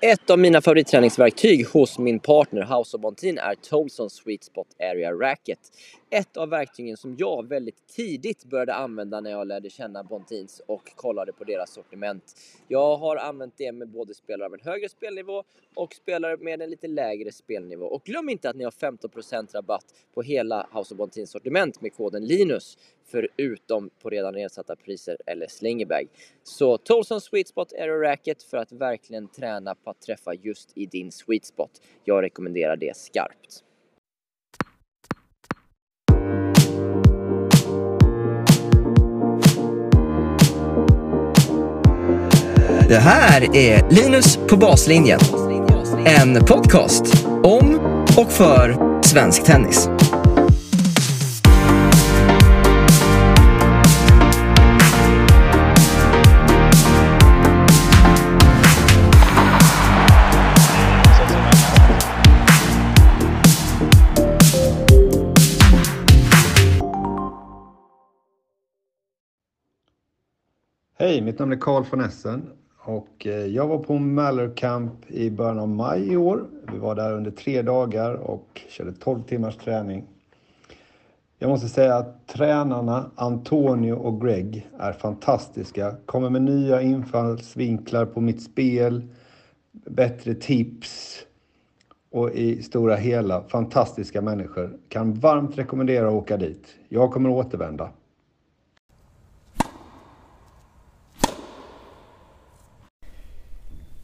Ett av mina favoritträningsverktyg hos min partner House of Bontin är Tolson Sweet Spot Area Racket. Ett av verktygen som jag väldigt tidigt började använda när jag lärde känna Bontins och kollade på deras sortiment. Jag har använt det med både spelare av en högre spelnivå och spelare med en lite lägre spelnivå. Och glöm inte att ni har 15% rabatt på hela House of Bontins sortiment med koden LINUS förutom på redan nedsatta priser eller slingerbag. Så Tolson Sweet Spot Aero Racket för att verkligen träna på att träffa just i din sweet spot. Jag rekommenderar det skarpt. Det här är Linus på baslinjen. En podcast om och för svensk tennis. Hej, mitt namn är Carl von Essen och eh, jag var på Maller Camp i början av maj i år. Vi var där under tre dagar och körde 12 timmars träning. Jag måste säga att tränarna Antonio och Greg är fantastiska. Kommer med nya infallsvinklar på mitt spel, bättre tips och i stora hela fantastiska människor. Kan varmt rekommendera att åka dit. Jag kommer att återvända.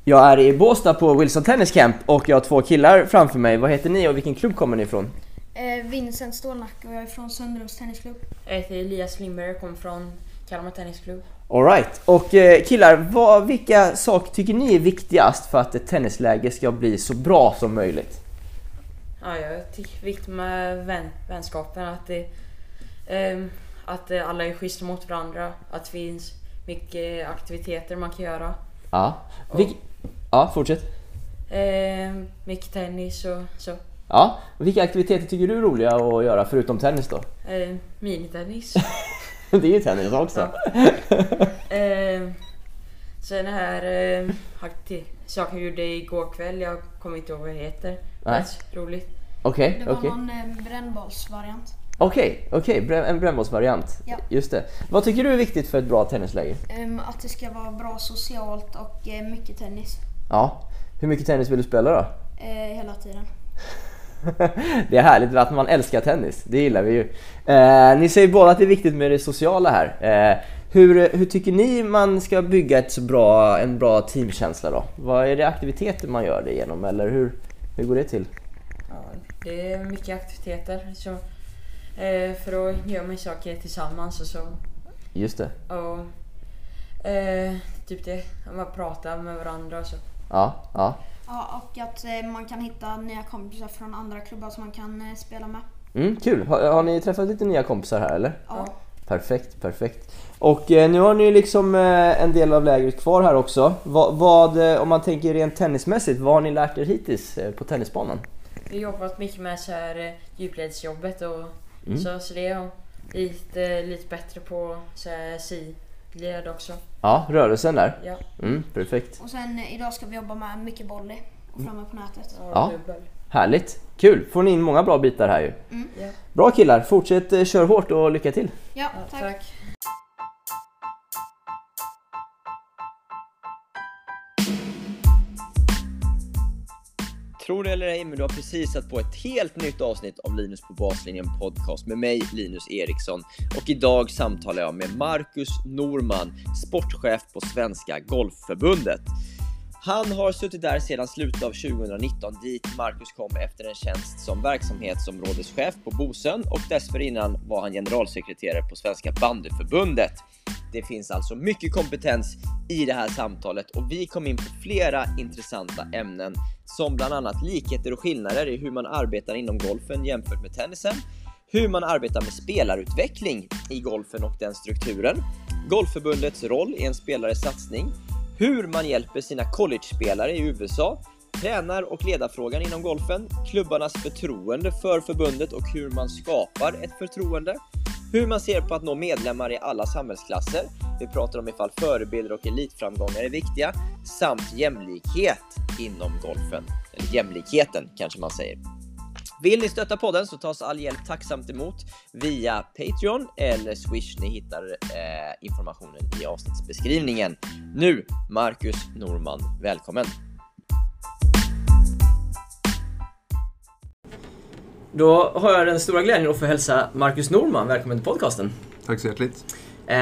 Jag är i Båstad på Wilson Tennis Camp och jag har två killar framför mig. Vad heter ni och vilken klubb kommer ni ifrån? Eh, Vincent Stålnacke och jag är från Sundrums Tennisklubb. Jag heter Elias Lindberg och kommer från Kalmar Tennisklubb. Alright, och eh, killar, vad, vilka saker tycker ni är viktigast för att ett tennisläge ska bli så bra som möjligt? Ja, jag tycker det är viktigt med vän, vänskapen, att, det, ehm, att eh, alla är schyssta mot varandra, att det finns mycket aktiviteter man kan göra. Ja, Vilk, ja fortsätt. Ehm, mycket tennis och så. Ja, vilka aktiviteter tycker du är roliga att göra förutom tennis då? Ehm, minitennis. Det är ju tennis också. Ehm, sen här akti- saker jag gjorde igår kväll, jag kommer inte ihåg vad det heter. Nej. Rätt roligt. Okej, Det var okej. någon eh, brännbollsvariant. Okej, okej, brä- en brännbollsvariant. Ja. Just det. Vad tycker du är viktigt för ett bra tennisläge? Ehm, att det ska vara bra socialt och eh, mycket tennis. Ja. Hur mycket tennis vill du spela då? Eh, hela tiden. Det är härligt att man älskar tennis, det gillar vi ju. Eh, ni säger båda att det är viktigt med det sociala här. Eh, hur, hur tycker ni man ska bygga ett så bra, en bra teamkänsla då? Vad är det aktiviteter man gör det genom eller hur, hur går det till? Ja, det är mycket aktiviteter. Så, eh, för att göra man saker tillsammans och så. Just det. Och eh, typ det, att man pratar med varandra och så. Ja, ja. Ja, och att eh, man kan hitta nya kompisar från andra klubbar som man kan eh, spela med. Mm, kul! Har, har ni träffat lite nya kompisar här eller? Ja. Perfekt, perfekt. Och eh, nu har ni liksom eh, en del av lägret kvar här också. Vad, vad, eh, om man tänker rent tennismässigt, vad har ni lärt er hittills eh, på tennisbanan? Vi har jobbat mycket med så här djupledsjobbet och Mm. så, så det är lite, lite bättre på så här sidled också. Ja, rörelsen där. Ja, Mm, perfekt. Och sen eh, idag ska vi jobba med mycket volley och framme på nätet. och Ja. dubbel. Härligt! Kul! Får ni in många bra bitar här ju. Ja. Bra killar! Fortsätt eh, kör hårt och lycka till! Ja, Ja, tack. tack. Tror det eller ej, men du har precis satt på ett helt nytt avsnitt av Linus på baslinjen podcast med mig, Linus Eriksson. Och idag samtalar jag med Marcus Norman, sportchef på Svenska Golfförbundet. Han har suttit där sedan slutet av 2019 dit Marcus kom efter en tjänst som verksamhetsområdeschef på Bosön och dessförinnan var han generalsekreterare på Svenska bandyförbundet. Det finns alltså mycket kompetens i det här samtalet och vi kom in på flera intressanta ämnen som bland annat likheter och skillnader i hur man arbetar inom golfen jämfört med tennisen, hur man arbetar med spelarutveckling i golfen och den strukturen, Golfförbundets roll i en spelares satsning, hur man hjälper sina college-spelare i USA, tränar och ledarfrågan inom golfen, klubbarnas förtroende för förbundet och hur man skapar ett förtroende, hur man ser på att nå medlemmar i alla samhällsklasser, vi pratar om ifall förebilder och elitframgångar är viktiga, samt jämlikhet inom golfen. Eller jämlikheten kanske man säger. Vill ni stötta podden så tas all hjälp tacksamt emot via Patreon eller Swish. Ni hittar eh, informationen i avsnittsbeskrivningen. Nu, Marcus Norman, välkommen! Då har jag den stora glädjen att få hälsa Marcus Norman välkommen till podcasten. Tack så hjärtligt. Eh,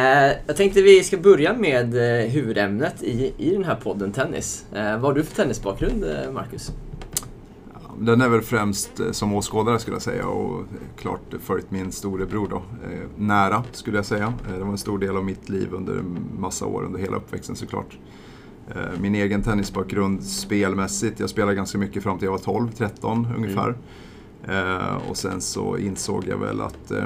jag tänkte vi ska börja med eh, huvudämnet i, i den här podden, tennis. Eh, vad har du för tennisbakgrund, eh, Marcus? Den är väl främst eh, som åskådare skulle jag säga och klart följt min storebror då. Eh, nära skulle jag säga. Eh, det var en stor del av mitt liv under en massa år, under hela uppväxten såklart. Min egen tennisbakgrund spelmässigt, jag spelade ganska mycket fram till jag var 12-13 ungefär. Eh, och sen så insåg jag väl att eh,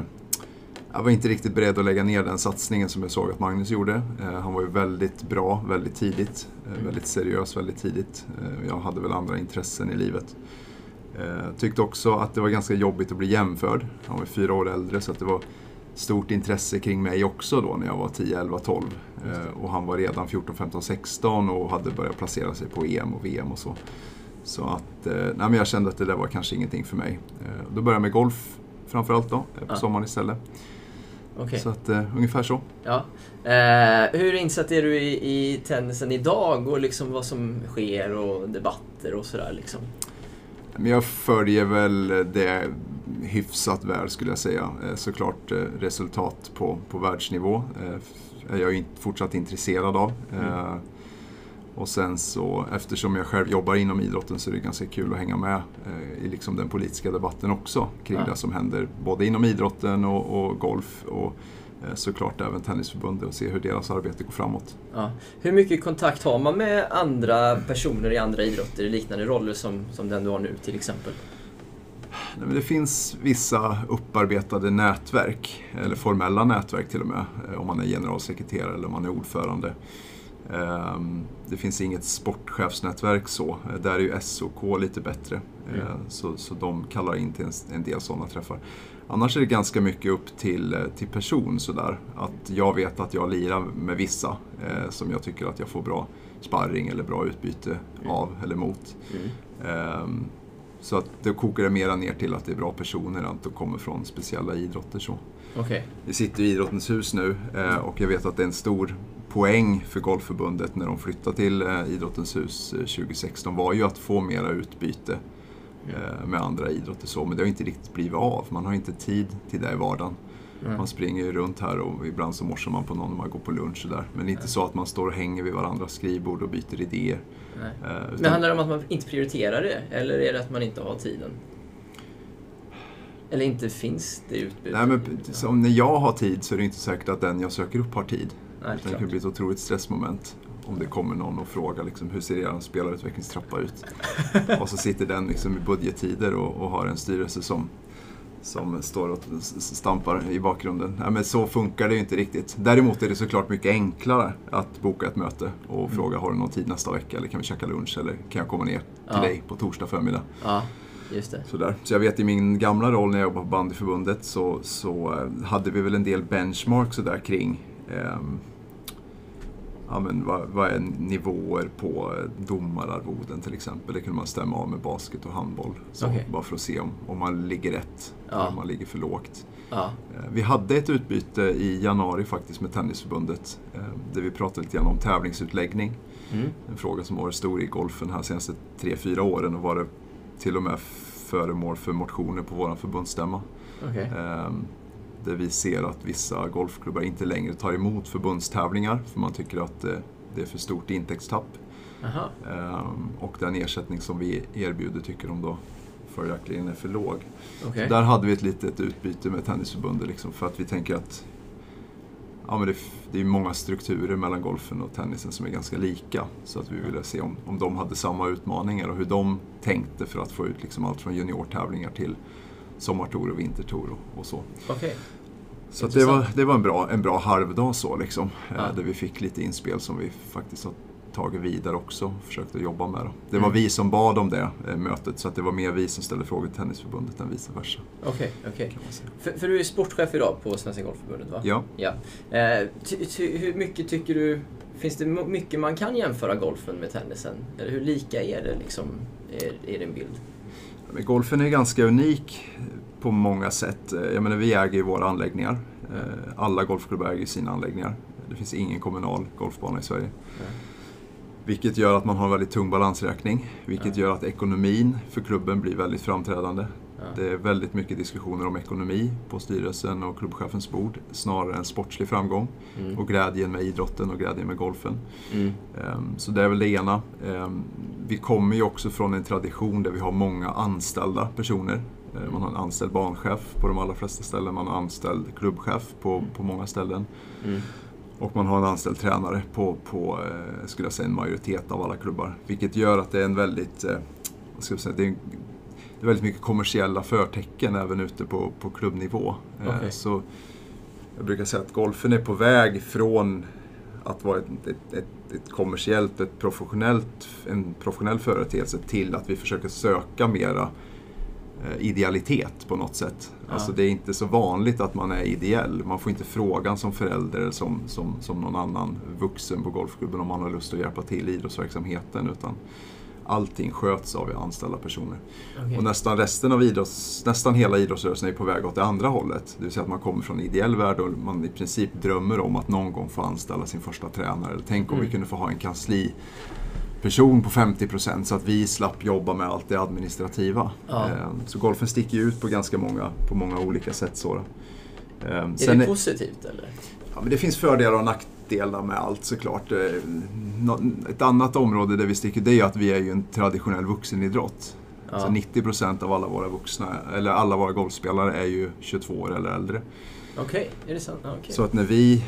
jag var inte riktigt beredd att lägga ner den satsningen som jag såg att Magnus gjorde. Eh, han var ju väldigt bra väldigt tidigt, eh, väldigt seriös väldigt tidigt. Eh, jag hade väl andra intressen i livet. Eh, tyckte också att det var ganska jobbigt att bli jämförd. Han var fyra år äldre så att det var stort intresse kring mig också då när jag var 10, 11, 12. Eh, och han var redan 14, 15, 16 och hade börjat placera sig på EM och VM och så. Så att, eh, nej men jag kände att det där var kanske ingenting för mig. Eh, då började jag med golf framförallt då, eh, på Ja. sommaren istället. Okej. Så att ungefär så. Ja. Eh, hur insatt är du i, i tennisen idag och liksom vad som sker och debatter och sådär liksom? Men jag följer väl det hyfsat väl skulle jag säga. Såklart resultat på, på världsnivå är jag fortsatt intresserad av. Eh, Och sen så, eftersom jag själv jobbar inom idrotten så är det ganska kul att hänga med eh, i liksom den politiska debatten också kring Ja. det som händer både inom idrotten och, och golf och eh, såklart även Tennisförbundet och se hur deras arbete går framåt. Ja. Hur mycket kontakt har man med andra personer i andra idrotter i liknande roller som, som den du har nu till exempel? Det finns vissa upparbetade nätverk, eller formella nätverk till och med, eh, om man är generalsekreterare eller om man är ordförande. Ehm, Det finns inget sportchefsnätverk så. Eh, Där är ju SOK lite bättre. Eh, Så, så de kallar in till en, en del sådana träffar. Annars är det ganska mycket upp till, eh, till person sådär. Att jag vet att jag lirar med vissa eh, som jag tycker att jag får bra sparring eller bra utbyte av eller mot. Ehm, så att det kokar det mera ner till att det är bra personer, att de kommer från speciella idrotter. Så. Okej. Vi sitter i Idrottens hus nu eh, och jag vet att det är en stor poäng för Golfförbundet när de flyttade till eh, Idrottens hus eh, 2016 var ju att få mera utbyte eh, med andra idrotter. Så, men det har inte riktigt blivit av. Man har inte tid till det i vardagen. Man springer ju runt här och ibland så morsar man på någon när man går på lunch och där. Men inte så att man står och hänger vid varandras skrivbord och byter idéer. Nej. Eh, Men utan- handlar det om att man inte prioriterar det? Eller är det att man inte har tiden? Eller inte finns det utbudet? Nej, men som när jag har tid så är det inte säkert att den jag söker upp har tid. Nej, det kan bli ett otroligt stressmoment. Om det kommer någon och frågar liksom, hur ser er spelarutvecklingstrappa ut? och så sitter den liksom i budgettider och, och har en styrelse som, som står och stampar i bakgrunden. Nej, men så funkar det ju inte riktigt. Däremot är det såklart mycket enklare att boka ett möte och Mm. fråga har du någon tid nästa vecka eller kan vi käka lunch eller kan jag komma ner till Ja. dig på torsdag förmiddag? Ja, just det. Sådär. Så jag vet i min gamla roll när jag jobbade på bandyförbundet så, så eh, hade vi väl en del benchmarks sådär kring ehm, ja, men vad, vad är nivåer på domararvoden till exempel. Det kunde man stämma av med basket och handboll. Så, Okej. Bara för att se om, om man ligger rätt Ja. eller om man ligger för lågt. Ja. Eh, Vi hade ett utbyte i januari faktiskt med Tennisförbundet eh, där vi pratade lite grann om tävlingsutläggning. Mm. En fråga som varit stor i golfen här senaste 3-4 åren och varit till och med föremål för motioner på vår förbundsstämma. Okej. Där vi ser att vissa golfklubbar inte längre tar emot förbundstävlingar för man tycker att eh, det är för stort intäktstapp. Aha. Ehm, Och den ersättning som vi erbjuder tycker de då följaktligen är för låg. Okej. Där hade vi ett litet utbyte med Tennisförbundet liksom, för att vi tänker att ja, men det, det är många strukturer mellan golfen och tennisen som är ganska lika. Så att vi ville se om, om de hade samma utmaningar och hur de tänkte för att få ut liksom allt från juniortävlingar till sommartour och vintertour och, och så. Okej. Så det, var, det var en bra, en bra halvdag så liksom. eh, Ja. Där vi fick lite inspel som vi faktiskt har tagit vidare också och försökt att jobba med. Då. Det var Mm. vi som bad om det eh, mötet så att det var mer vi som ställde frågor till Tennisförbundet än vice versa. Okej, man säga. För, för du är sportchef idag på Svenska Golfförbundet va? Ja. Ja. Eh, ty, ty, hur mycket tycker du finns det mycket man kan jämföra golfen med tennisen? Eller hur lika är det liksom, är, är din bild? Golfen är ganska unik på många sätt. Jag menar, vi äger ju våra anläggningar. Eh, Alla golfklubbar äger sina anläggningar. Det finns ingen kommunal golfbana i Sverige. Vilket gör att man har en väldigt tung balansräkning. Vilket gör att ekonomin för klubben blir väldigt framträdande. Det är väldigt mycket diskussioner om ekonomi på styrelsen och klubbchefens bord snarare än sportslig framgång. Och glädjen med idrotten och glädjen med golfen. Mm. Ehm, Så det är väl det ena. Ehm, Vi kommer ju också från en tradition där vi har många anställda personer. Eh, Man har en anställd barnchef på de allra flesta ställen, man har en anställd klubbchef på, på många ställen. Mm. Och man har en anställd tränare på, på eh, skulle jag säga, en majoritet av alla klubbar. Vilket gör att det är en väldigt, eh, vad ska jag säga, det är, en- det är väldigt mycket kommersiella förtecken även ute på, på klubbnivå. Okej. Så jag brukar säga att golfen är på väg från att vara ett, ett, ett, ett kommersiellt, ett professionellt, en professionell företeelse till att vi försöker söka mera idealitet på något sätt. Alltså det är inte så vanligt att man är ideell. Man får inte frågan som förälder eller som, som, som någon annan vuxen på golfklubben om man har lust att hjälpa till i idrottsverksamheten. Utan allting sköts av anställda personer. Okej. Och nästan resten av idrotts, nästan hela idrottsrörelsen är på väg åt det andra hållet. Det vill säga att man kommer från en ideell värld och man i princip drömmer om att någon gång få anställa sin första tränare. Eller tänk om vi kunde få ha en kansliperson på 50% så att vi slapp jobba med allt det administrativa. Ja. Eh, Så golfen sticker ut på ganska många, på många olika sätt. Så. då. Eh, Är sen det positivt eller? Ja, men det finns fördelar och nackdelar med allt såklart. Eh, nå- Ett annat område där vi sticker det är att vi är ju en traditionell vuxenidrott. Ja. Så 90% av alla våra vuxna, eller alla våra golfspelare är ju 22 år eller äldre. Okej, är det sant? Okej. Så att när vi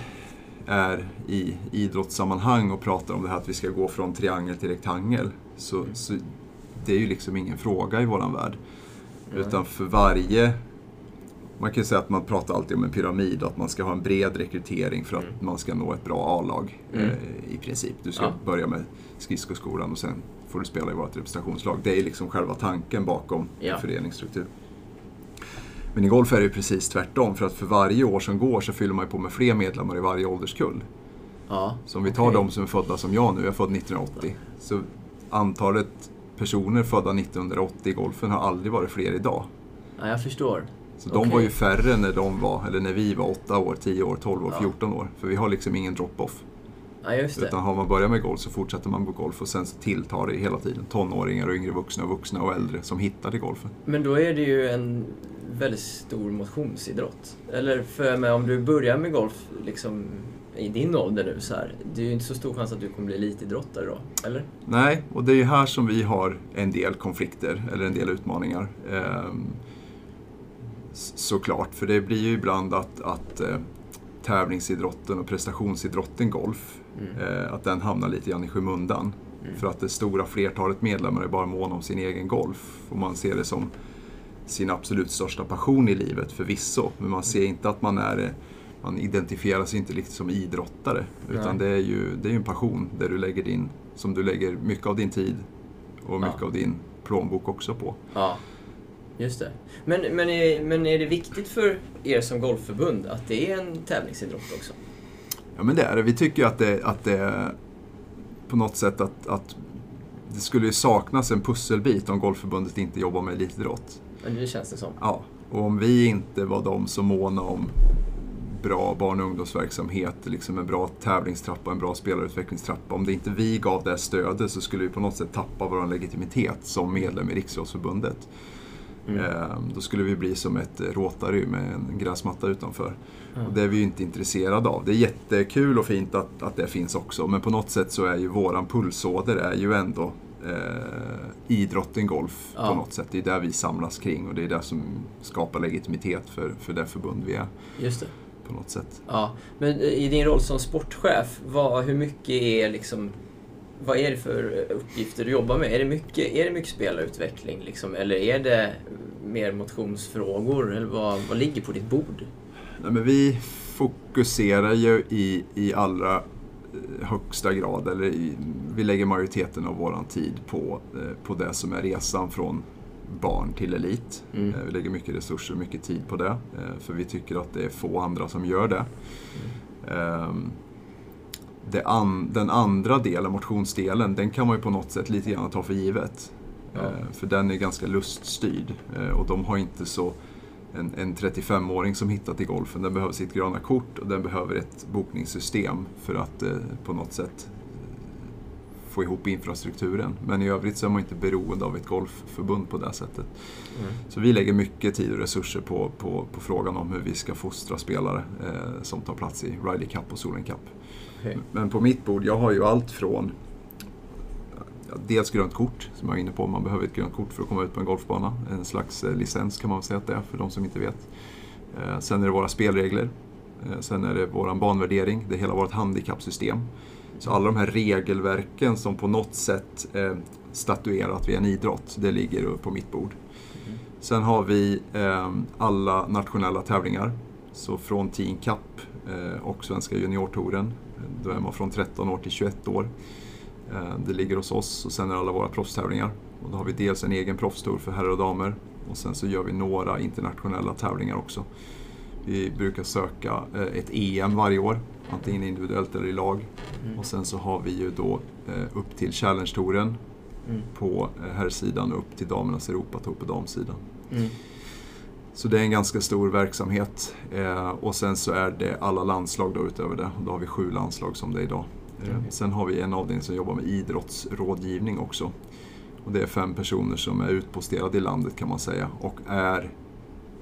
är i idrottssammanhang och pratar om det här att vi ska gå från triangel till rektangel. Så, så det är ju liksom ingen fråga i våran värld. Utan för varje man kan ju säga att man pratar alltid om en pyramid och att man ska ha en bred rekrytering för att man ska nå ett bra A-lag Mm. eh, i princip. Du ska Ja. börja med skridskoskolan och sen får du spela i vårt representationslag. Det är liksom själva tanken bakom Ja. en föreningsstruktur. Men i golf är det ju precis tvärtom för att för varje år som går så fyller man ju på med fler medlemmar i varje ålderskull. Ja. Så om vi tar Okej. de som är födda som jag nu, jag är född 1980. Så antalet personer födda 1980 i golfen har aldrig varit fler idag. ja, jag förstår. Så de Okej. var ju färre när de var, eller när vi var 8 år, 10 år, 12 år, Ja. 14 år. För vi har liksom ingen drop-off. Ja, just det. Utan har man börjat med golf så fortsätter man på golf och sen så tilltar det hela tiden. Tonåringar och yngre vuxna och vuxna och äldre som hittar till golfen. Men då är det ju en väldigt stor motionsidrott. Eller för mig, om du börjar med golf liksom i din ålder nu så här, det är ju inte så stor chans att du kommer bli elitidrottare då, eller? Nej, och det är ju här som vi har en del konflikter, eller en del utmaningar. Ehm, såklart, för det blir ju ibland att, att eh, tävlingsidrotten och prestationsidrotten golf, eh, att den hamnar lite grann i skymundan. För att det stora flertalet medlemmar är bara måna om sin egen golf. Och man ser det som sin absolut största passion i livet förvisso. Men man ser inte att man är man identifierar sig inte riktigt som idrottare. Utan Nej. det är ju det är en passion där du lägger din, som du lägger mycket av din tid och mycket Ja. av din plånbok också på. Ja, just det. Men, men, är, men är det viktigt för er som golfförbund att det är en tävlingsidrott också? Ja men det är det. Vi tycker ju att det, att det på något sätt att, att det skulle ju saknas en pusselbit om Golfförbundet inte jobbar med elitidrott. Men det känns det som. Ja, och om vi inte var de som måna om bra barn och ungdomsverksamhet, liksom en bra tävlingstrappa, en bra spelarutvecklingstrappa. Om det inte vi gav det stödet så skulle vi på något sätt tappa vår legitimitet som medlem i Riksidrottsförbundet. Ehm, Då skulle vi bli som ett Rotary med en gräsmatta utanför. Och det är vi ju inte intresserade av. Det är jättekul och fint att, att det finns också, men på något sätt så är ju våran pulsåder är ju ändå eh, idrotten golf Ja. på något sätt. Det är där vi samlas kring och det är det som skapar legitimitet för, för det förbund vi är Just det. på något sätt. Ja, men i din roll som sportchef, vad, hur mycket är liksom vad är det för uppgifter du jobbar med? Är det mycket, är det mycket spelarutveckling liksom, eller är det mer motionsfrågor? Eller vad, vad ligger på ditt bord? Nej, men vi fokuserar ju i, i allra eh, högsta grad, eller i, vi lägger majoriteten av våran tid på, eh, på det som är resan från barn till elit. Mm. Eh, Vi lägger mycket resurser och mycket tid på det, för vi tycker att det är få andra som gör det. Ehm, det an, den andra delen, motionsdelen, den kan man ju på något sätt lite grann ta för givet. Ja. Eh, för den är ganska luststyrd eh, och de har inte så en, en 35-åring som hittat till golfen, den behöver sitt gröna kort och den behöver ett bokningssystem för att eh, på något sätt eh, få ihop infrastrukturen. Men i övrigt så är man inte beroende av ett golfförbund på det sättet. Mm. Så vi lägger mycket tid och resurser på, på, på frågan om hur vi ska fostra spelare eh, som tar plats i Ryder Cup och Solen Cup. Okej. Men på mitt bord, jag har ju allt från dels grönt kort, som jag var inne på. Man behöver ett grönt kort för att komma ut på en golfbana. En slags eh, licens kan man säga att det är för de som inte vet. Eh, sen är det våra spelregler. Eh, sen är det vår banvärdering, det är hela vårt handikappsystem. Så alla de här regelverken som på något sätt statuerar att vi är en idrott, det ligger på mitt bord. Sen har vi alla nationella tävlingar. Så från Teen Cup och Svenska Juniortouren. Då är man från 13 år till 21 år. Eh, det ligger hos oss och sen är alla våra proffstävlingar. Och då har vi dels en egen proffstour för herrar och damer och sen så gör vi några internationella tävlingar också. Vi brukar söka eh, ett EM varje år, antingen individuellt eller i lag. Mm. Och sen så har vi ju då eh, upp till Challenge-touren Mm. på herrsidan och upp till damernas Europatour på damsidan. Mm. Så det är en ganska stor verksamhet. Eh, och sen så är det alla landslag då utöver det. Då har vi sju landslag som det är idag. Eh, Okej. Sen har vi en avdelning som jobbar med idrottsrådgivning också. Och det är fem personer som är utposterade i landet kan man säga och är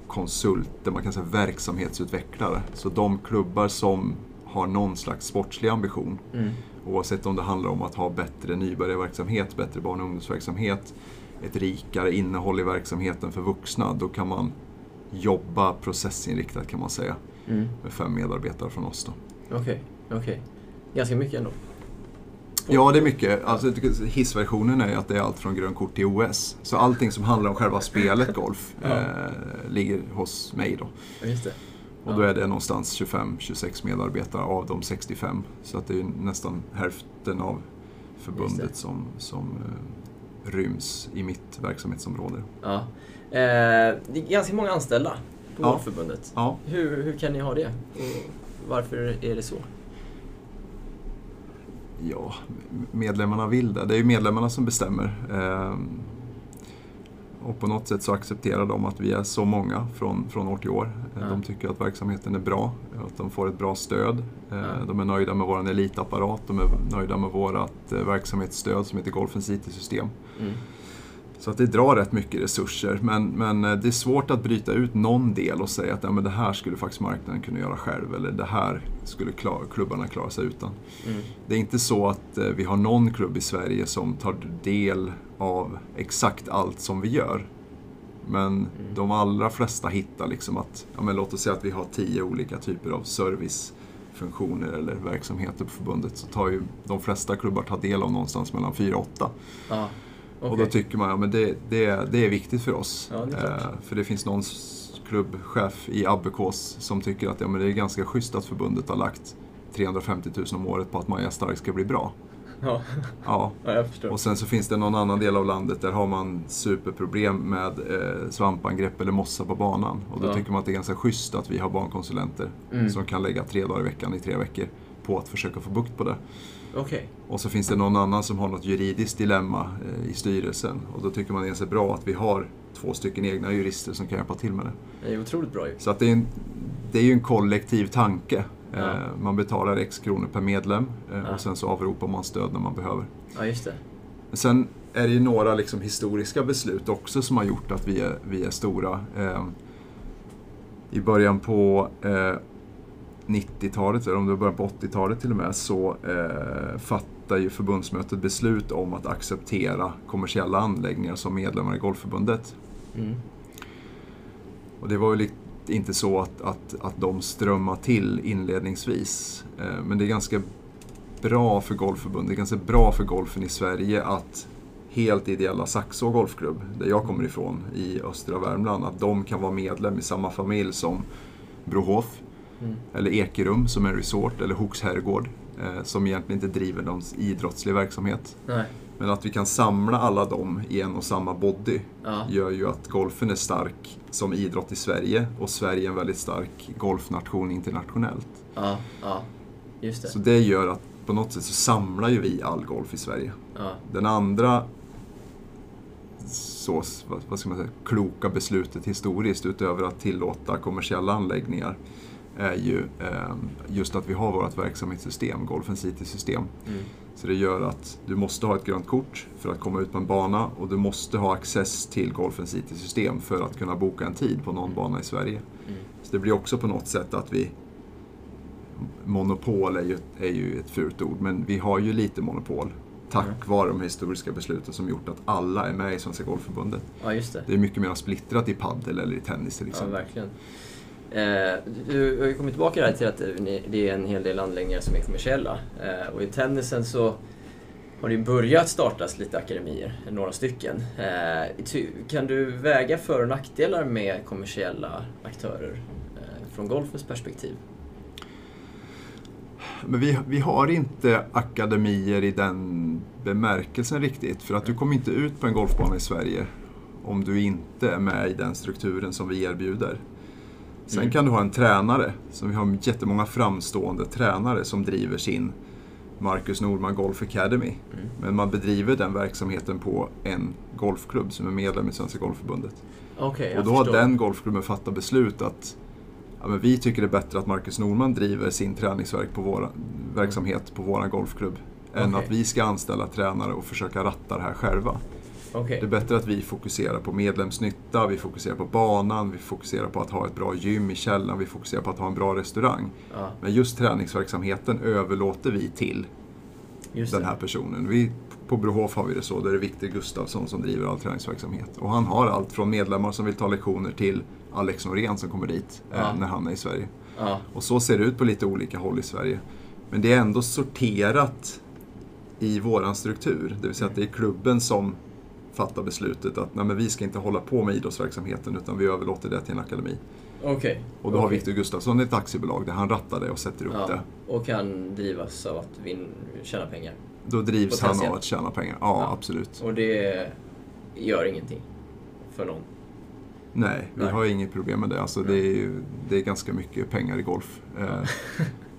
konsulter, man kan säga verksamhetsutvecklare. Så de klubbar som har någon slags sportslig ambition Mm. Oavsett om det handlar om att ha bättre nybörjarverksamhet, bättre barn och ungdomsverksamhet, ett rikare innehåll i verksamheten för vuxna, då kan man jobba processinriktat kan man säga Mm. med fem medarbetare från oss. Då. Okej, okej. Ganska mycket ändå. Ja, det är mycket. Alltså, hissversionen är att det är allt från grön kort till OS. Så allting som handlar om själva spelet golf Ja. eh, ligger hos mig då. Ja. Och då är det någonstans 25-26 medarbetare av de 65. Så att det är nästan hälften av förbundet det. som, som eh, ryms i mitt verksamhetsområde. Ja. Eh, det är ganska många anställda på Ja. Golfförbundet. Ja, Hur, hur kan ni ha det? Och varför är det så? ja, medlemmarna vill det. Det är ju medlemmarna som bestämmer. Ehm, och på något sätt så accepterar de att vi är så många från, från år till år. Eh, Ja. De tycker att verksamheten är bra, att de får ett bra stöd. Eh, Ja. De är nöjda med vår elitapparat, de är nöjda med vårt verksamhetsstöd som heter Golfens IT-system. Mm. Så att det drar rätt mycket resurser. Men, men eh, det är svårt att bryta ut någon del och säga att ja, men det här skulle faktiskt marknaden kunna göra själv. Eller det här skulle klar, klubbarna klara sig utan. Mm. Det är inte så att eh, vi har någon klubb i Sverige som tar del av exakt allt som vi gör. Men de allra flesta hittar liksom att, ja, men låt oss säga att vi har tio olika typer av servicefunktioner eller verksamheter på förbundet. Så tar ju de flesta klubbar ta del av någonstans mellan fyra och åtta. Ja. Och då tycker man, ja men det, det, det är viktigt för oss. Ja, det. Eh, för det finns någon klubbchef i Abbekås som tycker att ja, men det är ganska schysst att förbundet har lagt 350 000 om året på att Maja Stark ska bli bra. Ja. Ja. ja. Och sen så finns det någon annan del av landet där har man superproblem med eh, svampangrepp eller mossa på banan. Och då Ja. tycker man att det är ganska schysst att vi har barnkonsulenter Mm. som kan lägga tre dagar i veckan i tre veckor på att försöka få bukt på det. Okej. Och så finns det någon annan som har något juridiskt dilemma eh, i styrelsen. Och då tycker man det är så bra att vi har två stycken egna jurister som kan hjälpa till med det. Det är otroligt bra ju. Så att det, är en, det är ju en kollektiv tanke. Ja. Eh, Man betalar x kronor per medlem eh, Ja. och sen så avropar man stöd när man behöver. Ja, just det. Sen är det ju några liksom historiska beslut också som har gjort att vi är, vi är stora. I början på 90-talet, eller om det var början på 80-talet till och med, så eh, fattar ju förbundsmötet beslut om att acceptera kommersiella anläggningar som medlemmar i Golfförbundet. Mm. Och det var ju inte så att, att, att de strömmar till inledningsvis. Eh, men det är ganska bra för Golfförbundet, det är ganska bra för golfen i Sverige att helt ideella Saxå Golfklubb, där jag kommer ifrån i östra Värmland, att de kan vara medlem i samma familj som Brohof, Mm. eller Ekerum som är en resort, eller Hooks herrgård, eh, som egentligen inte driver någon idrottslig verksamhet. Nej. Men att vi kan samla alla dem i en och samma body Ja. gör ju att golfen är stark som idrott i Sverige och Sverige är en väldigt stark golfnation internationellt. Ja. Ja. Just det. Så det gör att på något sätt så samlar ju vi all golf i Sverige. Ja. Den andra så, vad ska man säga, kloka beslutet historiskt utöver att tillåta kommersiella anläggningar är ju eh, just att vi har vårt verksamhetssystem, Golfens IT-system. Mm. Så det gör att du måste ha ett grönt kort för att komma ut på en bana och du måste ha access till Golfens IT-system för att kunna boka en tid på någon bana i Sverige. Mm. Så det blir också på något sätt att vi Monopol är ju, är ju ett fult ord, men vi har ju lite monopol. Tack Mm. vare de historiska besluten som gjort att alla är med i Svenska Golfförbundet. ja, det. Det är mycket mer splittrat i paddel eller i tennis till Ja, exempel. verkligen. Eh, du har ju kommit tillbaka där till att eh, det är en hel del anläggningar som är kommersiella. Eh, och i tennisen så har det ju börjat startas lite akademier, några stycken. Eh, kan du väga för och nackdelar med kommersiella aktörer eh, från golfens perspektiv? Men vi, vi har inte akademier i den bemärkelsen riktigt. För att du kommer inte ut på en golfbana i Sverige om du inte är med i den strukturen som vi erbjuder. Sen Mm. kan du ha en tränare, som vi har jättemånga framstående tränare som driver sin Marcus Norman Golf Academy. Mm. Men man bedriver den verksamheten på en golfklubb som är medlem i Svenska Golfförbundet. Jag Och då har den golfklubben fattat beslut att ja, men vi tycker det är bättre att Marcus Norman driver sin träningsverk på våra, verksamhet på vår golfklubb. Än Okej. att vi ska anställa tränare och försöka ratta det här själva. Okej. Det är bättre att vi fokuserar på medlemsnytta, vi fokuserar på banan, vi fokuserar på att ha ett bra gym i källaren, vi fokuserar på att ha en bra restaurang. Ja, Men just träningsverksamheten överlåter vi till just den det. här personen. Vi, på Brohof har vi det så, där är det Viktor Gustafsson som driver all träningsverksamhet. Och han har allt från medlemmar som vill ta lektioner till Alex Norén som kommer dit eh, Ja. när han är i Sverige. Ja, Och så ser det ut på lite olika håll i Sverige. Men det är ändå sorterat i våran struktur. Det vill säga att det är klubben som fattar beslutet att nej, men vi ska inte hålla på med idrottsverksamheten utan vi överlåter det till en akademi. okej. Och då har Okej. Viktor Gustafsson ett aktiebolag där han rattar det och sätter upp Ja, det. och kan drivas av att vin- tjäna pengar. Då drivs han av att tjäna pengar. Ja, Ja. absolut. Och det gör ingenting för någon. Nej, vi Nej. har inget problem med det. Alltså, det, är, ju- det är ganska mycket pengar i golf. Eh,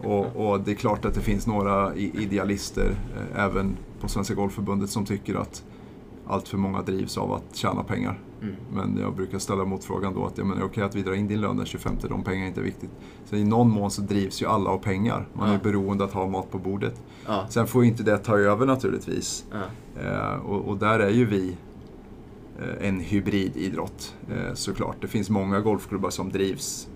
och, och det är klart att det finns några idealister, eh, även på Svenska Golfförbundet, som tycker att allt för många drivs av att tjäna pengar. Mm. Men jag brukar ställa motfrågan då att ja, men är det okej att vi drar in din lön den 25, de pengarna är inte viktigt. Så i någon mån så drivs ju alla av pengar. Man Ja. är beroende att ha mat på bordet. Ja, Sen får ju inte det ta över naturligtvis. ja. Eh, och, och där är ju vi eh, en hybrididrott eh, såklart. Det finns många golfklubbar som drivs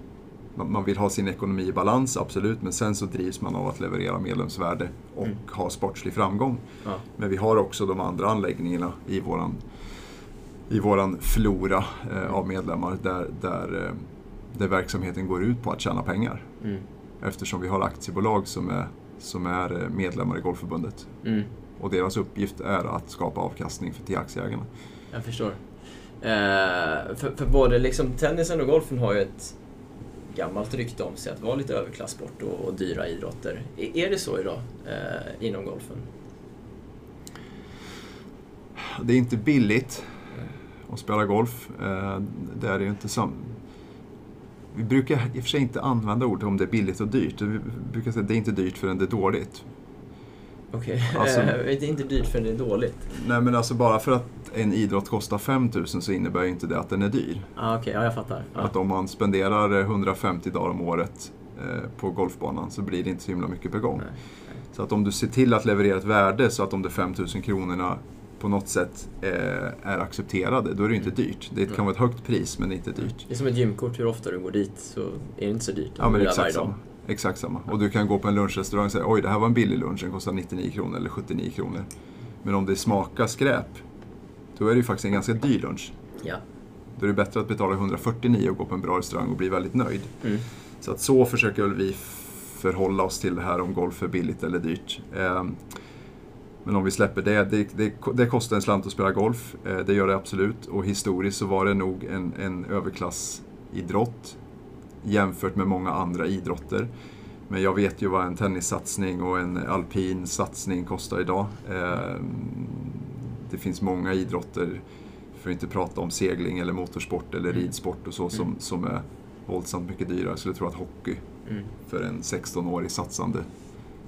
man vill ha sin ekonomi i balans, absolut, men sen så drivs man av att leverera medlemsvärde och Mm. ha sportslig framgång. ja. Men vi har också de andra anläggningarna i våran, i våran flora eh, av medlemmar där, där, eh, där verksamheten går ut på att tjäna pengar. Mm. Eftersom vi har aktiebolag som är, som är eh, medlemmar i Golfförbundet. Mm. Och deras uppgift är att skapa avkastning för till aktieägarna. Jag förstår. Eh, för, för både liksom tennisen och golfen har ju ett gammalt rykte om sig att vara lite överklassport och, och dyra idrotter. Är, är det så idag eh, inom golfen? Det är inte billigt att spela golf. Eh, Det är ju inte som... Vi brukar i och för sig inte använda ordet om det är billigt och dyrt. Vi brukar säga att det är inte dyrt förrän det är dåligt. Okej, Alltså- det är inte dyrt för det är dåligt. Nej men alltså bara för att en idrott kostar 5000 så innebär ju inte det att den är dyr. Ah, Okej, ja, jag fattar. Ja. Att om man spenderar eh, 150 dagar om året eh, på golfbanan så blir det inte så himla mycket per gång. Nej, Så att om du ser till att leverera ett värde så att de där 5000 kronorna på något sätt eh, är accepterade, då är det inte dyrt. Det kan Mm. vara ett högt pris men inte dyrt. Det är som ett gymkort, hur ofta du går dit så är det inte så dyrt. Ja men är exakt samma. Exakt samma. Och du kan gå på en lunchrestaurang och säga oj det här var en billig lunch, den kostar 99 kronor eller 79 kronor. Men om det smakar skräp, då är det ju faktiskt en ganska dyr lunch. Ja. Då är det bättre att betala 149 och gå på en bra restaurang och bli väldigt nöjd. Mm. Så att så försöker väl vi förhålla oss till det här om golf är billigt eller dyrt. Ehm, Men om vi släpper det, det, det, det kostar en slant att spela golf, eh, det gör det absolut. Och historiskt så var det nog en, en överklassidrott jämfört med många andra idrotter. Men jag vet ju vad en tennissatsning och en alpin satsning kostar idag. Ehm, Det finns många idrotter, för att inte prata om segling eller motorsport eller Mm. ridsport och så, som, Mm. som är våldsamt mycket dyrare. Så jag tror att hockey Mm. för en 16-årig satsande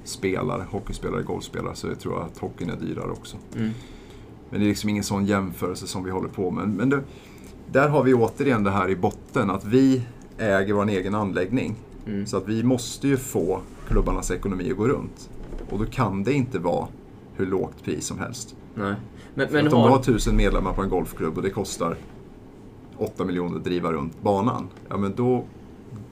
spelare, hockeyspelare, golfspelare, så jag tror att hockeyn är dyrare också. Mm. Men det är liksom ingen sån jämförelse som vi håller på med. Men det, där har vi återigen det här i botten, att vi äger vår egen anläggning. Mm. Så att vi måste ju få klubbarnas ekonomi att gå runt. Och då kan det inte vara hur lågt pris som helst. Nej. Men, men att om du har... har tusen medlemmar på en golfklubb och det kostar 8 miljoner att driva runt banan. Ja men då,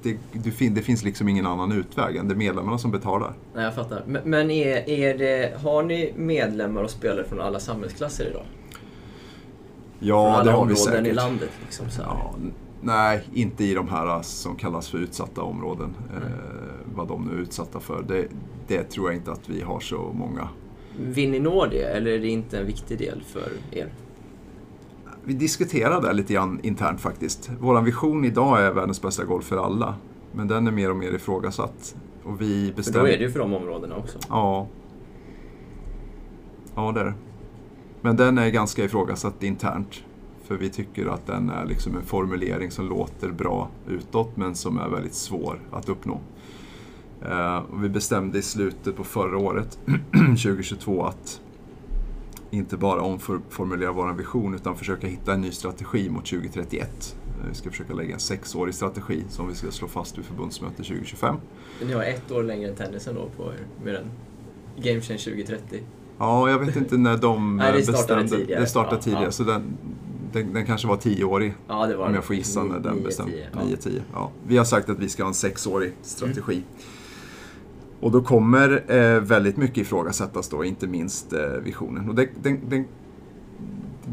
det, det, fin, det finns liksom ingen annan utväg än det är medlemmarna som betalar. Nej, jag fattar. Men, men är, är det, har ni medlemmar och spelare från alla samhällsklasser idag? från Ja, alla det har vi områden säkert. i landet? Liksom, så här. Ja, nej, inte i de här som kallas för utsatta områden. Eh, vad de nu är utsatta för. Det, det tror jag inte att vi har så många. Vill ni nå det, eller är det inte en viktig del för er? Vi diskuterade det lite grann internt faktiskt. Vår vision idag är världens bästa golf för alla. Men den är mer och mer ifrågasatt. Och vi För då är det ju för de områdena också. Ja. Ja, det är det. Men den är ganska ifrågasatt internt. För vi tycker att den är liksom en formulering som låter bra utåt men som är väldigt svår att uppnå. Eh, och vi bestämde i slutet på förra året, 2022, att inte bara omformulera vår vision utan försöka hitta en ny strategi mot 2031. Eh, Vi ska försöka lägga en sexårig strategi som vi ska slå fast vid förbundsmötet 2025. Men Ni har ett år längre än tennisen då på er, med den. Game Change 2030. Ja, jag vet inte när de Nej, det bestämde. tidigare. Det startade Ja, tidigare, ja. så den, den, den kanske var tioårig. Ja, det var Om jag får gissa när den Nio, bestämde. tio, ja. 9-10. Ja. Vi har sagt att vi ska ha en sexårig strategi. Och då kommer eh, väldigt mycket ifrågasättas då, inte minst eh, visionen. Och det, den, den,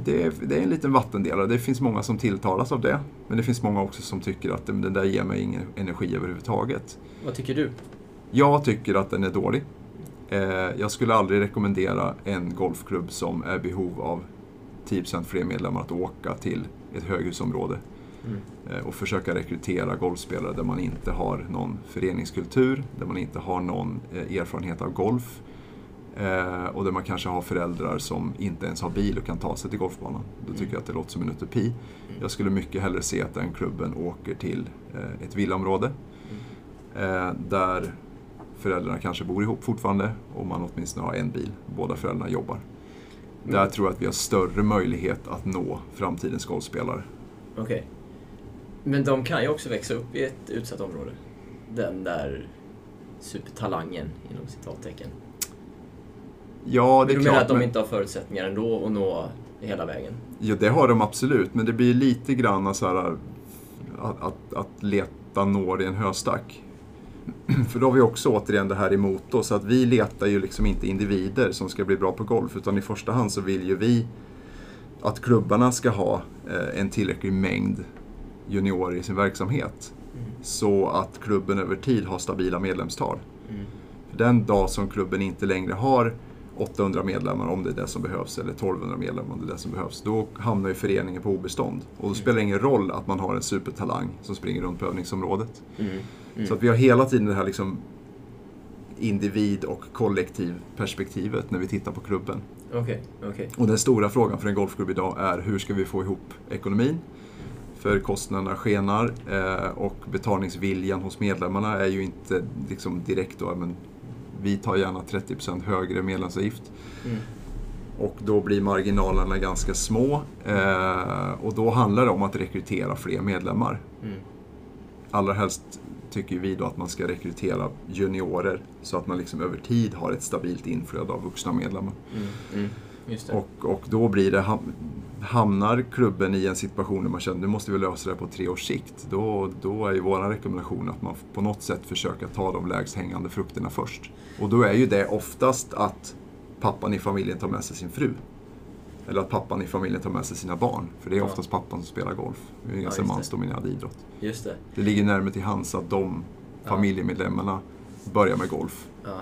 det, är, det är en liten vattendelare. Det finns många som tilltalas av det. Men det finns många också som tycker att den, den där ger mig ingen energi överhuvudtaget. Vad tycker du? Jag tycker att den är dålig. Eh, jag skulle aldrig rekommendera en golfklubb som är i behov av 10% fler medlemmar att åka till ett höghusområde Mm. eh, och försöka rekrytera golfspelare där man inte har någon föreningskultur, där man inte har någon eh, erfarenhet av golf eh, och där man kanske har föräldrar som inte ens har bil och kan ta sig till golfbanan. Då tycker jag att det låter som en utopi. Jag skulle mycket hellre se att den klubben åker till ett villaområde eh, där föräldrarna kanske bor ihop fortfarande och man åtminstone har en bil. Båda föräldrarna jobbar. Där tror jag att vi har större möjlighet att nå framtidens golfspelare. Okej. Men de kan ju också växa upp i ett utsatt område. Den där supertalangen, inom citattecken. Ja, det är du menar klart. att de men- inte har förutsättningar ändå att nå hela vägen? Ja, det har de absolut, men det blir lite grann så här att, att, att leta når i en höstack. För då har vi också återigen det här emot oss, att vi letar ju liksom inte individer som ska bli bra på golf, utan i första hand så vill ju vi att klubbarna ska ha eh, en tillräcklig mängd juniorer i sin verksamhet. Så att klubben över tid har stabila medlemstal. Mm. För den dag som klubben inte längre har 800 medlemmar, om det är det som behövs, eller 1200 medlemmar om det är det som behövs, då hamnar ju föreningen på obestånd. Och då spelar det ingen roll att man har en supertalang som springer runt på övningsområdet. Mm. Så att vi har hela tiden det här liksom individ och kollektivperspektivet när vi tittar på klubben. Okej, okej. Och den stora frågan för en golfklubb idag är hur ska vi få ihop ekonomin? För kostnaderna skenar eh, och betalningsviljan hos medlemmarna är ju inte liksom direkt då, men vi tar gärna 30% högre medlemsavgift. Mm. Och då blir marginalerna ganska små eh, och då handlar det om att rekrytera fler medlemmar. Mm. Allra helst tycker vi då att man ska rekrytera juniorer så att man liksom över tid har ett stabilt inflöde av vuxna medlemmar. Mm. Mm. Och, och då blir det, ham- hamnar klubben i en situation där man känner nu måste vi lösa det på tre års sikt. Då, då är ju vår rekommendation att man på något sätt försöker ta de lägst hängande frukterna först. Och då är ju det oftast att pappan i familjen tar med sig sin fru. Eller att pappan i familjen tar med sig sina barn. För det är Ja. oftast pappan som spelar golf. Det är en ganska det. mansdominerad idrott. Just det. Det ligger närmare till hands att de Ja. familjemedlemmarna börjar med golf. Ja.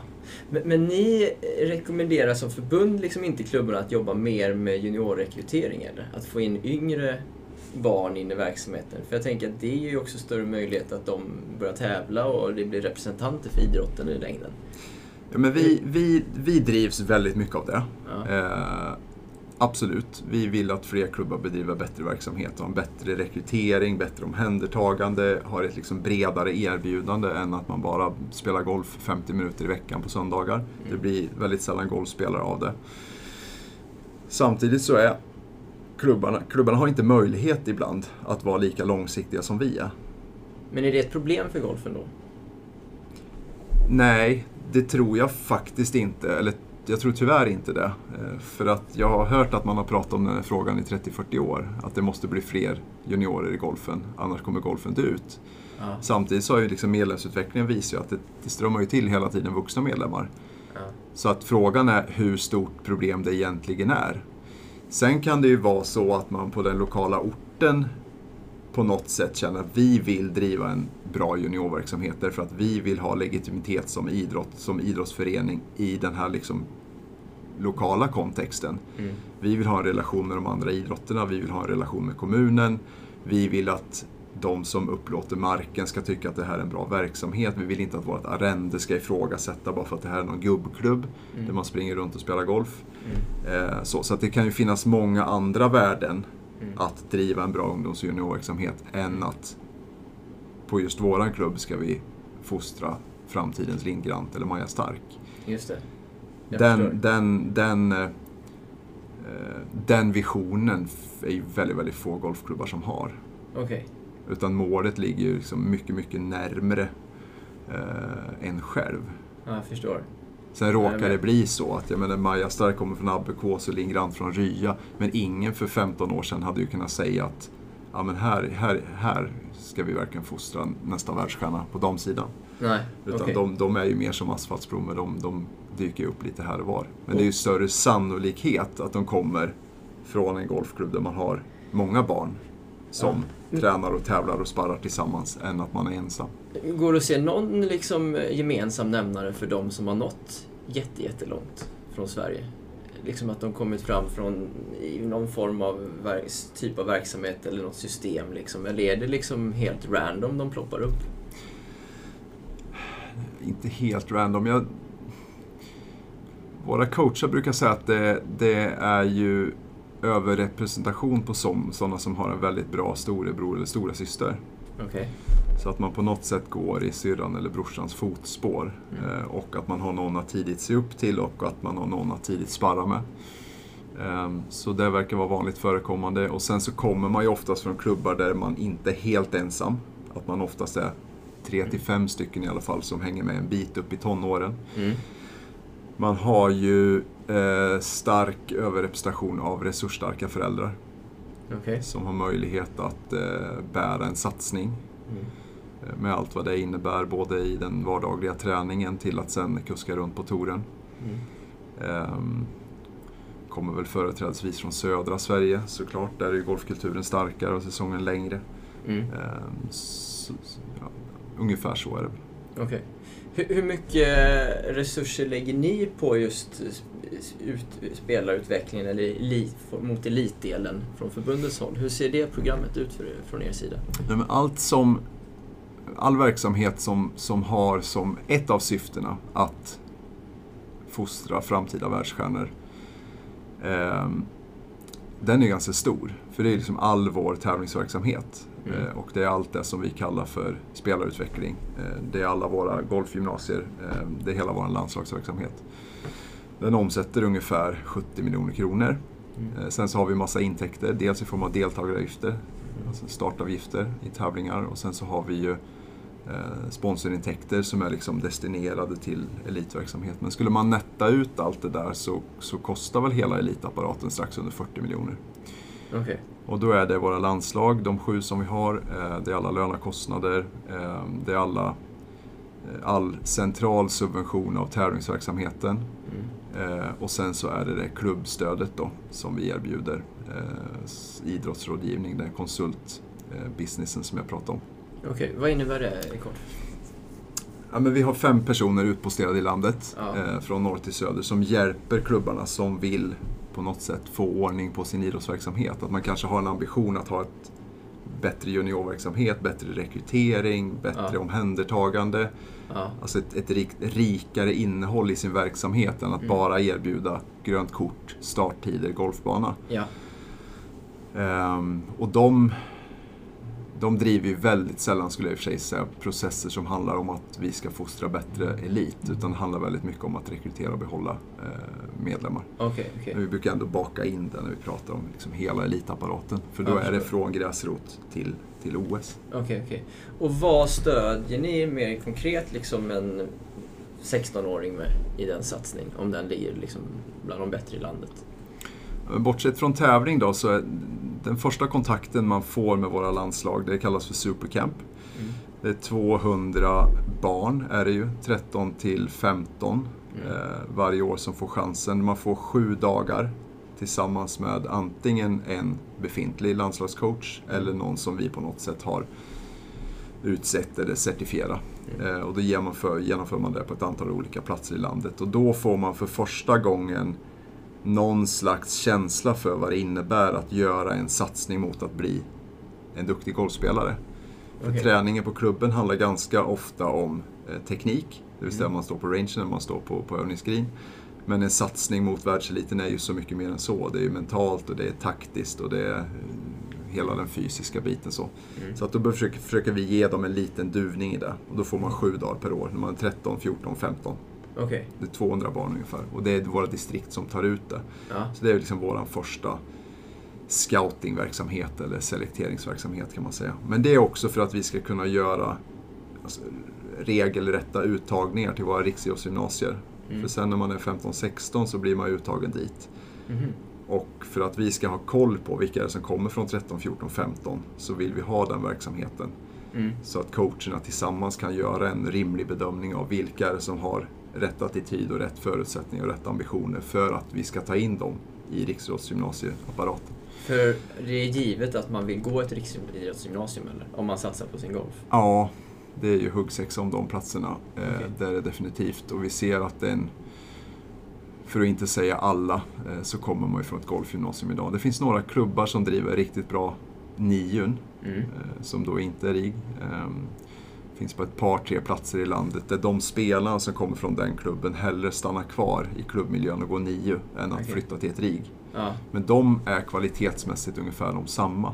Men, men ni rekommenderar som förbund liksom inte klubbarna att jobba mer med juniorrekrytering eller? Att få in yngre barn in i verksamheten? För jag tänker att det ger ju också större möjlighet att de börjar tävla och det blir representanter för idrotten i längden. Ja, men vi, vi, vi drivs väldigt mycket av det. Ja. Eh, absolut. Vi vill att fler klubbar bedriver bättre verksamhet, har en bättre rekrytering, bättre omhändertagande, har ett liksom bredare erbjudande än att man bara spelar golf 50 minuter i veckan på söndagar. Det blir väldigt sällan golfspelare av det. Samtidigt så är klubbarna, klubbarna har inte möjlighet ibland att vara lika långsiktiga som vi är. Men är det ett problem för golfen då? Nej, det tror jag faktiskt inte. Eller jag tror tyvärr inte det. Eh, För att jag har hört att man har pratat om den här frågan i 30-40 år. Att det måste bli fler juniorer i golfen, annars kommer golfen dö ut. Ja. Samtidigt så har ju liksom medlemsutvecklingen visat att det, det strömmar ju till hela tiden vuxna medlemmar. Ja. Så att frågan är hur stort problem det egentligen är. Sen kan det ju vara så att man på den lokala orten på något sätt känner att vi vill driva en bra juniorverksamhet därför att vi vill ha legitimitet som idrott, som idrottsförening i den här liksom lokala kontexten. Mm. Vi vill ha en relation med de andra idrotterna, vi vill ha en relation med kommunen. Vi vill att de som upplåter marken ska tycka att det här är en bra verksamhet. Vi vill inte att vårt arrende ska ifrågasätta bara för att det här är någon gubbklubb där man springer runt och spelar golf. Eh, så, så det kan ju finnas många andra värden att driva en bra ungdoms och juniorverksamhet än att på just våran klubb ska vi fostra framtidens Lindgrant eller Maja Stark. Just det. Jag förstår. Den, den, den, eh, den visionen är ju väldigt, väldigt få golfklubbar som har. Okej. Utan målet ligger ju liksom mycket, mycket närmre eh, en själv. Ja, jag förstår. Sen råkar det bli så att jag menar, Maja Stark kommer från Abbekås och Lindgrant från Rya. Men ingen för 15 år sedan hade ju kunnat säga att ja, men här, här, här ska vi verkligen fostra nästa världsstjärna på damsidan. Nej, Utan okej. de, de är ju mer som asfaltsblommor, de, de dyker upp lite här och var. Men det är ju större sannolikhet att de kommer från en golfklubb där man har många barn som tränar och tävlar och sparrar tillsammans än att man är ensam. Går det att se någon liksom gemensam nämnare för de som har nått jätte, jättelångt från Sverige? Liksom att de kommit fram från i någon form av typ av verksamhet eller något system liksom. Eller är det liksom helt random de ploppar upp? inte helt random. Jag, våra coacher brukar säga att det, det är ju överrepresentation på sådana som har en väldigt bra storebror eller stora syster. Okej. Så att man på något sätt går i syrran eller brorsans fotspår. Mm. Eh, och att man har någon att tidigt se upp till och att man har någon att tidigt sparra med. Ehm, så det verkar vara vanligt förekommande. Och sen så kommer man ju oftast från klubbar där man inte är helt ensam. Att man oftast är tre till fem stycken i alla fall som hänger med en bit upp i tonåren. Mm. Man har ju eh, stark överrepresentation av resursstarka föräldrar Okej. som har möjlighet att eh, bära en satsning. Mm. Eh, Med allt vad det innebär, både i den vardagliga träningen till att sen kuska runt på touren. Mm. Ehm, kommer väl företrädesvis från södra Sverige såklart, där är ju golfkulturen starkare och säsongen längre. Mm. Ehm, så, ja, ungefär så är det. väl. Hur, hur mycket resurser lägger ni på just ut, spelarutvecklingen eller elit, mot elitdelen från förbundets håll? Hur ser det programmet ut för, från er sida? Nej, men allt som, all verksamhet som, som har som ett av syftena att fostra framtida världsstjärnor, eh, den är ganska stor. För det är liksom all vår tävlingsverksamhet. Mm. Eh, och det är allt det som vi kallar för spelarutveckling. Eh, det är alla våra golfgymnasier, eh, det är hela vår landslagsverksamhet. Den omsätter ungefär 70 miljoner kronor. Mm. Sen så har vi massa intäkter, dels i form av deltagaravgifter, alltså startavgifter i tävlingar och sen så har vi ju sponsorintäkter som är liksom destinerade till elitverksamhet. Men skulle man netta ut allt det där så, så kostar väl hela elitapparaten strax under 40 miljoner. Okej. Och då är det våra landslag, de sju som vi har, eh, det är alla lönekostnader, eh, det är alla, eh, all central subvention av tävlingsverksamheten. Mm. Och sen så är det det klubbstödet då som vi erbjuder. Idrottsrådgivning, den konsultbusinessen som jag pratade om. Okej, vad innebär det i kort? Ja, men vi har fem personer utposterade i landet, Ja. eh, från norr till söder, som hjälper klubbarna som vill på något sätt få ordning på sin idrottsverksamhet. Att man kanske har en ambition att ha ett bättre juniorverksamhet, bättre rekrytering, bättre Ja. omhändertagande. Ja. Alltså ett, ett rikt, rikare innehåll i sin verksamhet än att Mm. bara erbjuda grönt kort, starttider, golfbana. Ja. Ehm, och de, de driver ju väldigt sällan, skulle jag i och för sig säga, processer som handlar om att vi ska fostra bättre elit. Utan det handlar väldigt mycket om att rekrytera och behålla eh, medlemmar. Okej, okej. Men vi brukar ändå baka in det när vi pratar om liksom hela elitapparaten. För då är det från gräsrot till, till OS. Okej, okej. Och vad stödjer ni mer konkret liksom en 16-åring med i den satsning? Om den ligger liksom bland de bättre i landet? Bortsett från tävling då, så är den första kontakten man får med våra landslag, det kallas för Supercamp. Mm. Det är 200 barn, är det ju, 13 till 15 Mm. eh, varje år som får chansen. Man får sju dagar tillsammans med antingen en befintlig landslagscoach eller någon som vi på något sätt har utsett eller certifierat. Mm. Eh, och då genomför, genomför man det på ett antal olika platser i landet. Och då får man för första gången någon slags känsla för vad det innebär att göra en satsning mot att bli en duktig golfspelare. Okej. Träningen på klubben handlar ganska ofta om eh, teknik, det vill säga man står på rangen eller man står på, på övningsgreen. Men en satsning mot världseliten är ju så mycket mer än så. Det är ju mentalt och det är taktiskt och det är eh, hela den fysiska biten. Så, Mm. så att då försöker, försöker vi ge dem en liten duvning i det. Och då får man sju dagar per år, när man är 13, 14, 15. Okej. Det är 200 barn ungefär. Och det är våra distrikt som tar ut det. Ja. Så det är liksom vår första scoutingverksamhet eller selekteringsverksamhet kan man säga. Men det är också för att vi ska kunna göra alltså, regelrätta uttagningar till våra riksidrottsgymnasier. Mm. För sen när man är 15-16 så blir man uttagen dit. Mhm. Och för att vi ska ha koll på vilka det är som kommer från 13, 14, 15 så vill vi ha den verksamheten. Mm. Så att coacherna tillsammans kan göra en rimlig bedömning av vilka är det som har rätt attityd och rätt förutsättningar och rätt ambitioner för att vi ska ta in dem i riksidrottsgymnasieapparaten. För det är givet att man vill gå ett riksidrottsgymnasium eller? Om man satsar på sin golf. Ja, det är ju huggsexa om de platserna. Eh, Okej. Det är det definitivt. Och vi ser att den, för att inte säga alla, eh, så kommer man ju från ett golfgymnasium idag. Det finns några klubbar som driver riktigt bra niun, Mm. eh, som då inte är RIG. Finns på ett par, tre platser i landet där de spelarna som kommer från den klubben hellre stannar kvar i klubbmiljön och går nio än att Okej. flytta till ett RIG. Ja. Men de är kvalitetsmässigt ungefär de samma.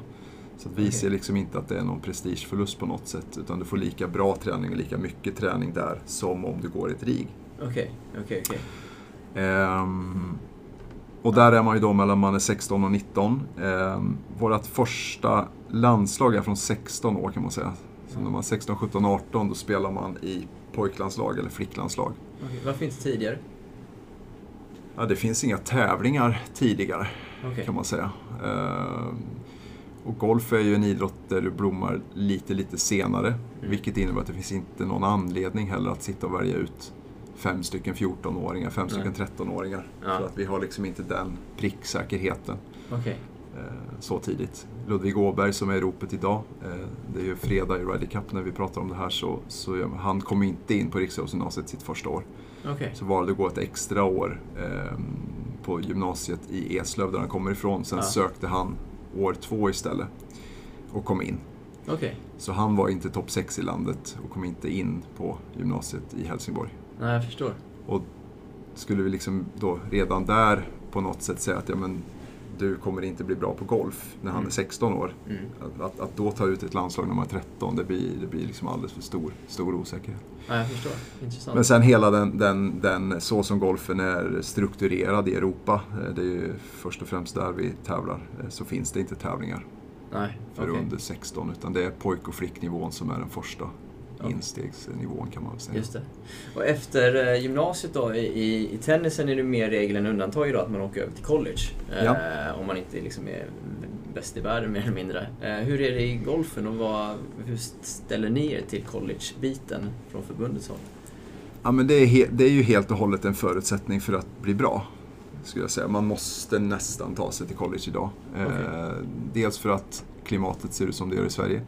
Så vi Okej. ser liksom inte att det är någon prestigeförlust på något sätt. Utan du får lika bra träning och lika mycket träning där som om du går i ett RIG. Okej, okej, okej. Ehm, och där är man ju då mellan man är 16 och 19. Ehm, vårt första landslag är från 16 år kan man säga. Så när man är 16, 17, 18 då spelar man i pojklandslag eller flicklandslag. Okej, Vad finns tidigare? Ja, det finns inga tävlingar tidigare. Okej. kan man säga. Ehm, och golf är ju en idrott där du blommar lite, lite senare. Mm. Vilket innebär att det finns inte någon anledning heller att sitta och välja ut fem stycken 14-åringar, fem stycken 13-åringar. Ja. För att vi har liksom inte den pricksäkerheten Okej. Eh, så tidigt. Ludvig Åberg som är i ropet idag, eh, det är ju fredag i Ryder Cup när vi pratar om det här, så, så han kom inte in på Riksidrottsgymnasiet sitt första år. Okej. Så valde att gå ett extra år eh, på gymnasiet i Eslöv där han kommer ifrån. Sen Ja. sökte han år två istället och kom in. Okej. Så han var inte topp 6 i landet och kom inte in på gymnasiet i Helsingborg. Nej, jag förstår. Och skulle vi liksom då redan där på något sätt säga att ja, men, du kommer inte bli bra på golf när han Mm. är 16 år. Mm. Att, att, då ta ut ett landslag när man är 13, det blir, det blir liksom alldeles för stor, stor osäkerhet. Ja, jag förstår. Intressant. Men sen hela den, den, den, så som golfen är strukturerad i Europa, eh, det är ju först och främst där vi tävlar, eh, så finns det inte tävlingar Nej, för okej. under 16 utan det är pojk och flicknivån som är den första. Instegsnivån kan man väl säga. Just det. Och efter eh, gymnasiet då, i, i, tennisen är det mer regel än undantag då att man åker över till college. Eh, Ja. Om man inte liksom är bäst i världen mer eller mindre. Eh, hur är det i golfen och vad, hur ställer ni er till college-biten från förbundets håll? Ja, men det, är det är ju helt och hållet en förutsättning för att bli bra. Skulle jag säga. Man måste nästan ta sig till college idag. Eh, Okej. dels för att klimatet ser ut som det gör i Sverige.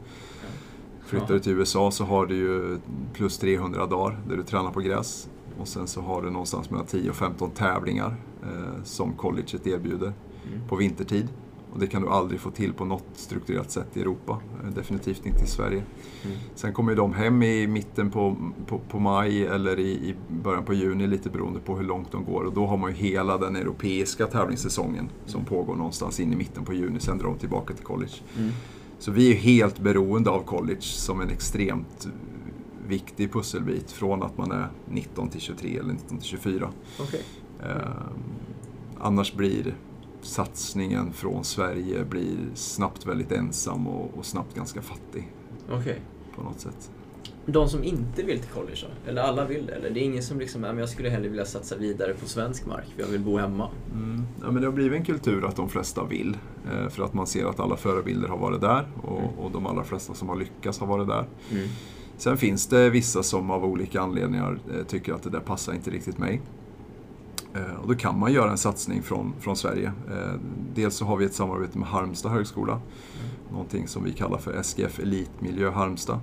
Flyttar du till USA så har du ju plus 300 dagar där du tränar på gräs. Och sen så har du någonstans mellan 10 och 15 tävlingar eh, som colleget erbjuder Mm. på vintertid. Och det kan du aldrig få till på något strukturerat sätt i Europa. Eh, Definitivt inte i Sverige. Mm. Sen kommer ju de hem i mitten på, på, på maj eller i, i början på juni, lite beroende på hur långt de går. Och då har man ju hela den europeiska tävlingssäsongen som pågår någonstans in i mitten på juni. Sen drar de tillbaka till college. Mm. Så vi är helt beroende av college som en extremt viktig pusselbit från att man är 19 till 23 eller 19 till 24. Okej. Eh, annars blir satsningen från Sverige blir snabbt väldigt ensam och, och snabbt ganska fattig Okej. på något sätt. De som inte vill till college då? Eller alla vill det? Eller det är ingen som liksom, "Ja, men jag skulle hellre vilja satsa vidare på svensk mark för jag vill bo hemma. Mm. Ja, men det har blivit en kultur att de flesta vill. Eh, för att man ser att alla förebilder har varit där och, och de allra flesta som har lyckats har varit där. Mm. Sen finns det vissa som av olika anledningar eh, tycker att det där passar inte riktigt mig. Eh, och då kan man göra en satsning från, från Sverige. Dels så har vi ett samarbete med Halmstad högskola. Någonting som vi kallar för SGF Elitmiljö Halmstad.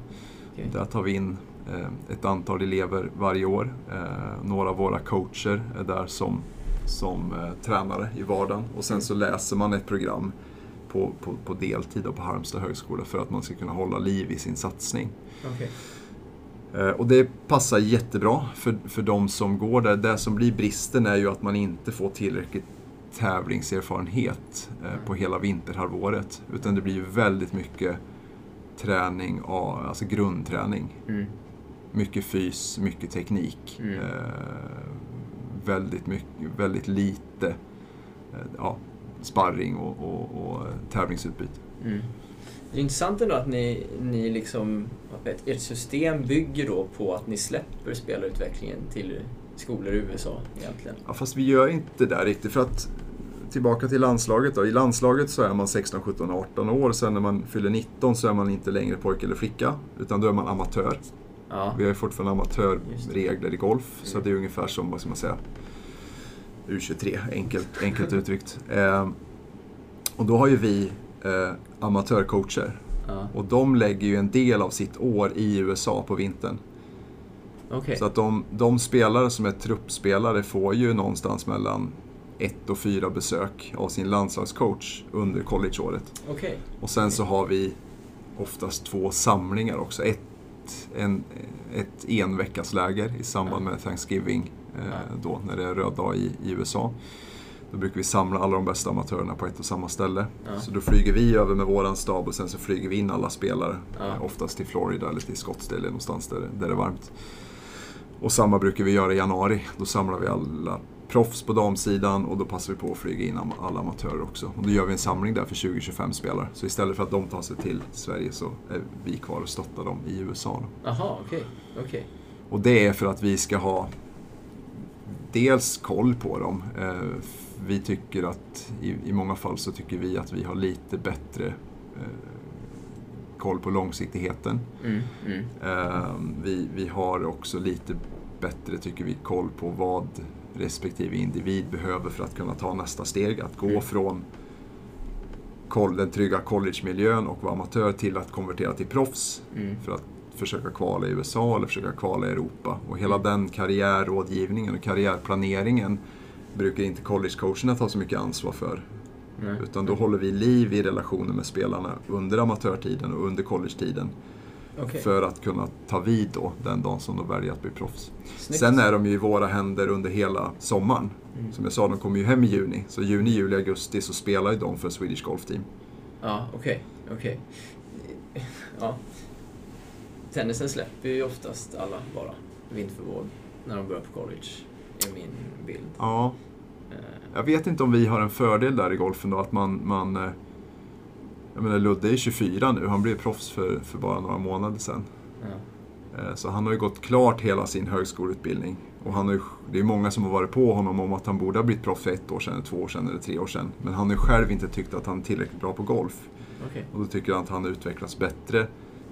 Okej. Där tar vi in eh, ett antal elever varje år. Eh, några av våra coacher är där som, som eh, tränare i vardagen. Och sen så läser man ett program på, på, på deltid på Halmstad högskola för att man ska kunna hålla liv i sin satsning. Eh, Och det passar jättebra för, för de som går där. Det som blir bristen är ju att man inte får tillräckligt tävlingserfarenhet på hela vinterhalvåret. Utan det blir väldigt mycket träning, alltså grundträning. Mm. Mycket fys, mycket teknik. Mm. Eh, väldigt, mycket, väldigt lite eh, ja, sparring och, och, och tävlingsutbyte. Mm. Det är intressant ändå att ni, ni liksom, ert system bygger då på att ni släpper spelarutvecklingen till skolor i USA egentligen. Ja, fast vi gör inte det där riktigt. För att tillbaka till landslaget då. I landslaget så är man 16, 17, 18 år. Sen när man fyller 19 så är man inte längre pojke eller flicka. Utan då är man amatör. Ja. Vi har ju fortfarande amatörregler i golf. Så Mm. det är ungefär som, vad ska man säga, U23, enkelt, enkelt uttryckt. Eh, och då har ju vi eh, amatörcoacher. ja. Och de lägger ju en del av sitt år i USA på vintern. Okej. Så att de, de spelare som är truppspelare får ju någonstans mellan ett och fyra besök av sin landslagscoach under collegeåret. Okej. Och sen så har vi oftast två samlingar också. Ett, en, ett enveckasläger i samband med Thanksgiving, eh, då när det är röd dag i, i USA. Då brukar vi samla alla de bästa amatörerna på ett och samma ställe. Ja. Så då flyger vi över med våran stab och sen så flyger vi in alla spelare. Ja. Eh, Oftast till Florida eller till Scottsdale någonstans där, där det är varmt. Och samma brukar vi göra i januari. Då samlar vi alla proffs på damsidan och då passar vi på att flyga in alla amatörer också. Och då gör vi en samling där för 20-25 spelare. Så istället för att de tar sig till Sverige så är vi kvar och stöttar dem i USA. Jaha, okej. Okej. Och det är för att vi ska ha dels koll på dem. Eh, Vi tycker att i, i många fall så tycker vi att vi har lite bättre eh, koll på långsiktigheten. Mm, mm. Eh, Vi, vi har också lite bättre, tycker vi, koll på vad respektive individ behöver för att kunna ta nästa steg. Att gå Mm. från den trygga collegemiljön och vara amatör till att konvertera till proffs Mm. för att försöka kvala i USA eller försöka kvala i Europa. Och hela den karriärrådgivningen och karriärplaneringen brukar inte collegecoacherna ta så mycket ansvar för. Nej. Utan då håller vi liv i relationen med spelarna under amatörtiden och under collegetiden. Okej. För att kunna ta vid då den dagen som de väljer att bli proffs. Snyggt. Sen är de ju i våra händer under hela sommaren. Mm. Som jag sa, de kommer ju hem i juni. Så juni, juli, augusti så spelar ju de för Swedish Golf Team. Ja, okej. Okej. Ja. Tennisen släpper ju oftast alla bara vind för våg när de börjar på college, är min bild. Ja, Eh, Jag vet inte om vi har en fördel där i golfen då, att man... man eh, jag menar, Ludde är 24 nu, han blev proffs för, för bara några månader sedan. ja. Eh, Så han har ju gått klart hela sin högskoleutbildning. Och han har ju, det är många som har varit på honom om att han borde ha blivit proffs för ett år sedan, två år sedan eller tre år sedan. Men han har ju själv inte tyckt att han är tillräckligt bra på golf. Okej. Och då tycker han att han utvecklas bättre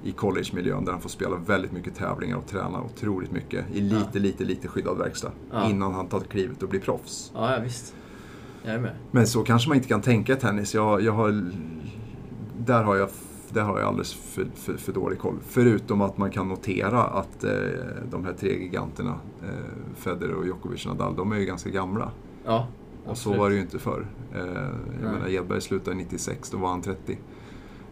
i collegemiljön där han får spela väldigt mycket tävlingar och träna otroligt mycket i lite, Ja. lite, lite skyddad verkstad. Ja. Innan han tar klivet och blir proffs. Ja, ja, visst. Jag är med. Men så kanske man inte kan tänka i tennis. Jag, jag har, där, har jag, där har jag alldeles för, för, för dålig koll. Förutom att man kan notera att eh, de här tre giganterna, eh, Federer och Djokovic och Nadal, de är ju ganska gamla. Ja, Och Absolut. så var det ju inte förr. Eh, jag Nej. menar Edberg slutade 96, då var han 30.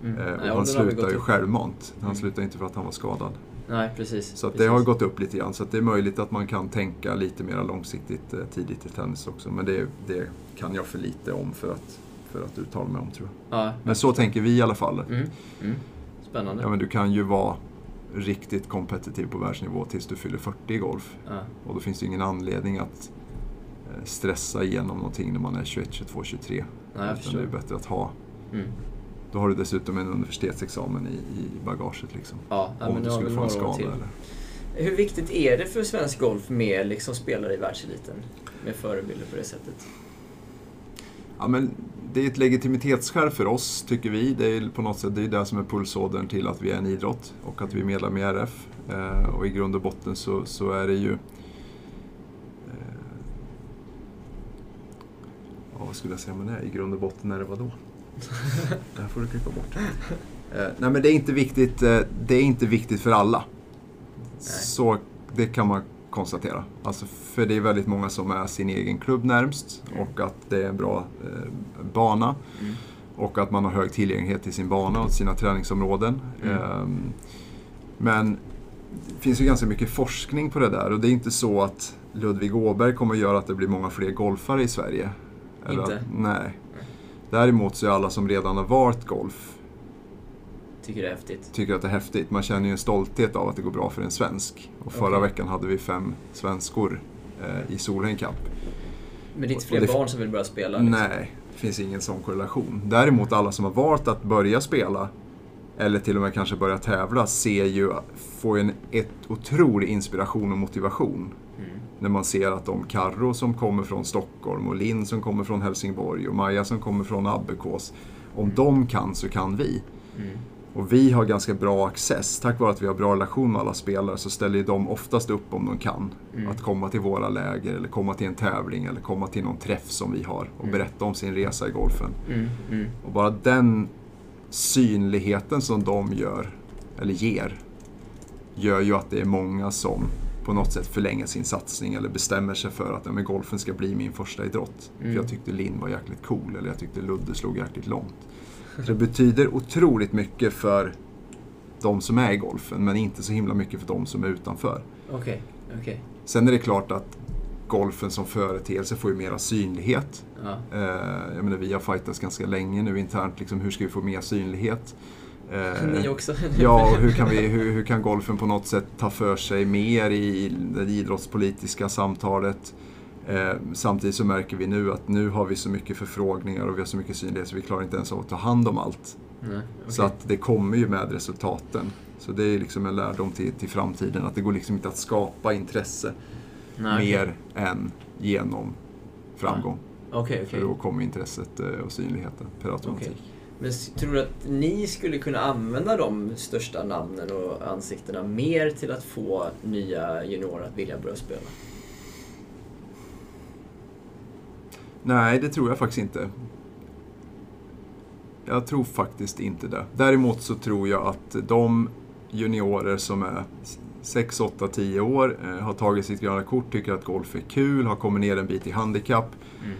Mm. Eh, Nej, och har han slutade ju självmant. Han Mm. slutade inte för att han var skadad. Nej, precis. Så det precis. har gått upp lite grann. Så det är möjligt att man kan tänka lite mer långsiktigt eh, tidigt i tennis också. Men det, det kan jag för lite om för att, för att uttala mig om tror jag. Ja, Men så tänker vi i alla fall. Mm. Mm. Spännande. Ja, men du kan ju vara riktigt kompetitiv på världsnivå tills du fyller 40 i golf. Ja. Och då finns det ingen anledning att eh, stressa igenom någonting när man är 21, 22, 23. Nej, Utan det är bättre att ha. Mm. Då har du dessutom en universitetsexamen i, i bagaget. Liksom. Ja, om men du skulle få en skada. Eller. Hur viktigt är det för svensk golf med liksom spelare i världseliten? Med förebilder på det sättet? Ja, men det är ett legitimitetsskär för oss, tycker vi. Det är på något sätt det, är det som är pulsådern till att vi är en idrott och att vi är medlem i RF. Eh, och i grund och botten så, så är det ju... Eh, ja, vad skulle jag säga man är? I grund och botten är det vadå? det här får du klippa bort. Eh, nej, men det är inte viktigt, eh, det är inte viktigt för alla. Så det kan man konstatera. Alltså, för det är väldigt många som är sin egen klubb närmst och att det är en bra eh, bana. Mm. Och att man har hög tillgänglighet till sin bana och sina träningsområden. Mm. Ehm, men det finns ju ganska mycket forskning på det där och det är inte så att Ludvig Åberg kommer att göra att det blir många fler golfare i Sverige. Inte? Att, nej. Däremot så är alla som redan har valt golf Tycker det är häftigt. tycker att det är häftigt. Man känner ju en stolthet av att det går bra för en svensk. Och förra Okej. veckan hade vi fem svenskor eh, i Solheim Cup. Men det är inte fler det- barn som vill börja spela? Liksom. Nej, det finns ingen sån korrelation. Däremot alla som har valt att börja spela, eller till och med kanske börja tävla, ser ju, får ju en ett otrolig inspiration och motivation. Mm. När man ser att de Karro som kommer från Stockholm och Linn som kommer från Helsingborg och Maja som kommer från Abbekås. Om de kan så kan vi. Mm. Och vi har ganska bra access. Tack vare att vi har bra relation med alla spelare så ställer de oftast upp om de kan. Mm. Att komma till våra läger eller komma till en tävling eller komma till någon träff som vi har och berätta om sin resa i golfen. Mm. Mm. Och bara den synligheten som de gör, eller ger, gör ju att det är många som på något sätt förlänger sin satsning eller bestämmer sig för att ja, men golfen ska bli min första idrott. Mm. För jag tyckte Linn var jäkligt cool eller jag tyckte Ludde slog jäkligt långt. Så det betyder otroligt mycket för de som är i golfen men inte så himla mycket för de som är utanför. Okej, okej. Sen är det klart att golfen som företeelse får ju mera synlighet. Ja. Eh, jag menar, vi har fightats ganska länge nu internt, liksom, hur ska vi få mer synlighet? Eh, Ni också? Ja, och hur kan, vi, hur, hur kan golfen på något sätt ta för sig mer i det idrottspolitiska samtalet? Eh, samtidigt så märker vi nu att nu har vi så mycket förfrågningar och vi har så mycket synlighet så vi klarar inte ens av att ta hand om allt. Nej, Så okej. att det kommer ju med resultaten. Så det är liksom en lärdom till, till framtiden, att det går liksom inte att skapa intresse Nej, mer än genom framgång. Okej, okej. För då kommer intresset eh, och synligheten per automatik. Men tror du att ni skulle kunna använda de största namnen och ansiktena mer till att få nya juniorer att vilja börja spela? Nej, det tror jag faktiskt inte. Jag tror faktiskt inte det. Däremot så tror jag att de juniorer som är 6, 8, 10 år, eh, har tagit sitt gröna kort, tycker att golf är kul, har kommit ner en bit i handikapp. Mm.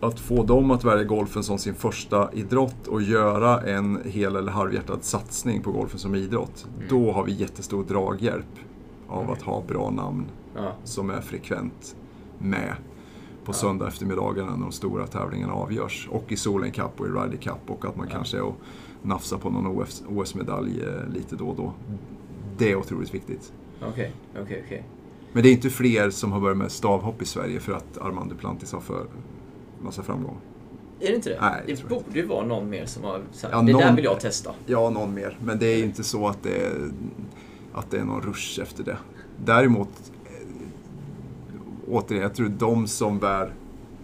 Att få dem att välja golfen som sin första idrott och göra en hel eller halvhjärtad satsning på golfen som idrott. Mm. Då har vi jättestor draghjälp av att ha bra namn Ja. som är frekvent med på söndag eftermiddagarna när de stora tävlingarna avgörs. Och i Solen Cup och i Ryder Cup och att man kanske är och nafsar på någon OS OS-medalj eh, lite då och då. Det är otroligt viktigt. Okej, okej, okej. Men det är inte fler som har börjat med stavhopp i Sverige för att Armand Duplantis har för massa framgång. Är det inte det? Nej, det det borde ju vara någon mer som har sagt Ja, det där någon- vill jag testa. Ja, någon mer. Men det är ju inte så att det är, att det är någon rush efter det. Däremot, återigen, jag tror de som bär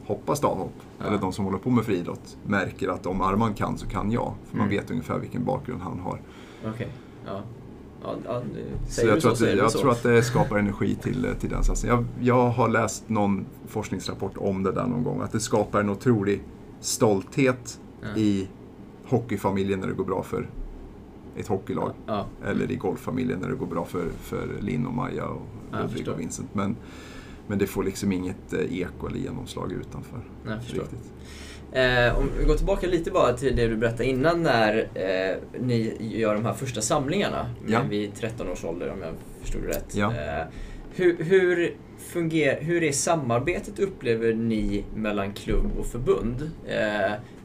hoppa stavhopp, Ja. eller de som håller på med friidrott, märker att om Arman kan så kan jag. För man Mm. vet ungefär vilken bakgrund han har. Okej, ja. Ja, ja, Så jag, så, att jag tror att det skapar energi till, till den satsningen. Jag, jag har läst någon forskningsrapport om det där någon gång, att det skapar en otrolig stolthet Ja. i hockeyfamiljen när det går bra för ett hockeylag. Eller i golffamiljen när det går bra för, för Linn och Maja och Ludvig och Vincent. Men, men det får liksom inget eh, eko eller genomslag utanför. Nej. Riktigt. Eh, om vi går tillbaka lite bara till det du berättade innan när eh, ni gör de här första samlingarna Ja. eh, vid 13 års ålder om jag förstod det rätt. Ja. Eh, hur, hur, funger, hur är samarbetet upplever ni mellan klubb och förbund?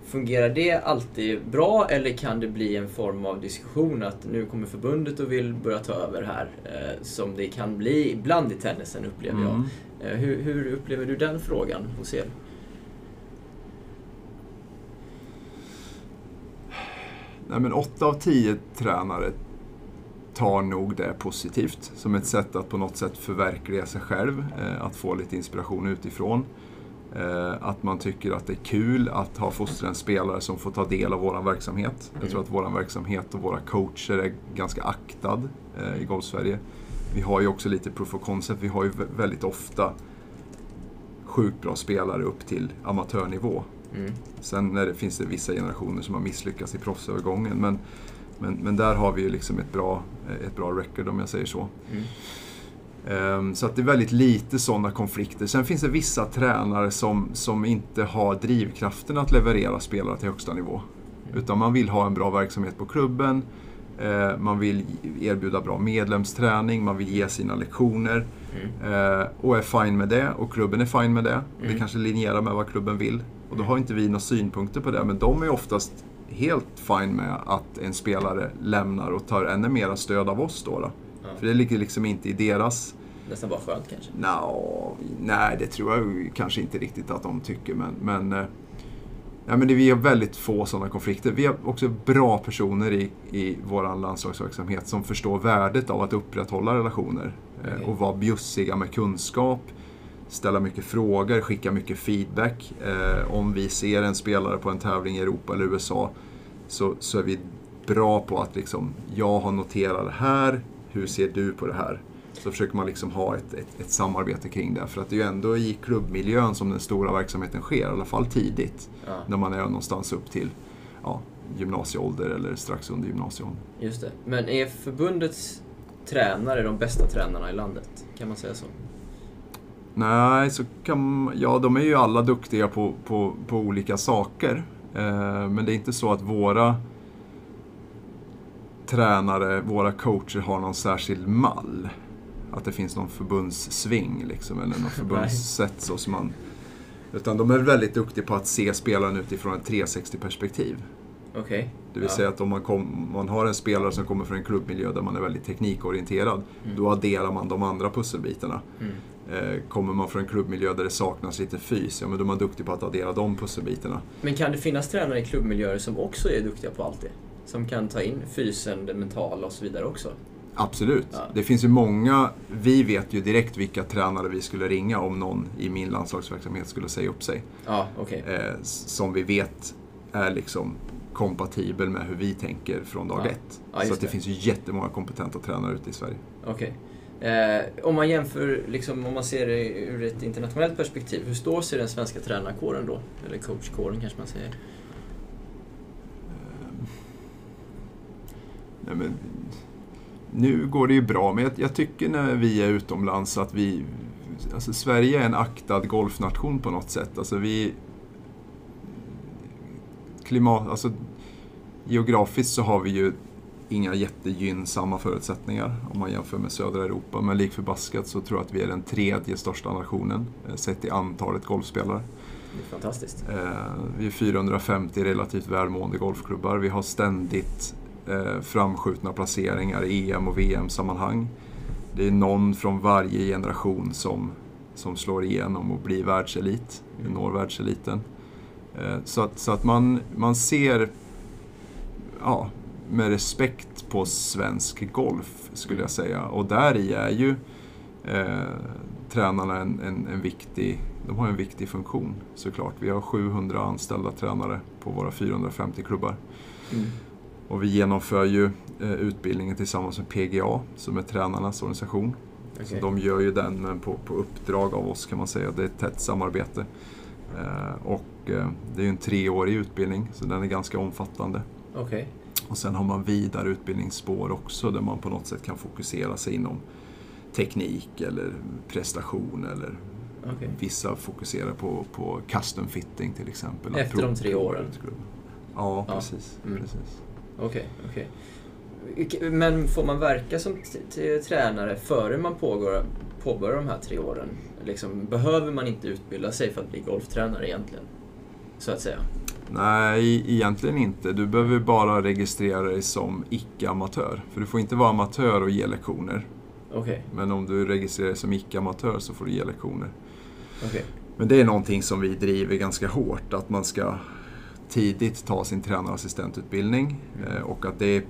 Fungerar det alltid bra eller kan det bli en form av diskussion att nu kommer förbundet och vill börja ta över här? Eh, som det kan bli ibland i tennisen upplever jag. Mm. Eh, hur, hur upplever du den frågan hos er? Nej, men 8 av 10 tränare tar nog det positivt som ett sätt att på något sätt förverkliga sig själv, eh, att få lite inspiration utifrån. Eh, att man tycker att det är kul att ha fostra en spelare som får ta del av vår verksamhet. Jag tror att vår verksamhet och våra coacher är ganska aktad eh, i Golfsverige. Vi har ju också lite proof of concept. Vi har ju vä- väldigt ofta sjukt bra spelare upp till amatörnivå. Mm. Sen det, finns det vissa generationer som har misslyckats i proffsövergången. Men, men, men där har vi ju liksom ett bra, ett bra record om jag säger så. Mm. Ehm, Så att det är väldigt lite sådana konflikter. Sen finns det vissa tränare som, som inte har drivkraften att leverera spelare till högsta nivå. Utan man vill ha en bra verksamhet på klubben, eh, man vill erbjuda bra medlemsträning, man vill ge sina lektioner. eh, Och är fine med det, och klubben är fine med det. Det kanske linjerar med vad klubben vill. Och då har inte vi några synpunkter på det, men de är oftast helt fine med att en spelare lämnar och tar ännu mera stöd av oss då. då. För det ligger liksom inte i deras Nästan bara skönt kanske. Nå, nej, det tror jag kanske inte riktigt att de tycker. Men, men, eh, ja, men det, vi har väldigt få sådana konflikter. Vi har också bra personer i, i vår landslagsverksamhet som förstår värdet av att upprätthålla relationer. eh, Okej. Och vara bjussiga med kunskap, ställa mycket frågor, skicka mycket feedback. Eh, om vi ser en spelare på en tävling i Europa eller USA så, så är vi bra på att liksom, jag har noterat det här, hur ser du på det här? Så försöker man liksom ha ett, ett, ett samarbete kring det. För att det är ju ändå i klubbmiljön som den stora verksamheten sker, i alla fall tidigt. Ja. När man är någonstans upp till ja, gymnasieålder eller strax under gymnasieålder. Just det. Men är förbundets tränare de bästa tränarna i landet? Kan man säga så? Nej, så kan ja de är ju alla duktiga på, på, på olika saker. Eh, men det är inte så att våra tränare, våra coacher har någon särskild mall. Att det finns någon förbundssving liksom, eller något förbundssätt så som man... Utan de är väldigt duktiga på att se spelaren utifrån ett 360-perspektiv. Okej. Det vill ja. säga att om man, kom, man har en spelare som kommer från en klubbmiljö där man är väldigt teknikorienterad, då adderar man de andra pusselbitarna. Mm. Eh, kommer man från en klubbmiljö där det saknas lite fys, ja men då är man duktig på att addera de pusselbitarna. Men kan det finnas tränare i klubbmiljöer som också är duktiga på allt det? Som kan ta in fysen, det mentala och så vidare också? Absolut. Ja. Det finns ju många, vi vet ju direkt vilka tränare vi skulle ringa om någon i min landslagsverksamhet skulle säga upp sig. Ja, okej. Eh, som vi vet är liksom kompatibel med hur vi tänker från dag Ja. ett. Ja, Så att det, det. finns ju jättemånga kompetenta tränare ute i Sverige. Okej. Eh, om man jämför, liksom, om man ser det ur ett internationellt perspektiv, hur står sig den svenska tränarkåren då? Eller coachkåren kanske man säger? Nej, men, nu går det ju bra, men jag, jag tycker när vi är utomlands att vi... Alltså Sverige är en aktad golfnation på något sätt. Alltså vi... Klimat, alltså, geografiskt så har vi ju inga jättegynnsamma förutsättningar om man jämför med södra Europa. Men lik förbaskat så tror jag att vi är den tredje största nationen eh, sett i antalet golfspelare. Det är fantastiskt. Eh, vi är 450 relativt välmående golfklubbar. Vi har ständigt framskjutna placeringar i EM och VM-sammanhang. Det är någon från varje generation som, som slår igenom och blir världselit, når världseliten. Eh, så att, så att man, man ser ja, med respekt på svensk golf, skulle jag säga. Och där i är ju eh, tränarna en, en, en viktig, de har en viktig funktion såklart. Vi har 700 anställda tränare på våra 450 klubbar. Mm. Och vi genomför ju eh, utbildningen tillsammans med PGA som är tränarnas organisation. Så Okej. de gör ju den men på, på uppdrag av oss kan man säga. Det är ett tätt samarbete. Eh, och eh, det är ju en treårig utbildning så den är ganska omfattande. Okej. Och sen har man vidare utbildningsspår också där man på något sätt kan fokusera sig inom teknik eller prestation eller Okej. Vissa fokuserar på, på custom fitting till exempel. Efter de tre åren? Ja, Ja. precis. Mm. precis. Okej, okej. Vilke- Men får man verka som tränare före man pågår, påbörjar de här tre åren? Liksom, behöver man inte utbilda sig för att bli golftränare egentligen? Så att säga. Nej, egentligen inte. Du behöver bara registrera dig som icke-amatör. För du får inte vara amatör och ge lektioner. Okej, Men om du registrerar dig som icke-amatör så får du ge lektioner. okej. Men det är någonting som vi driver ganska hårt, att man ska tidigt ta sin tränarassistentutbildning eh, och att det är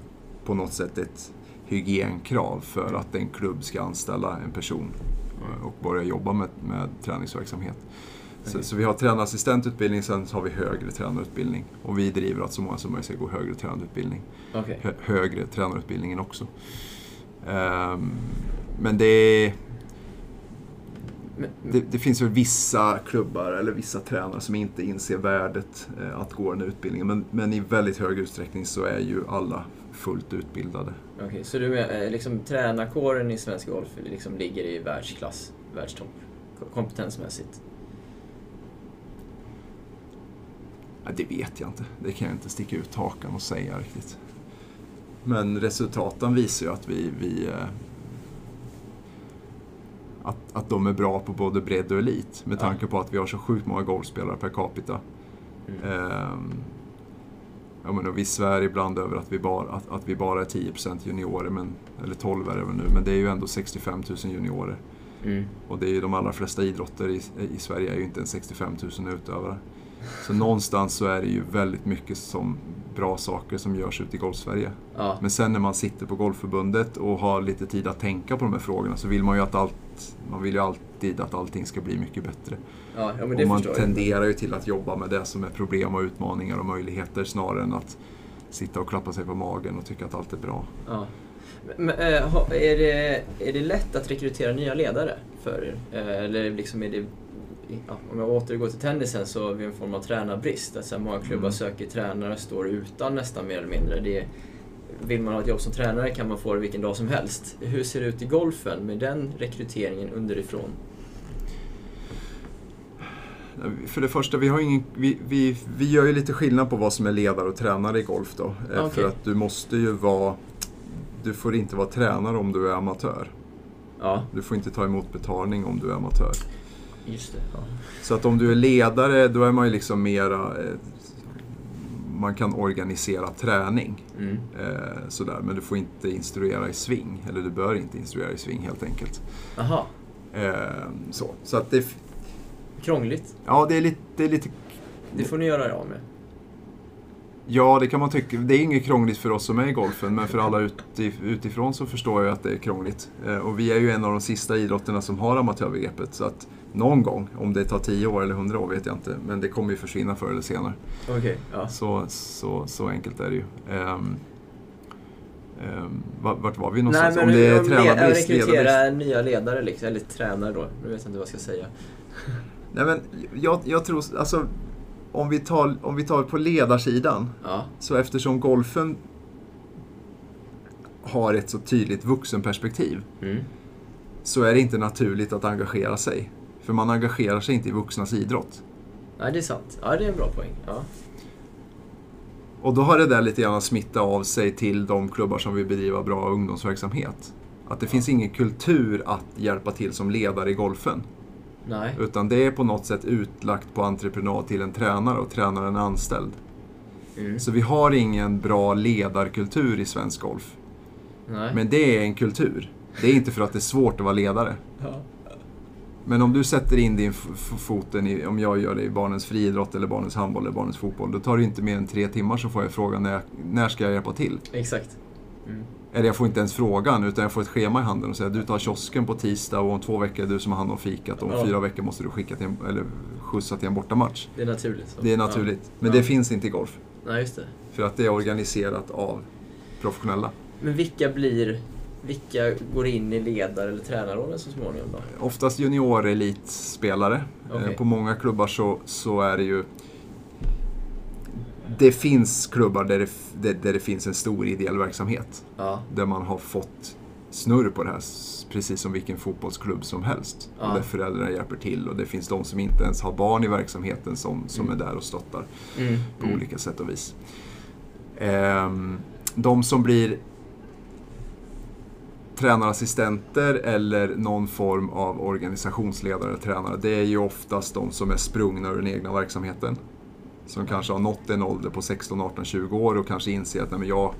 på något sätt ett hygienkrav för att en klubb ska anställa en person eh, och börja jobba med, med träningsverksamhet. Så, så vi har tränarassistentutbildning, sen har vi högre tränarutbildning. Och vi driver att så många som möjligt ska gå högre tränarutbildning. Okej. Hö, högre tränarutbildningen också. Ehm, men det är... Det, det finns väl vissa klubbar eller vissa tränare som inte inser värdet eh, att gå den här utbildningen. Men, men i väldigt hög utsträckning så är ju alla fullt utbildade. Okej, så du menar, eh, liksom tränarkåren i svensk golf liksom ligger i världsklass, världstopp, ko- kompetensmässigt? Ja, det vet jag inte. Det kan jag inte sticka ut hakan och säga riktigt. Men resultaten visar ju att vi... vi eh, att, att de är bra på både bredd och elit. Med tanke på att vi har så sjukt många golfspelare per capita. Mm. Ehm, ja, men vi svär ibland över att vi bara, att, att vi bara är 10% juniorer, men, eller 12 är det väl nu, men det är ju ändå 65 000 juniorer. Mm. Och det är ju de allra flesta idrotter i, i Sverige är ju inte en 65 000 utövare. Så någonstans så är det ju väldigt mycket som bra saker som görs ute i Golfsverige. Ja, Men sen när man sitter på Golfförbundet och har lite tid att tänka på de här frågorna så vill man ju att allt, man vill ju alltid att allting ska bli mycket bättre. ja, ja och man tenderar ju till att jobba med det som är problem och utmaningar och möjligheter snarare än att sitta och klappa sig på magen och tycka att allt är bra. Ja. Men, ha- är, det, är det lätt att rekrytera nya ledare för er? Eh, eller liksom är det, ja, om jag återgår till tennisen så har vi en form av tränarbrist. Alltså många klubbar Mm. söker tränare, står utan nästan mer eller mindre. Det, vill man ha ett jobb som tränare kan man få det vilken dag som helst. Hur ser det ut i golfen med den rekryteringen underifrån? För det första, vi, har ingen, vi, vi, vi gör ju lite skillnad på vad som är ledare och tränare i golf då. Eh, Okej. För att du måste ju vara... Du får inte vara tränare om du är amatör. Ja, Du får inte ta emot betalning om du är amatör. just det. Ja. Så att om du är ledare, då är man ju liksom mera... Man kan organisera träning. Mm. Eh, sådär. Men du får inte instruera i sving. Eller du bör inte instruera i sving helt enkelt. Aha, Eh, så så att det, krångligt. ja, det är lite... Det är lite Det får ni göra er av med. Ja, det kan man tycka. Det är inget krångligt för oss som är i golfen, men för alla utif- utifrån så förstår jag att det är krångligt. Eh, Och vi är ju en av de sista idrotterna som har amatörbegreppet, så att någon gång, om det tar 10 år eller 100 år vet jag inte, men det kommer ju försvinna förr eller senare. Okej, ja. Så, så, så enkelt är det ju. Ehm, ehm, vart, var vi någonstans? Nej, men om det är tränarbrist, ledarbrist? rekrytera nya ledare, liksom, eller tränare då. Nu vet jag inte vad jag ska säga. Nej, men jag, jag tror, alltså, om vi, tar, om vi tar på ledarsidan, Ja, Så eftersom golfen har ett så tydligt vuxenperspektiv mm. så är det inte naturligt att engagera sig. För man engagerar sig inte i vuxnas idrott. Nej, det är sant. Ja, det är en bra poäng. Ja. Och då har det där lite grann smittat av sig till de klubbar som vill bedriva bra ungdomsverksamhet. Att det finns ingen kultur att hjälpa till som ledare i golfen. Nej. Utan det är på något sätt utlagt på entreprenad till en tränare och tränaren är anställd. Mm. Så vi har ingen bra ledarkultur i svensk golf. Nej. Men det är en kultur. Det är inte för att det är svårt att vara ledare. Ja. Men om du sätter in din foten i, om jag gör det i barnens friidrott eller barnens handboll eller barnens fotboll, då tar det inte mer än tre timmar så får jag frågan när, när ska jag hjälpa till? Exakt. Mm. Eller jag får inte ens frågan, utan jag får ett schema i handen och säger du tar kiosken på tisdag och om två veckor är du som har hand om fikat och om Ja. fyra veckor måste du skicka till en, eller skjutsa till en bortamatch. Det är naturligt. Så. Det är naturligt. Men Ja. det finns inte i golf. Nej, just det. För att det är organiserat av professionella. Men vilka blir... Vilka går in i ledar eller tränarrollen så småningom då? Oftast junior-elitspelare. Eh, På många klubbar så, så är det ju... Det finns klubbar där det, där, där det finns en stor ideell verksamhet. Ja. Där man har fått snurr på det här, precis som vilken fotbollsklubb som helst. Ja. Där föräldrarna hjälper till och det finns de som inte ens har barn i verksamheten som, som Mm. är där och stöttar Mm. på olika sätt och vis. Ehm, de som blir tränarassistenter eller någon form av organisationsledare eller tränare, det är ju oftast de som är sprungna ur den egna verksamheten. Som kanske har nått en ålder på 16, 18, 20 år och kanske inser att nej, men jag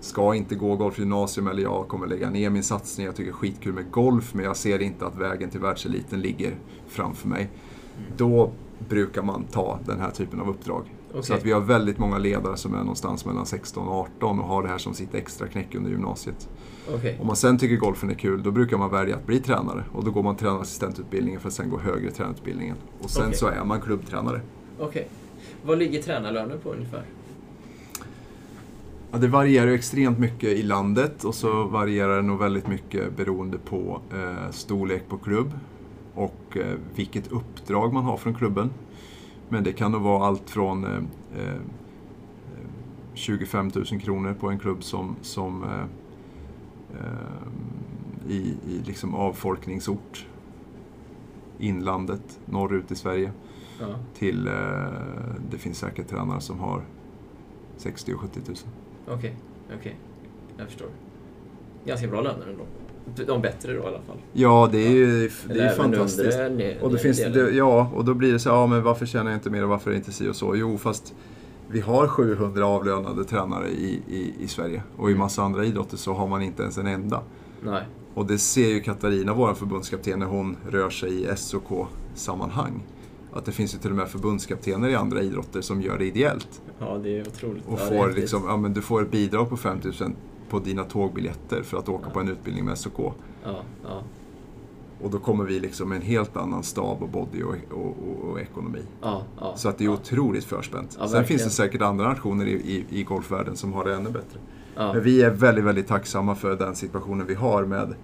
ska inte gå golfgymnasium eller jag kommer lägga ner min satsning. Jag tycker det är skitkul med golf men jag ser inte att vägen till världseliten ligger framför mig. Då brukar man ta den här typen av uppdrag. Så Okej. att vi har väldigt många ledare som är någonstans mellan 16 och 18 och har det här som sitt extra knäck under gymnasiet. Okej. Om man sen tycker golfen är kul, då brukar man välja att bli tränare. Och då går man tränarassistentutbildningen för att sen gå högre tränarutbildningen. Och sen Okej. så är man klubbtränare. Okej. Vad ligger tränarlönen på ungefär? Ja, det varierar ju extremt mycket i landet och så varierar det nog väldigt mycket beroende på eh, storlek på klubb och eh, vilket uppdrag man har från klubben. Men det kan nog vara allt från eh, eh, 25 000 kronor på en klubb som, som eh, eh, i, i liksom avfolkningsort, inlandet, norrut i Sverige, Ja. till eh, det finns säkert tränare som har 60 och 70 000. Okej, okej. Jag förstår. Ganska bra löner ändå. De bättre då i alla fall. Ja, det är ju det är fantastiskt. undre ne- Och, det finns, det, ja, och då blir det så ja men varför tjänar jag inte mer och varför är det inte si och så? Jo, fast vi har 700 avlönade tränare i, i, i Sverige. Och i massa andra idrotter så har man inte ens en enda. Nej. Och det ser ju Katarina, vår förbundskapten, när hon rör sig i SOK-sammanhang. Att det finns ju till och med förbundskaptener i andra idrotter som gör det ideellt. Ja, det är otroligt. Och ja, får häftigt. liksom, ja, men du får ett bidrag på 5000 på dina tågbiljetter för att åka på en utbildning med SOK. Ja, ja, Och då kommer vi liksom med en helt annan stab och body och, och, och, och ekonomi. ja, ja. Så att det är ja. otroligt förspänt. Sen verkligen. finns det säkert andra nationer i, i, i golfvärlden som har det ännu bättre. Men vi är väldigt, väldigt tacksamma för den situationen vi har med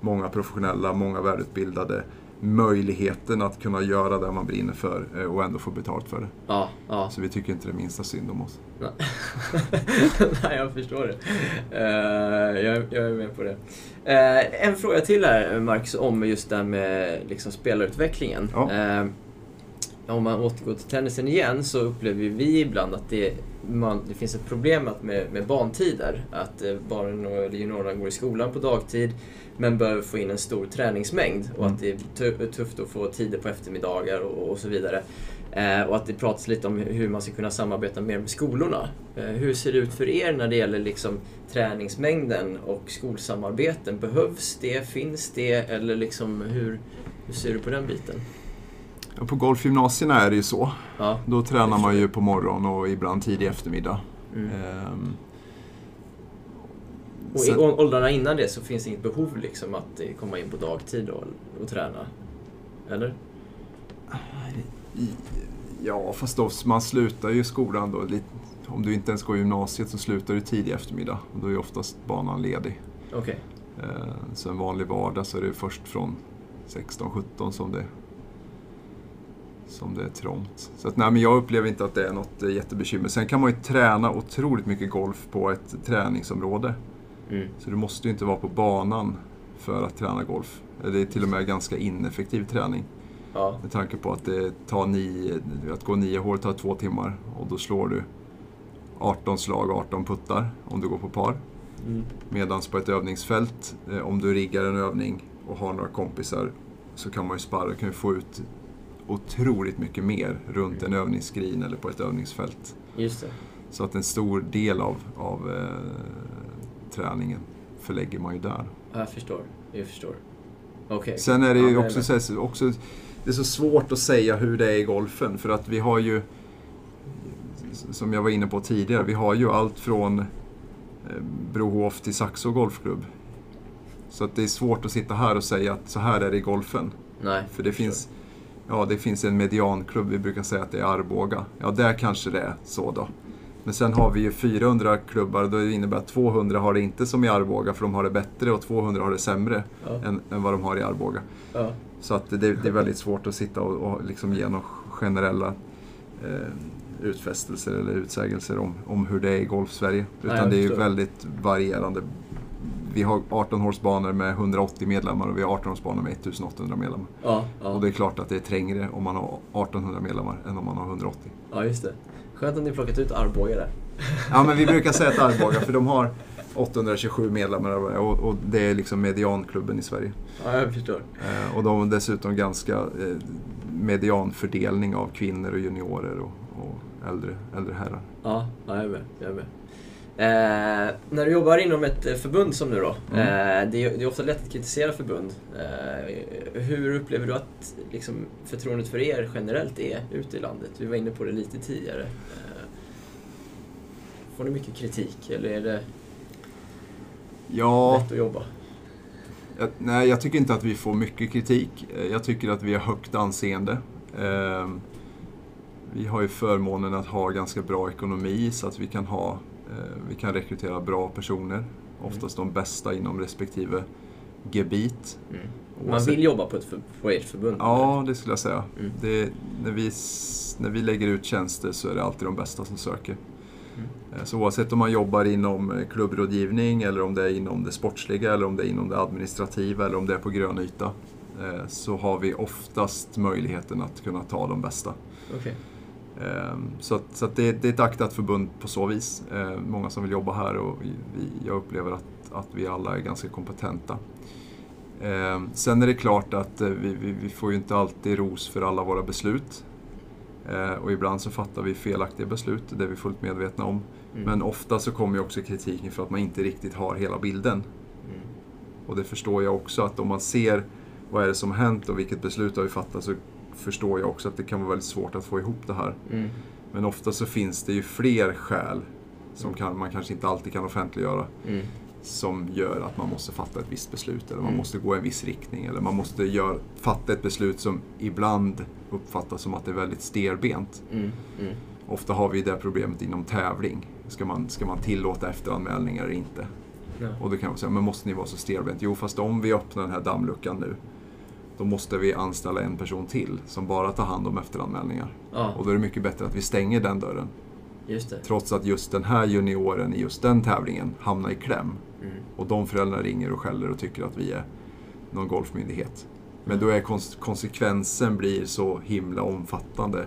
många professionella, många välutbildade. Möjligheten att kunna göra det man brinner för eh, och ändå få betalt för det. Ja, ja. Så vi tycker inte det minsta synd om oss. Nej, jag förstår det. Eh, jag, jag är med på det. Eh, en fråga till här, Marcus, om just det här med liksom, spelarutvecklingen. Ja. Om man återgår till tennisen igen så upplever vi ibland att det, man, det finns ett problem med, med bantider. Att eh, barnen och eller juniorerna går i skolan på dagtid men behöver få in en stor träningsmängd och Mm. att det är tu- tufft att få tider på eftermiddagar och, och så vidare. Eh, och att det pratas lite om hur man ska kunna samarbeta mer med skolorna. Eh, hur ser det ut för er när det gäller liksom träningsmängden och skolsamarbeten? Behövs det? Finns det? Eller liksom hur, hur ser du på den biten? På golfgymnasierna är det ju så. Ja. Då tränar man ju på morgon och ibland tidig eftermiddag. Mm. Ehm, Och i sen- åldrarna innan det så finns det inget behov liksom att eh, komma in på dagtid och, och träna? Eller? Ja, fast då, man slutar ju skolan då. Om du inte ens går gymnasiet så slutar du tidig eftermiddag. Och då är oftast banan ledig. Okej. Eh, Så en vanlig vardag så är det först från 16-17 som det, som det är trångt. Så att, nej, men jag upplever inte att det är något eh, jättebekymmer. Sen kan man ju träna otroligt mycket golf på ett träningsområde. Mm. Så du måste ju inte vara på banan för att träna golf. Det är till och med ganska ineffektiv träning. Ja. Med tanke på att det tar nio, att gå nio hål tar två timmar och då slår du 18 slag, 18 puttar om du går på par. Mm. Medan på ett övningsfält, eh, om du riggar en övning och har några kompisar så kan man ju sparra, kan ju få ut otroligt mycket mer runt en övningsskrin eller på ett övningsfält. Just det. Så att en stor del av, av eh, träningen förlägger man ju där. Ja, Jag förstår. Jag förstår. Okej. Sen är det Ja, ju men- också, så här- också, det är så svårt att säga hur det är i golfen för att vi har ju, som jag var inne på tidigare, vi har ju allt från eh, Brohof till Saxo Golfklubb. Så att det är svårt att sitta här och säga att så här är det i golfen. Nej. För det finns, ja, det finns en medianklubb, vi brukar säga att det är Arboga. Ja, där kanske det är så då. Men sen har vi ju 400 klubbar och det innebär att 200 har det inte som i Arboga för de har det bättre och 200 har det sämre Ja. än, än vad de har i Arboga. Ja. Så att det, det är väldigt svårt att sitta och, och liksom ge några generella eh, utfästelser eller utsägelser om, om hur det är i Golf-Sverige. Nej, Utan jag det är ju väldigt varierande vi har 18-hålsbanor med 180 medlemmar och vi har 18-hålsbanor med 1800 medlemmar. Ja, ja. Och det är klart att det är trängre om man har 1800 medlemmar än om man har 180. ja, just det. Skönt att ni plockat ut Arboga där. Ja, men vi brukar säga att Arboga, för de har 827 medlemmar och, och det är liksom medianklubben i Sverige. Ja, jag förstår. Eh, och de har dessutom ganska eh, medianfördelning av kvinnor och juniorer och, och äldre, äldre herrar. Ja, ja jag är med. Jag är med. Eh, när du jobbar inom ett eh, förbund som nu då, Mm. eh, det, är, det är ofta lätt att kritisera förbund. Eh, hur upplever du att liksom, förtroendet för er generellt är ute i landet? Vi var inne på det lite tidigare. Eh, får ni mycket kritik eller är det Ja, lätt att jobba? jag, nej, jag tycker inte att vi får mycket kritik. Eh, Jag tycker att vi har högt anseende. Vi har ju förmånen att ha ganska bra ekonomi så att vi kan, ha, vi kan rekrytera bra personer. Oftast de bästa inom respektive gebit. Mm. Man vill jobba på, ett för, på ert förbund? Ja, det skulle jag säga. Mm. Det, när, vi, när vi lägger ut tjänster så är det alltid de bästa som söker. Mm. Eh, Så oavsett om man jobbar inom eh, klubbrådgivning eller om det är inom det sportsliga eller om det är inom det administrativa eller om det är på grön yta eh, så har vi oftast möjligheten att kunna ta de bästa. Okej. Eh, Så, att, så att det, det är ett aktat förbund på så vis. Eh, Många som vill jobba här och vi, jag upplever att, att vi alla är ganska kompetenta. Eh, Sen är det klart att eh, vi, vi, vi får ju inte alltid ros för alla våra beslut. Och ibland så fattar vi felaktiga beslut, det är vi fullt medvetna om. Mm. Men ofta så kommer ju också kritiken för att man inte riktigt har hela bilden. Mm. Och det förstår jag också att om man ser vad är det som har hänt och vilket beslut har vi fattat så förstår jag också att det kan vara väldigt svårt att få ihop det här. Mm. Men ofta så finns det ju fler skäl som kan, man kanske inte alltid kan offentliggöra Mm. som gör att man måste fatta ett visst beslut eller man Mm. måste gå i en viss riktning eller man måste gör, fatta ett beslut som ibland uppfattas som att det är väldigt stelbent. Mm. Mm. Ofta har vi det problemet inom tävling. Ska man, ska man tillåta efteranmälningar eller inte? Ja. Och då kan man säga, men måste ni vara så stelbent? Jo, fast om vi öppnar den här dammluckan nu, då måste vi anställa en person till som bara tar hand om efteranmälningar. ja, Och då är det mycket bättre att vi stänger den dörren. Trots att just den här junioren i just den tävlingen hamnar i kläm. Mm. Och de föräldrarna ringer och skäller och tycker att vi är någon golfmyndighet. Men då är kons- konsekvensen blir så himla omfattande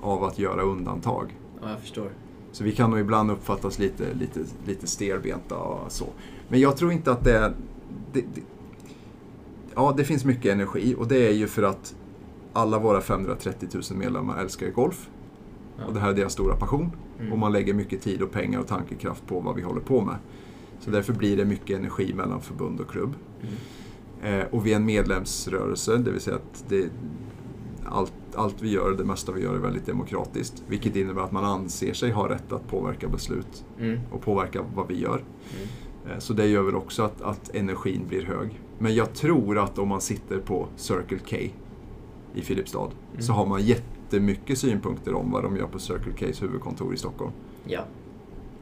av att göra undantag. Ja, jag förstår. Så vi kan nog ibland uppfattas lite, lite, lite stelbenta och så. Men jag tror inte att det är... Det, det, ja, det finns mycket energi och det är ju för att alla våra 530 000 medlemmar älskar golf. Ja. Och det här är deras stora passion. Mm. Och man lägger mycket tid och pengar och tankekraft på vad vi håller på med. Så därför blir det mycket energi mellan förbund och klubb. Mm. Eh, och vi är en medlemsrörelse, det vill säga att det, allt, allt vi gör, det mesta vi gör är väldigt demokratiskt. Vilket innebär att man anser sig ha rätt att påverka beslut Mm. och påverka vad vi gör. Mm. Eh, Så det gör väl också att, att energin blir hög. Men jag tror att om man sitter på Circle K i Filipstad Mm. så har man jättemycket synpunkter om vad de gör på Circle Ks huvudkontor i Stockholm. Ja.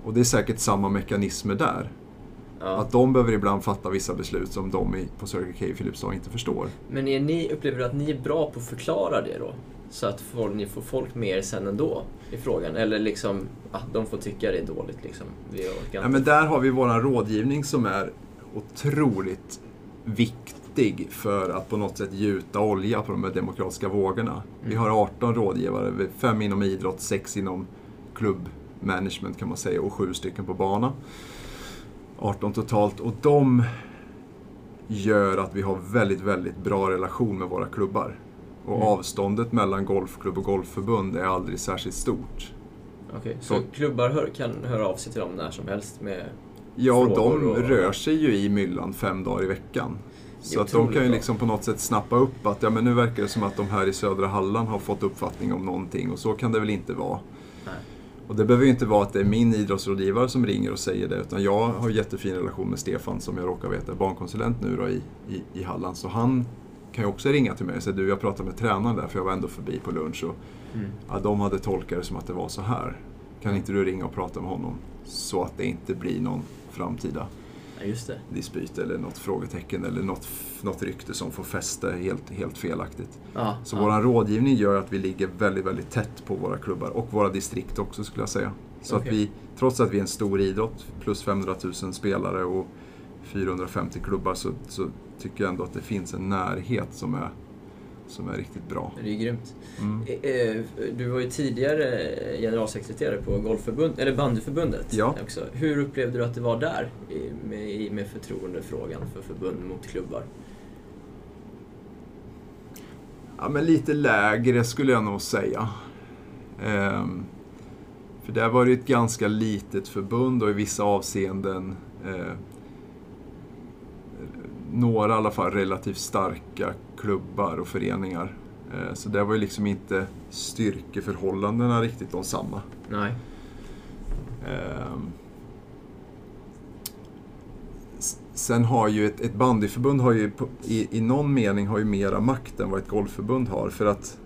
Och det är säkert samma mekanismer där. ja. Att de behöver ibland fatta vissa beslut som de på Circle K i Filipstad inte förstår. Men är ni, upplever du att ni är bra på att förklara det då? Så att folk, ni får folk med er sen ändå i frågan? Eller liksom, att de får tycka det är dåligt liksom? Vi Ja, men där har vi vår rådgivning som är otroligt viktig för att på något sätt gjuta olja på de här demokratiska vågorna. Vi har 18 rådgivare, fem inom idrott, sex inom klubbmanagement kan man säga och sju stycken på bana. 18 totalt och de gör att vi har väldigt, väldigt bra relation med våra klubbar. Och Mm. avståndet mellan golfklubb och golfförbund är aldrig särskilt stort. Okej, så Så- klubbar hör, kan höra av sig till dem när som helst med... Ja, de och- rör sig ju i myllan fem dagar i veckan. Så att de kan ju liksom på något sätt snappa upp att ja, men nu verkar det som att de här i södra Halland har fått uppfattning om någonting och så kan det väl inte vara. Nej. Och det behöver ju inte vara att det är min idrottsrådgivare som ringer och säger det utan jag har en jättefin relation med Stefan som jag råkar veta är barnkonsulent nu då i, i, i Halland. Så han kan ju också ringa till mig och säga du jag pratade med tränaren där för jag var ändå förbi på lunch och Mm. ja, de hade tolkat det som att det var så här. Kan inte du ringa och prata med honom så att det inte blir någon framtida just det. dispyt eller något frågetecken eller något, något rykte som får fäste helt, helt felaktigt. Ja, Så ja. vår rådgivning gör att vi ligger väldigt, väldigt tätt på våra klubbar och våra distrikt också skulle jag säga. Så Okej. att vi, trots att vi är en stor idrott, plus 500 000 spelare och 450 klubbar så, så tycker jag ändå att det finns en närhet som är, som är riktigt bra. Det är grymt. Mm. Eh, eh, Du var ju tidigare generalsekreterare på golfförbund, eller bandyförbundet Ja. också. Hur upplevde du att det var där med, med förtroendefrågan för förbund mot klubbar? Ja, men lite lägre skulle jag nog säga. Ehm, för där var det ett ganska litet förbund och i vissa avseenden eh, några i alla fall relativt starka klubbar och föreningar. Eh, så där var ju liksom inte styrkeförhållandena riktigt de samma. Nej. Ehm, Sen har ju ett, ett bandyförbund har ju i, i någon mening har ju mera makt än vad ett golfförbund har. För att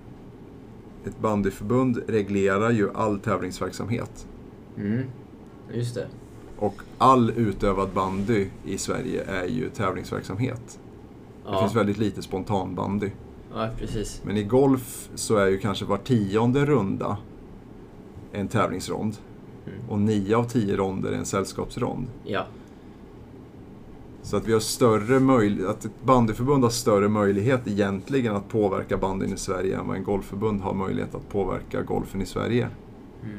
ett bandyförbund reglerar ju all tävlingsverksamhet. Mm. Just det. Och all utövad bandy i Sverige är ju tävlingsverksamhet. Det Ja, finns väldigt lite spontanbandy. ja precis. Men i golf så är ju kanske var tionde runda en tävlingsrond. Mm. Och nio av tio ronder är en sällskapsrond. Ja. Så att vi har större möjlighet, att ett bandyförbund har större möjlighet egentligen att påverka bandyn i Sverige än vad en golfförbund har möjlighet att påverka golfen i Sverige. Mm.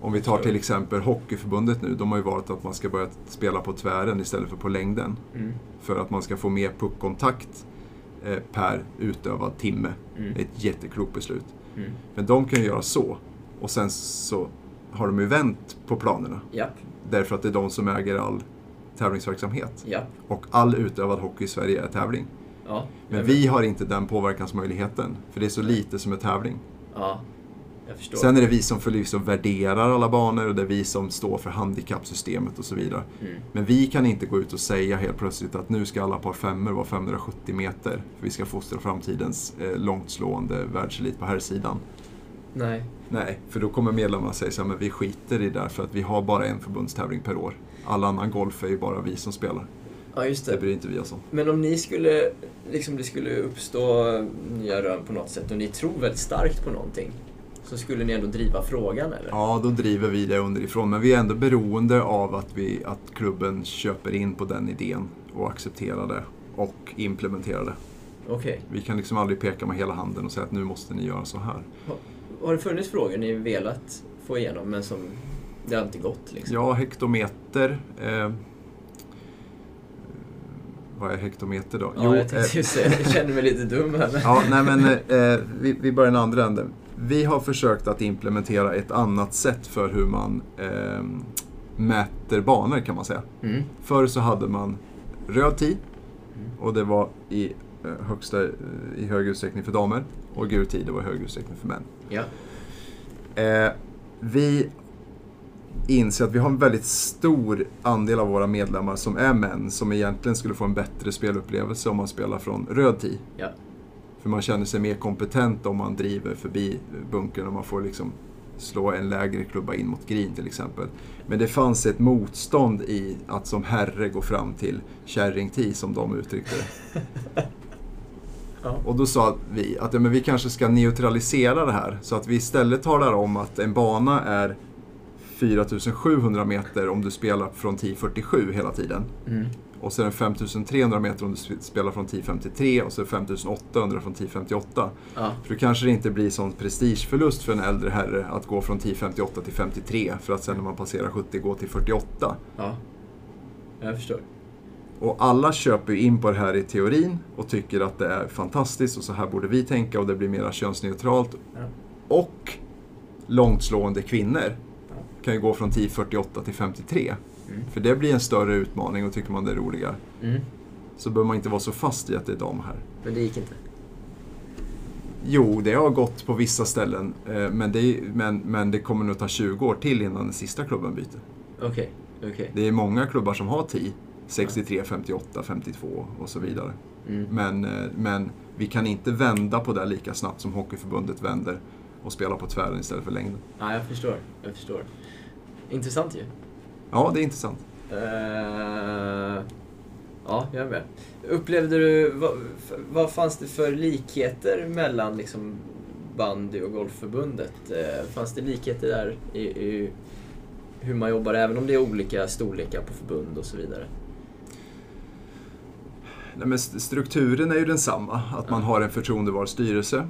Om vi tar till exempel Hockeyförbundet nu, de har ju valt att man ska börja spela på tvären istället för på längden. Mm. För att man ska få mer puckkontakt eh, per utövad timme. Mm. Det är ett jätteklokt beslut. Mm. Men de kan ju göra så. Och sen så har de ju vänt på planerna. Japp. Därför att det är de som äger all tävlingsverksamhet. Japp. Och all utövad hockey i Sverige är tävling. Ja. Men vi har inte den påverkansmöjligheten. För det är så lite som är tävling. Ja. Sen är det vi som förvisso värderar alla banor och det är vi som står för handikappsystemet och så vidare. Mm. Men vi kan inte gå ut och säga helt plötsligt att nu ska alla par femmor vara 570 meter. För vi ska fostra framtidens eh, långtslående världselit på här sidan. Nej. Nej, för då kommer medlemmarna säga så här, men vi skiter i det där för att vi har bara en förbundstävling per år. All annan golf är ju bara vi som spelar. Ja, just Det det. bryr inte vi oss om. Men om ni skulle, liksom det skulle uppstå nya rön på något sätt och ni tror väldigt starkt på någonting. Så skulle ni ändå driva frågan eller? Ja, då driver vi det underifrån. Men vi är ändå beroende av att, vi, att klubben köper in på den idén och accepterar det och implementerar det. Okej. Vi kan liksom aldrig peka med hela handen och säga att nu måste ni göra så här. Har det funnits frågor ni velat få igenom men som det har inte gått liksom? Ja, hektometer. Eh, vad är hektometer då? Ja, jag eh, tänkte just säga Jag känner mig lite dum här. Ja, nej men eh, vi, vi börjar i den andra änden. Vi har försökt att implementera ett annat sätt för hur man eh, mäter banor kan man säga. Mm. Förr så hade man röd tid och det var i eh, högsta, i hög utsträckning för damer och gul tid det var i hög utsträckning för män. Ja. Eh, vi inser att vi har en väldigt stor andel av våra medlemmar som är män som egentligen skulle få en bättre spelupplevelse om man spelar från röd tid. Ja. För man känner sig mer kompetent om man driver förbi bunkern och man får liksom slå en lägre klubba in mot green till exempel. Men det fanns ett motstånd i att som herre gå fram till kärringtid som de uttryckte det. Ja. Och då sa vi att ja, men vi kanske ska neutralisera det här så att vi istället talar om att en bana är 4700 meter om du spelar från 1047 hela tiden. Mm. Och så är det 5300 meter om du sp- spelar från 1053 och så är det 5800 från 1058. Ja. För då kanske det inte blir sån prestigeförlust för en äldre herre att gå från 1058 till 53 för att sen när man passerar 70 gå till 48. Ja. Jag förstår. Och alla köper ju in på det här i teorin och tycker att det är fantastiskt och så här borde vi tänka och det blir mera könsneutralt. Ja. Och långtslående kvinnor kan ju gå från 1048 till 53. Mm. För det blir en större utmaning och tycker man det är roligare. Mm. Så behöver man inte vara så fast i att det är dam här. Men det gick inte. Jo, det har gått på vissa ställen. eh, Men det, men, men det kommer nog ta 20 år till innan den sista klubben byter. Okej. Okej. Det är många klubbar som har 10. 63, 58, 52 och så vidare. Mm. Men, eh, men vi kan inte vända på det lika snabbt som Hockeyförbundet vänder och spela på tvären istället för längden. Ja, jag förstår. Jag förstår. Intressant ju. Ja, det är intressant. Eh, ja, jag är med. Upplevde du, vad, vad fanns det för likheter mellan liksom bandy och golfförbundet? Eh, fanns det likheter där i, i hur man jobbar, även om det är olika storlekar på förbund och så vidare? Nej, men st- strukturen är ju densamma. Att man har en förtroendevald styrelse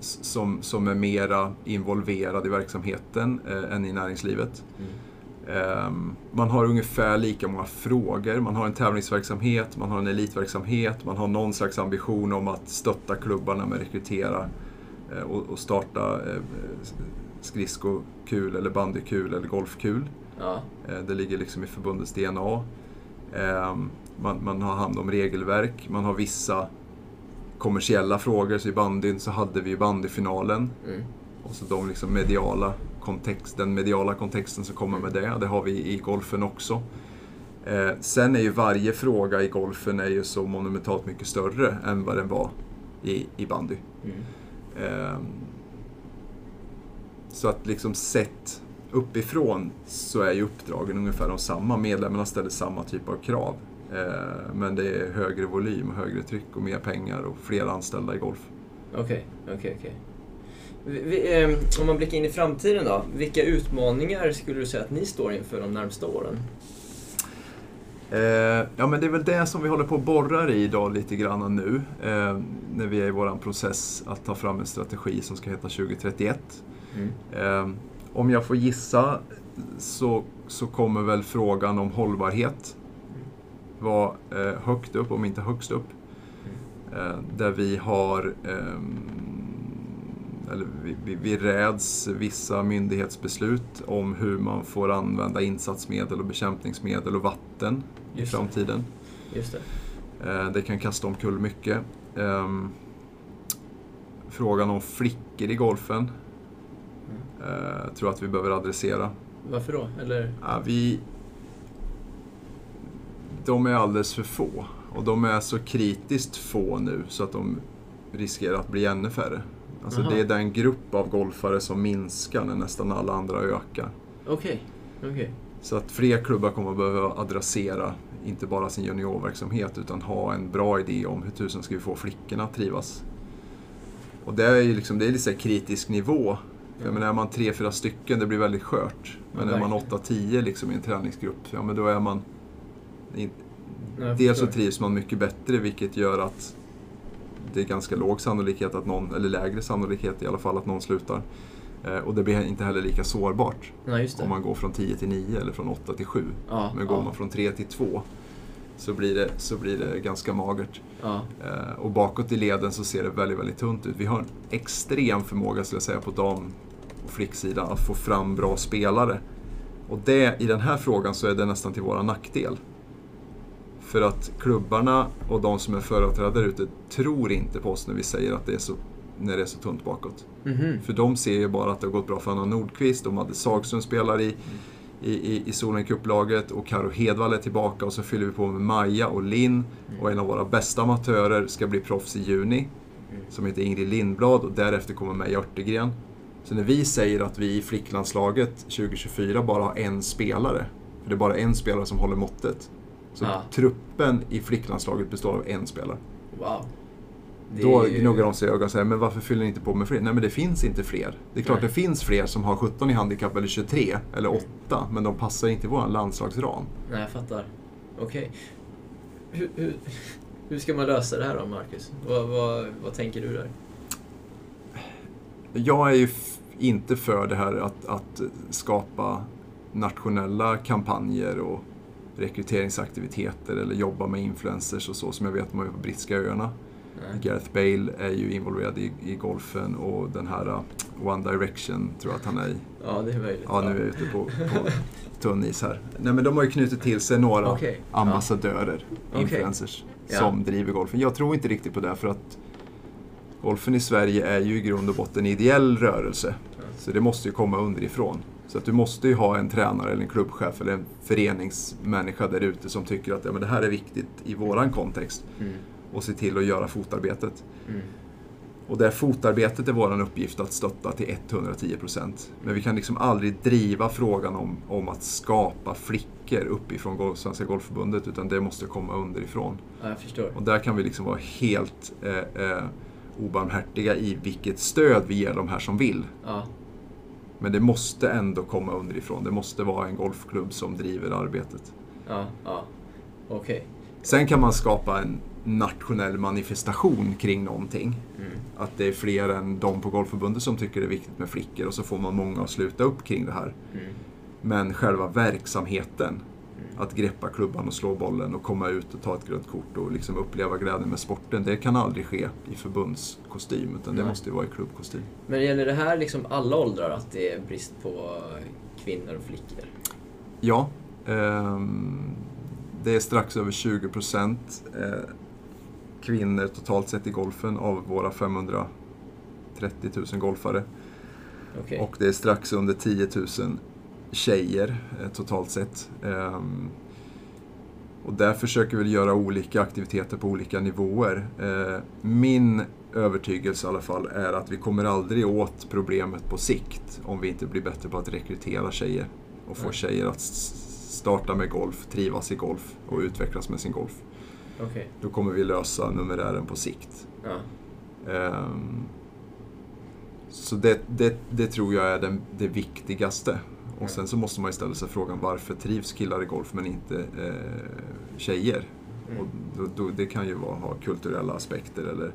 som, som är mera involverad i verksamheten eh, än i näringslivet. Ehm, man har ungefär lika många frågor. Man har en tävlingsverksamhet, man har en elitverksamhet, man har någon slags ambition om att stötta klubbarna med rekrytera eh, och, och starta eh, skridskokul eller bandykul eller golfkul. Ja. Eh, Det ligger liksom i förbundets DNA. Ehm, Man, man har hand om regelverk, man har vissa kommersiella frågor. Så i bandyn så hade vi ju bandyfinalen. Mm. Och så de liksom mediala kontext, den mediala kontexten som kommer med det. Det har vi i golfen också. Eh, sen är ju varje fråga i golfen är ju så monumentalt mycket större än vad den var i, i bandy. Mm. Ehm, så att liksom sett uppifrån så är ju uppdragen ungefär de samma. Medlemmarna ställer samma typ av krav. Ehm, men det är högre volym, och högre tryck och mer pengar och fler anställda i golf. Okej, okej, okej. Vi- vi, ehm, Om man blickar in i framtiden då, vilka utmaningar skulle du säga att ni står inför de närmsta åren? Eh, ja men det är väl det som vi håller på och borrar i idag lite grann nu. Eh, när vi är i vår process att ta fram en strategi som ska heta 2031. Mm. Eh, om jag får gissa så, så kommer väl frågan om hållbarhet vara eh, högt upp, om inte högst upp. Eh, där vi har ehm, eller vi, vi, vi räds vissa myndighetsbeslut om hur man får använda insatsmedel och bekämpningsmedel och vatten i Just det. framtiden. Just det. Eh, Det kan kasta omkull mycket. Ehm, Frågan om flickor i golfen eh, tror jag att vi behöver adressera. Varför då? Eller? Vi, de är alldeles för få. Och de är så kritiskt få nu så att de riskerar att bli ännu färre. Alltså Aha. det är den grupp av golfare som minskar när nästan alla andra ökar. Okej, okej. Så att fler klubbar kommer att behöva adressera inte bara sin juniorverksamhet utan ha en bra idé om hur tusen ska vi få flickorna att trivas. Och det är ju liksom, det är lite så här kritisk nivå. För jag menar, är man tre, fyra stycken, det blir väldigt skört. Men Ja, är man åtta, tio liksom i en träningsgrupp, ja men då är man... Dels så trivs man mycket bättre vilket gör att det är ganska låg sannolikhet att någon, eller lägre sannolikhet i alla fall, att någon slutar. Eh, och det blir inte heller lika sårbart det. om man går från 10 till 9 eller från 8 till 7. Ja, Men går ja. man från 3 till 2 så blir det, så blir det ganska magert. Ja, Eh, och bakåt i leden så ser det väldigt, väldigt tunt ut. Vi har en extrem förmåga, skulle jag säga, på dam och flicksidan att få fram bra spelare. Och det, i den här frågan så är det nästan till våra nackdel. För att klubbarna och de som är företrädare ute tror inte på oss när vi säger att det är så, när det är så tunt bakåt. Mhm. För de ser ju bara att det har gått bra för Anna Nordqvist, de hade Sagström spelar i, i, i, i Solen Cup-laget och Karo Hedvall är tillbaka och så fyller vi på med Maja och Linn och en av våra bästa amatörer ska bli proffs i juni som heter Ingrid Lindblad och därefter kommer Meja Örtegren. Så när vi säger att vi i flicklandslaget 2024 bara har en spelare, för det är bara en spelare som håller måttet. Så Ja. truppen i flicklandslaget består av en spelare. wow. Det Då gnuggar de sig i ögonen och säger, men varför fyller ni inte på med fler? Nej men det finns inte fler. Det är klart Nej. det finns fler som har 17 i handikapp eller 23 eller 8, men de passar inte i vår landslagsram. Nej, jag fattar. Okej. Hur, hur, hur ska man lösa det här då, Marcus? Vad, vad, vad tänker du där? Jag är ju inte för det här att, att skapa nationella kampanjer och rekryteringsaktiviteter eller jobba med influencers och så som jag vet man gör på brittiska öarna. Nej. Gareth Bale är ju involverad i, i golfen och den här uh, One Direction tror jag att han är i. Ja, det är möjligt. Ja, nu är jag ute på, på tunn is här. Nej, men de har ju knutit till sig några ja. ambassadörer, Okej. influencers, Ja. som driver golfen. Jag tror inte riktigt på det för att golfen i Sverige är ju i grund och botten en ideell rörelse. Så det måste ju komma underifrån. Så att du måste ju ha en tränare eller en klubbchef eller en föreningsmänniska där ute som tycker att ja, men det här är viktigt i våran kontext Mm. och se till att göra fotarbetet. Mm. Och det fotarbetet är vår uppgift att stötta till 110%. Men vi kan liksom aldrig driva frågan om, om att skapa flickor uppifrån Svenska Golfförbundet utan det måste komma underifrån. Ja, jag förstår. Och där kan vi liksom vara helt eh, eh, obarmhärtiga i vilket stöd vi ger de här som vill. Ja, Men det måste ändå komma underifrån. Det måste vara en golfklubb som driver arbetet. ja, ja. Okej. Sen kan man skapa en nationell manifestation kring någonting. Att det är fler än de på Golfförbundet som tycker det är viktigt med flickor och så får man många att sluta upp kring det här. Men själva verksamheten, att greppa klubban och slå bollen och komma ut och ta ett grönt kort och liksom uppleva glädjen med sporten, det kan aldrig ske i förbundskostym utan det Nej. måste ju vara i klubbkostym. Men gäller det här liksom alla åldrar att det är brist på kvinnor och flickor? Ja, ehm, det är strax över 20 procent eh, kvinnor totalt sett i golfen av våra 530 000 golfare. Okej. Och det är strax under 10 000 tjejer eh, totalt sett. Ehm, och där försöker vi göra olika aktiviteter på olika nivåer. Eh, min övertygelse i alla fall är att vi kommer aldrig åt problemet på sikt om vi inte blir bättre på att rekrytera tjejer och få tjejer att starta med golf, trivas i golf och utvecklas med sin golf. Okej. Då kommer vi lösa numerären på sikt. Ja. Ehm, så det, det, det tror jag är den, det viktigaste. Och sen så måste man ju ställa sig frågan varför trivs killar i golf men inte eh, tjejer? Mm. Och då, då, det kan ju vara, ha kulturella aspekter eller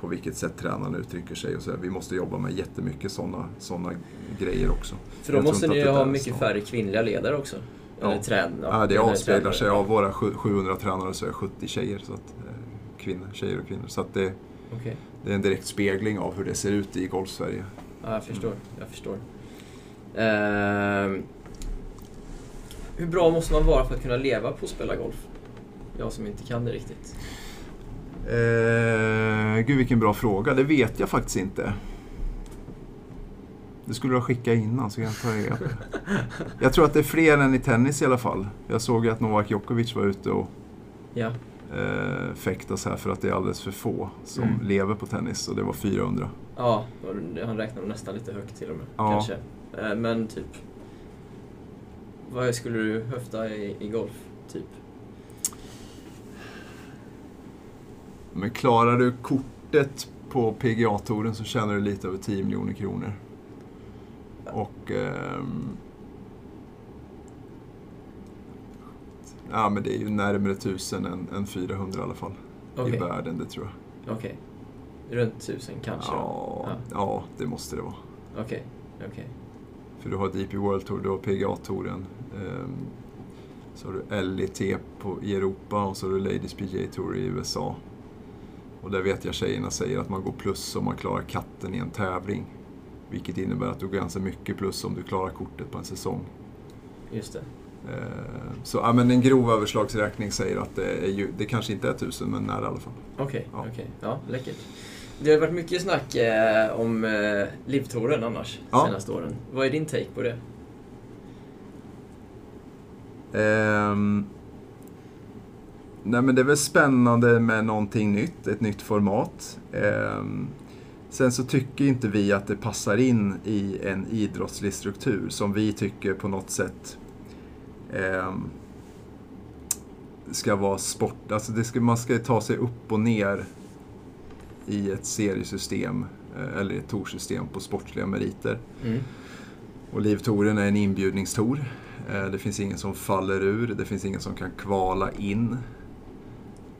på vilket sätt tränaren uttrycker sig. Och så. Vi måste jobba med jättemycket sådana såna grejer också. För då Jag måste ni ju det ha mycket färre kvinnliga ledare också? Ja. Eller trän... Ja, det eller avspeglar tränare. sig av våra sju- 700 tränare så är 70 tjejer. Så att, eh, kvinnor, tjejer och kvinnor. Så att det, Okej. det är en direkt spegling av hur det ser ut i Golf-Sverige. Ja, jag förstår. Jag förstår. Ehm, hur bra måste man vara för att kunna leva på att spela golf? Jag som inte kan det riktigt. Eh, gud vilken bra fråga, det vet jag faktiskt inte. Det skulle du ha skickat innan så kan jag ta reda på. Jag tror att det är fler än i tennis i alla fall. Jag såg ju att Novak Djokovic var ute och Ja. eh, fäktas här för att det är alldeles för få som Mm. lever på tennis och det var 400. Ja, han räknar nästan lite högt till och med. Ja. Kanske. Eh, men typ... Vad skulle du höfta i, i golf? Typ? Men klarar du kortet på PGA-touren så tjänar du lite över 10 miljoner kronor. Och... ehm, ja, men det är ju närmare 1000 än, än 400 i alla fall. Okej. I världen, det tror jag. Okej. Runt tusen kanske? då? Ja, Ja. ja, det måste det vara. Okej. Okej. För du har DP World Tour, du har PGA-touren. ehm, så har du LET på, i Europa och så har du Ladies PGA Tour i USA. Och där vet jag tjejerna säger att man går plus om man klarar katten i en tävling. Vilket innebär att du går ganska mycket plus om du klarar kortet på en säsong. Just det. Eh, Så ja, men en grov överslagsräkning säger att det, är ju, det kanske inte är tusen, men nära i alla fall. Okej, Ja. okej. Ja, läckert. Det har varit mycket snack eh, om eh, livtouren annars, Ja. senaste åren. Vad är din take på det? Ehm, nej men det är väl spännande med någonting nytt, ett nytt format. Ehm, sen så tycker inte vi att det passar in i en idrottslig struktur som vi tycker på något sätt ehm, ska vara sport. Alltså det ska, man ska ta sig upp och ner i ett seriesystem eh, eller ett toursystem på sportsliga meriter. Mm. Och Livtouren är en inbjudningstour. Eh, Det finns ingen som faller ur, det finns ingen som kan kvala in.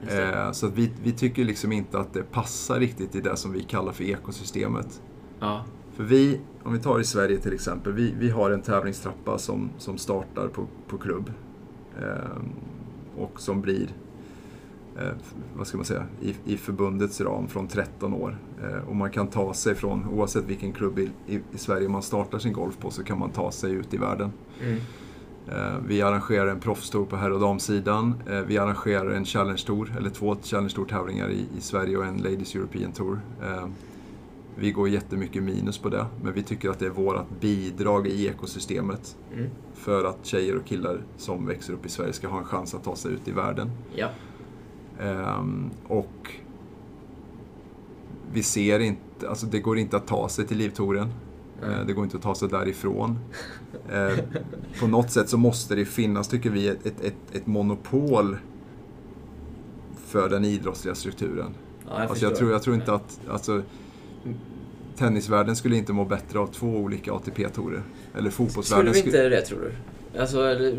Eh, Så vi, vi tycker liksom inte att det passar riktigt i det som vi kallar för ekosystemet. Ja. För vi, om vi tar i Sverige till exempel, vi, vi har en tävlingstrappa som, som startar på, på klubb. Eh, och som blir, eh, vad ska man säga, i, i förbundets ram från 13 år. Eh, och man kan ta sig från, oavsett vilken klubb i, i, i Sverige man startar sin golf på, så kan man ta sig ut i världen. Mm. Eh, Vi arrangerar en proffstour på herr och damsidan. Eh, Vi arrangerar en Challenge Tour, eller två Challenge Tour-tävlingar i, i Sverige och en Ladies European Tour. Eh, Vi går jättemycket minus på det, men vi tycker att det är vårt bidrag i ekosystemet Mm. för att tjejer och killar som växer upp i Sverige ska ha en chans att ta sig ut i världen. Ja. Ehm, och vi ser inte, alltså det går inte att ta sig till livtouren. Nej. Eh, Det går inte att ta sig därifrån. Eh, På något sätt så måste det finnas, tycker vi, ett, ett, ett, monopol för den idrottsliga strukturen. ja jag, Alltså jag, tror, jag tror inte att alltså, tennisvärlden skulle inte må bättre av två olika ATP-tourer. Eller Skulle fotbollsvärlden vi skulle... inte det, tror du? Alltså, eller,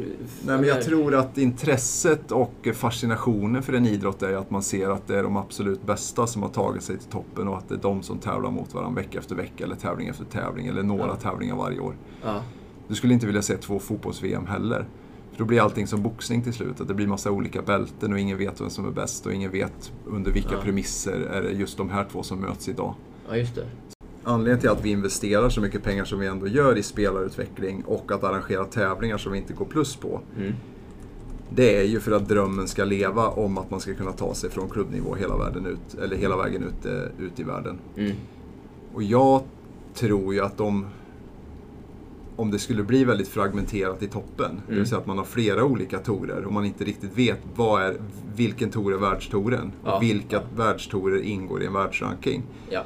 Nej, men jag tror att intresset och fascinationen för en idrott är att man ser att det är de absolut bästa som har tagit sig till toppen och att det är de som tävlar mot varandra vecka efter vecka eller tävling efter tävling eller några Ja. tävlingar varje år. Ja, Du skulle inte vilja se två fotbolls-VM heller. För då blir allting som boxning till slut. Att det blir massa olika bälten och ingen vet vem som är bäst och ingen vet under vilka Ja. premisser är det just de här två som möts idag. ja just det. Anledningen till att vi investerar så mycket pengar som vi ändå gör i spelarutveckling och att arrangera tävlingar som vi inte går plus på. Mm. Det är ju för att drömmen ska leva om att man ska kunna ta sig från klubbnivå hela, världen ut, eller hela vägen ut, eh, ut i världen. Mm. Och jag tror ju att om, om det skulle bli väldigt fragmenterat i toppen, det Mm. vill säga att man har flera olika torer och man inte riktigt vet vad är, vilken tor är världstoren Ja. och vilka världstorer ingår i en världsranking. Ja.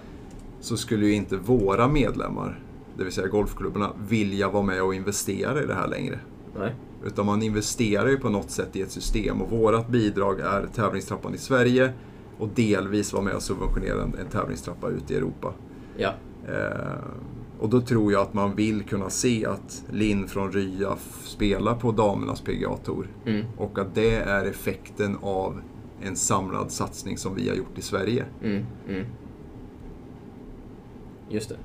Så skulle ju inte våra medlemmar, det vill säga golfklubbarna, vilja vara med och investera i det här längre. Nej. Utan man investerar ju på något sätt i ett system och vårat bidrag är tävlingstrappan i Sverige och delvis vara med och subventionera en, en tävlingstrappa ut i Europa. Ja. Eh, och då tror jag att man vill kunna se att Linn från Rya spelar på damernas PGA-tour. Mm. Och att det är effekten av en samlad satsning som vi har gjort i Sverige. Mm. Mm. Just det.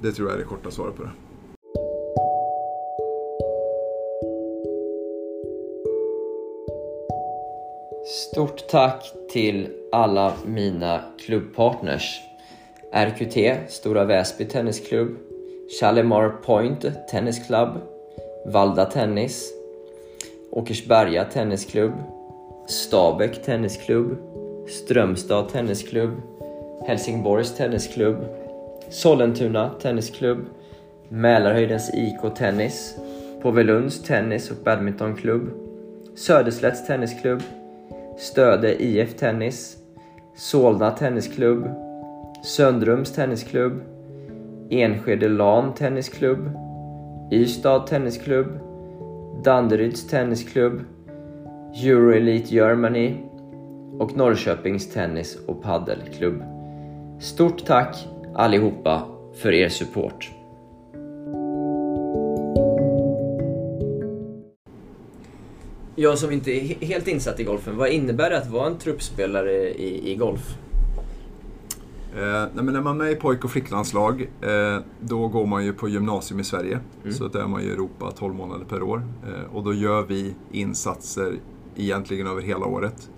Det tror jag är det korta svaret på det. Stort tack till alla mina klubbpartners. RQT, Stora Väsby Tennisklubb, Shalimar Point Tennis Club, Valda Tennis, Åkersberga Tennisklubb, Stabäck Tennisklubb, Strömstad Tennisklubb, Helsingborgs Tennisklubb, Sollentuna Tennisklubb, Mälarhöjdens IK Tennis, Påvelunds Tennis och Badmintonklubb, Söderslätts Tennisklubb, Stöde IF Tennis, Solna Tennisklubb, Söndrums Tennisklubb, Enskede LAN Tennisklubb, Ystad Tennisklubb, Danderyds Tennisklubb, Euro Elite Germany och Norrköpings Tennis och Paddelklubb. Stort tack allihopa för er support. Jag som inte är he- helt insatt i golfen, vad innebär det att vara en truppspelare i, i golf? Eh, nej, men när man är med i pojk och flicklandslag, eh, då går man ju på gymnasium i Sverige. Mm. Så där är man i Europa 12 månader per år. Eh, och då gör vi insatser egentligen över hela året.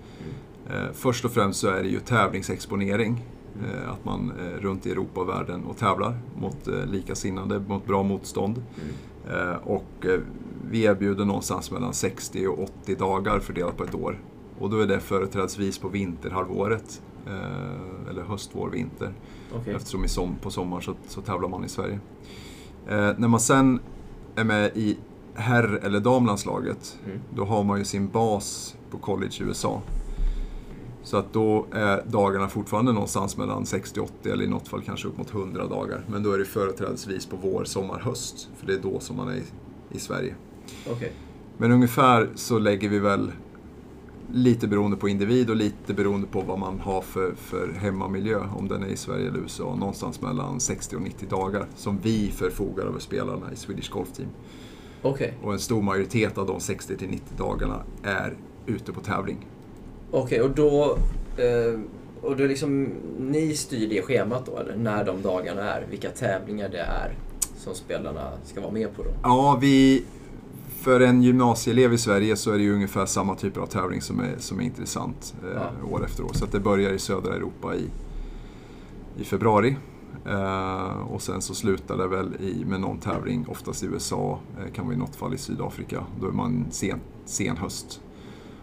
Eh, först och främst så är det ju tävlingsexponering. Eh, att man är runt i Europa och världen och tävlar mot eh, likasinnade, mot bra motstånd. Eh, och eh, vi erbjuder någonstans mellan 60 och 80 dagar fördelat på ett år. Och då är det företrädesvis på vinterhalvåret. Eh, eller höst, vår, vinter. Okej. Eftersom i som, på sommaren så, så tävlar man i Sverige. Eh, när man sen är med i herr eller damlandslaget, Mm. då har man ju sin bas på college i USA. Så att då är dagarna fortfarande någonstans mellan 60-80 eller i något fall kanske upp mot 100 dagar. Men då är det företrädesvis på vår, sommar, höst. För det är då som man är i, i Sverige. Okej. Men ungefär så lägger vi väl lite beroende på individ och lite beroende på vad man har för, för hemmamiljö, om den är i Sverige eller USA, någonstans mellan 60 och 90 dagar som vi förfogar över spelarna i Swedish Golf Team. Okej. Och en stor majoritet av de 60 till 90 dagarna är ute på tävling. Okej, och då... Eh, och då liksom, ni styr det schemat då, eller? När de dagarna är? Vilka tävlingar det är som spelarna ska vara med på då? Ja, vi... För en gymnasieelev i Sverige så är det ju ungefär samma typer av tävling som är, som är intressant eh, Ja. år efter år. Så det börjar i södra Europa i, i februari. Eh, och sen så slutar det väl i, med någon tävling, oftast i USA, eh, kan vara i något fall i Sydafrika. Då är man sen, sen höst.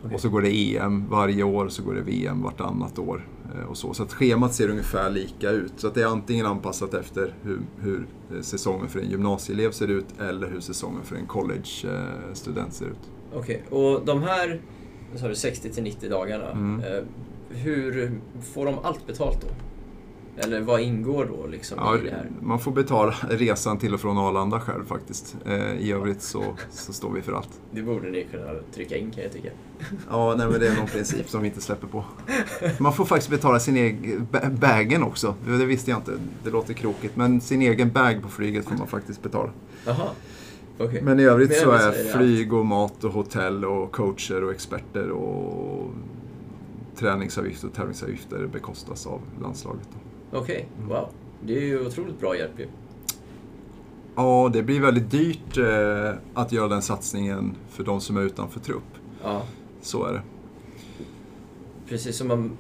Okej. Och så går det EM varje år, så går det VM vartannat år. eh, Och så. så att schemat ser ungefär lika ut. Så att det är antingen anpassat efter hur, hur eh, säsongen för en gymnasieelev ser ut eller hur säsongen för en college-student ser ut. Okej, och de här vad sa du, 60 till 90 dagarna, Mm. eh, hur får de allt betalt då? Eller vad ingår då liksom Ja, i det här? man får betala resan till och från Arlanda själv faktiskt. Eh, I övrigt så, så står vi för allt. Det borde ni kunna trycka in kan jag tycka. Ja, nej, men det är någon princip som vi inte släpper på. Man får faktiskt betala sin egen ba- bagen också. Det visste jag inte. Det låter krokigt. Men sin egen bag på flyget får man faktiskt betala. Jaha. Okej. Men i övrigt Men så är flyg och mat och hotell och coacher och experter och träningsavgifter och tävlingsavgifter bekostas av landslaget. Då. Okej, wow. Det är ju otroligt bra hjälp ju. Ja, det blir väldigt dyrt eh, att göra den satsningen för de som är utanför trupp. Ja, Så är det. precis som man...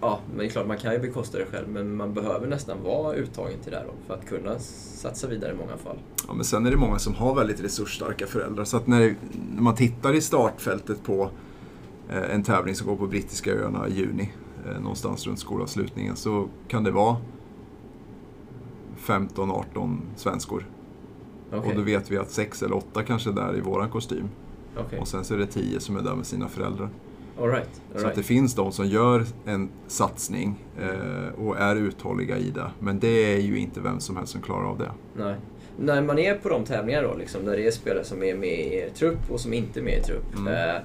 Ja, men det är klart man kan ju bekosta det själv, men man behöver nästan vara uttagen till det här för att kunna satsa vidare i många fall. Ja, men sen är det många som har väldigt resursstarka föräldrar. Så att när, när man tittar i startfältet på eh, en tävling som går på Brittiska öarna i juni, någonstans runt skolavslutningen, så kan det vara 15-18 svenskor. Okej, Och då vet vi att sex eller åtta kanske är där i våran kostym. okej. Och sen så är det tio som är där med sina föräldrar. All right, all Så att det right. finns de som gör en satsning eh, och är uthålliga i det. Men det är ju inte vem som helst som klarar av det. Nej. När man är på de tävlingarna då, liksom, där det är spelare som är med i er trupp och som inte är med i trupp. Mm. Eh,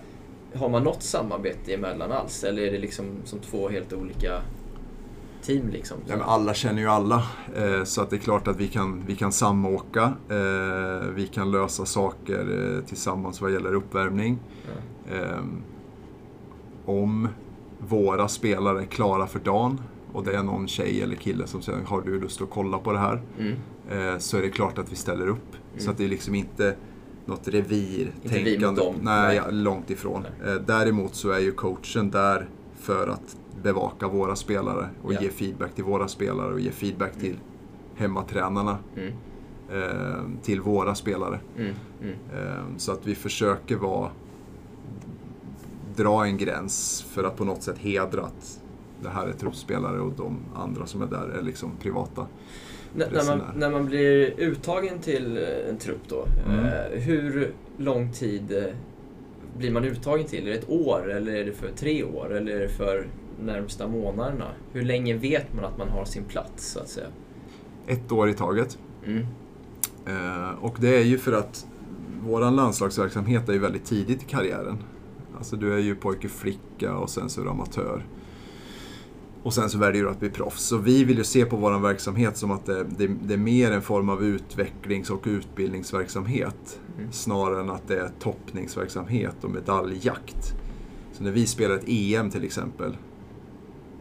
har man något samarbete emellan alls? Eller är det liksom som två helt olika team liksom? Ja, alla känner ju alla, eh, så att det är klart att vi kan, vi kan samåka. Eh, vi kan lösa saker eh, tillsammans vad gäller uppvärmning. Eh, om våra spelare är klara för dagen och det är någon tjej eller kille som säger har du lust att kolla på det här? Mm. Eh, så är det klart att vi ställer upp. Så att det är liksom inte något revir Inte vi mot dem. Nej, Nej. långt ifrån. Eh, däremot så är ju coachen där för att bevaka våra spelare och Ja. ge feedback till våra spelare och ge feedback till hemmatränarna. Mm. Eh, till våra spelare. Mm. Mm. Eh, så att vi försöker vara dra en gräns för att på något sätt hedra att det här är truppspelare och de andra som är där är liksom privata. När, man, när man blir uttagen till eh, en trupp då, Mm. eh, hur lång tid eh, blir man uttagen till? Är det ett år eller är det för tre år eller är det för närmsta månaderna? Hur länge vet man att man har sin plats så att säga? Ett år i taget. Mm. Eh, och det är ju för att våran landslagsverksamhet är ju väldigt tidigt i karriären. Alltså du är ju pojke, flicka och sen så är du amatör. Och sen så väljer du att bli proffs. Så vi vill ju se på vår verksamhet som att det, det, det är mer en form av utvecklings och utbildningsverksamhet. Mm. Snarare än att det är toppningsverksamhet och medalljakt. Så när vi spelar ett EM till exempel.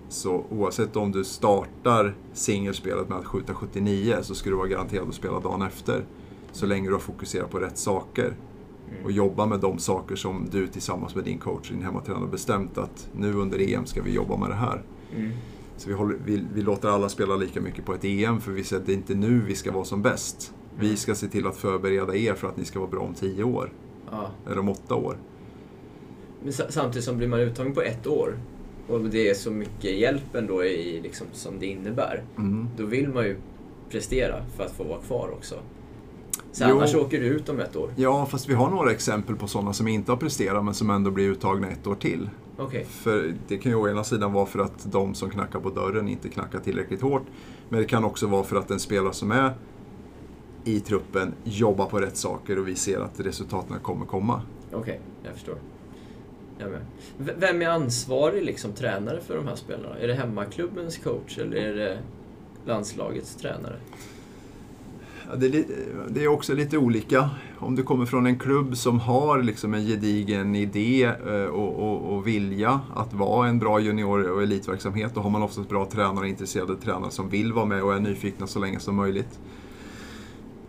Så oavsett om du startar singelspelet med att skjuta 79 så ska du vara garanterad att spela dagen efter. Så länge du har fokuserat på rätt saker. Och jobba med de saker som du tillsammans med din coach, din hemmatränare, bestämt att nu under EM ska vi jobba med det här. Mm. Så vi, håller, vi, vi låter alla spela lika mycket på ett EM för vi säger att det är inte nu vi ska vara som bäst. Vi ska se till att förbereda er för att ni ska vara bra om 10 år. Ja. Eller om 8 år. Men sa- samtidigt som blir man uttagen på ett år och det är så mycket hjälp ändå i, liksom, som det innebär. Mm. Då vill man ju prestera för att få vara kvar också. Så Jo. annars åker du ut om ett år. Ja, fast vi har några exempel på sådana som inte har presterat men som ändå blir uttagna ett år till. Okej. För det kan ju å ena sidan vara för att de som knackar på dörren inte knackar tillräckligt hårt. Men det kan också vara för att en spelare som är i truppen jobbar på rätt saker och vi ser att resultaten kommer komma. Okej, jag förstår. Jag med. Vem är ansvarig liksom, tränare för de här spelarna? Är det hemmaklubbens coach eller är det landslagets tränare? Det, är det är också lite olika. Om du kommer från en klubb som har liksom en gedigen idé eh, och, och, och vilja att vara en bra junior och elitverksamhet, då har man oftast bra tränare, intresserade tränare som vill vara med och är nyfikna så länge som möjligt.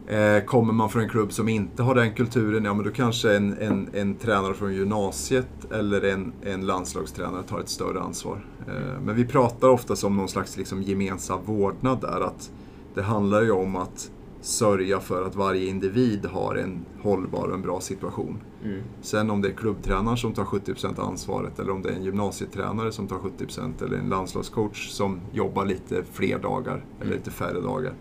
Eh, kommer man från en klubb som inte har den kulturen, ja men då kanske en, en, en tränare från gymnasiet eller en, en landslagstränare tar ett större ansvar. Eh, men vi pratar ofta om någon slags liksom gemensam vårdnad där, att det handlar ju om att sörja för att varje individ har en hållbar och en bra situation. Mm. Sen om det är klubbtränaren som tar 70% ansvaret eller om det är en gymnasietränare som tar 70% eller en landslagscoach som jobbar lite fler dagar eller lite färre dagar.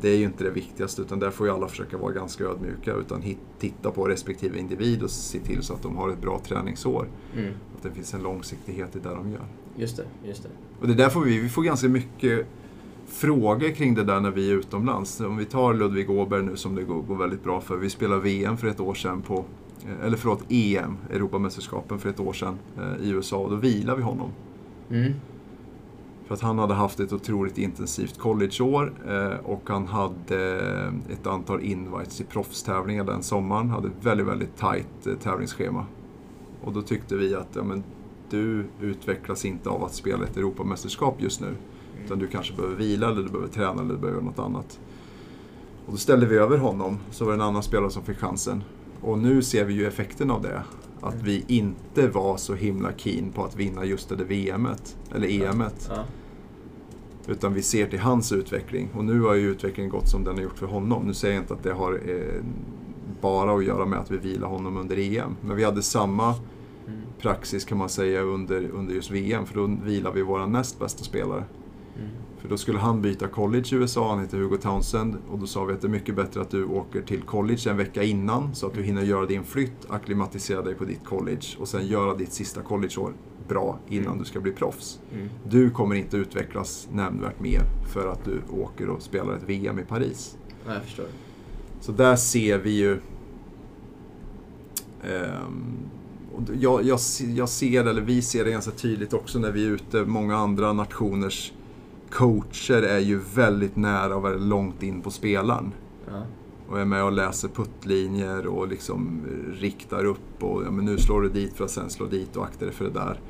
Det är ju inte det viktigaste utan där får ju alla försöka vara ganska ödmjuka utan titta på respektive individ och se till så att de har ett bra träningsår. Mm. Att det finns en långsiktighet i det de gör. Just det, just det. Och det där får vi, vi får ganska mycket frågor kring det där när vi är utomlands. Om vi tar Ludvig Åberg nu som det går, går väldigt bra för. Vi spelade VM för ett år sedan på, eh, eller förlåt EM, Europamästerskapen för ett år sedan eh, i USA och då vilade vi honom. Mm. För att han hade haft ett otroligt intensivt collegeår eh, och han hade ett antal invites i proffstävlingar den sommaren. Hade ett väldigt, väldigt tajt tävlingsschema. Och då tyckte vi att ja, men, du utvecklas inte av att spela ett Europamästerskap just nu. Utan du kanske behöver vila, eller du behöver träna, eller du behöver något annat. Och då ställde vi över honom, så var det en annan spelare som fick chansen. Och nu ser vi ju effekten av det. Att vi inte var så himla keen på att vinna just det där VMet, eller EMet. Ja. Utan vi ser till hans utveckling. Och nu har ju utvecklingen gått som den har gjort för honom. Nu säger jag inte att det har eh, bara att göra med att vi vilar honom under EM. Men vi hade samma Mm. praxis kan man säga under, under just VM. För då vilar vi våra näst bästa spelare. Mm. För då skulle han byta college i USA, han heter Hugo Townsend. Och då sa vi att det är mycket bättre att du åker till college en vecka innan. Så att du hinner göra din flytt, acklimatisera dig på ditt college. Och sen göra ditt sista collegeår bra innan du ska bli proffs. Mm. Du kommer inte utvecklas nämnvärt mer för att du åker och spelar ett VM i Paris. Ja, jag förstår. Så där ser vi ju... och jag, jag, jag ser, eller vi ser det ganska tydligt också när vi är ute. Många andra nationers coacher är ju väldigt nära och väldigt långt in på spelaren. Ja. Och är med och läser puttlinjer och liksom riktar upp och ja, men nu slår du dit för att sen slå dit och akta dig för det där.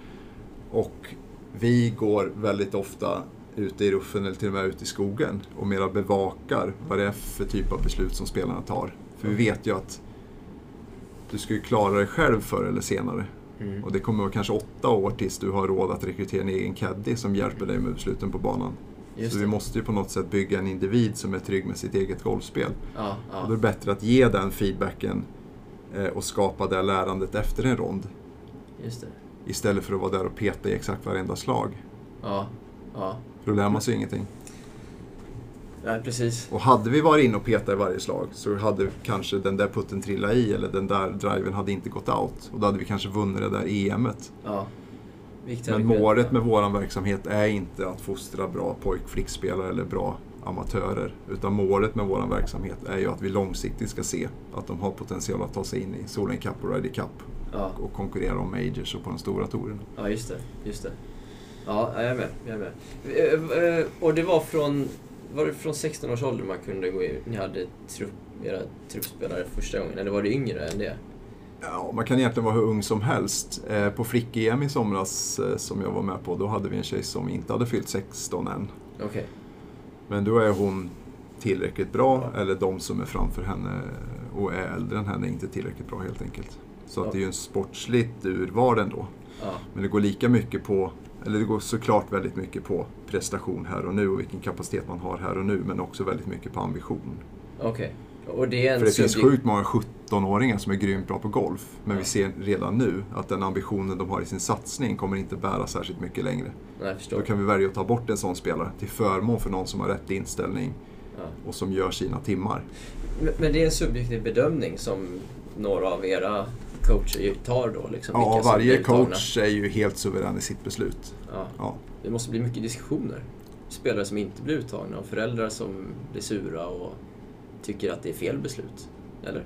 Och vi går väldigt ofta ute i ruffen eller till och med ute i skogen och mera bevakar vad det är för typ av beslut som spelarna tar. För vi vet ju att du ska ju klara dig själv förr eller senare. Mm. Och det kommer vara kanske åtta år tills du har råd att rekrytera en egen caddy som hjälper dig med besluten på banan. Just Så vi det. måste ju på något sätt bygga en individ som är trygg med sitt eget golfspel. Ja, Och då är ja. det bättre att ge den feedbacken eh, och skapa det lärandet efter en rond. Just det. Istället för att vara där och peta i exakt varenda slag. Ja. Ja. För då lär man sig ingenting. Nej, precis. Och hade vi varit inne och petat i varje slag så hade kanske den där putten trillat i eller den där driven hade inte gått out. Och då hade vi kanske vunnit det där EMet. Ja. Viktiga Men målet med vår verksamhet är inte att fostra bra pojk-flickspelare eller bra amatörer. Utan målet med vår verksamhet är ju att vi långsiktigt ska se att de har potential att ta sig in i Solen Cup och Ryder Cup. Ja. och konkurrera om majors och på de stora touren. Ja, just det. Just det. Ja, jag är med. Jag är med. Eh, eh, Och det var från, var det från 16 års ålder man kunde gå in? Ni hade trupp, era truppspelare första gången, eller var det yngre än det? Ja, man kan egentligen vara hur ung som helst. Eh, på flick-EM i somras eh, som jag var med på, då hade vi en tjej som inte hade fyllt 16 än. Okej. Men då är hon tillräckligt bra, eller de som är framför henne och är äldre än henne är inte tillräckligt bra helt enkelt. Så att det är ju en sportsligt urval ändå. Ja. Men det går lika mycket på, eller det går såklart väldigt mycket på prestation här och nu och vilken kapacitet man har här och nu, men också väldigt mycket på ambition. Okej. Och det är en För det finns sjukt många 17-åringar som är grymt bra på golf. Men Ja. vi ser redan nu att den ambitionen de har i sin satsning kommer inte bära särskilt mycket längre. Nej. Då kan vi välja att ta bort en sån spelare till förmån för någon som har rätt inställning Ja. och som gör sina timmar. Men det är en subjektiv bedömning som några av era coacher tar då? Liksom, Ja, varje coach är ju helt suverän i sitt beslut. Ja. Ja. Det måste bli mycket diskussioner. Spelare som inte blir uttagna och föräldrar som blir sura och tycker att det är fel beslut. Eller?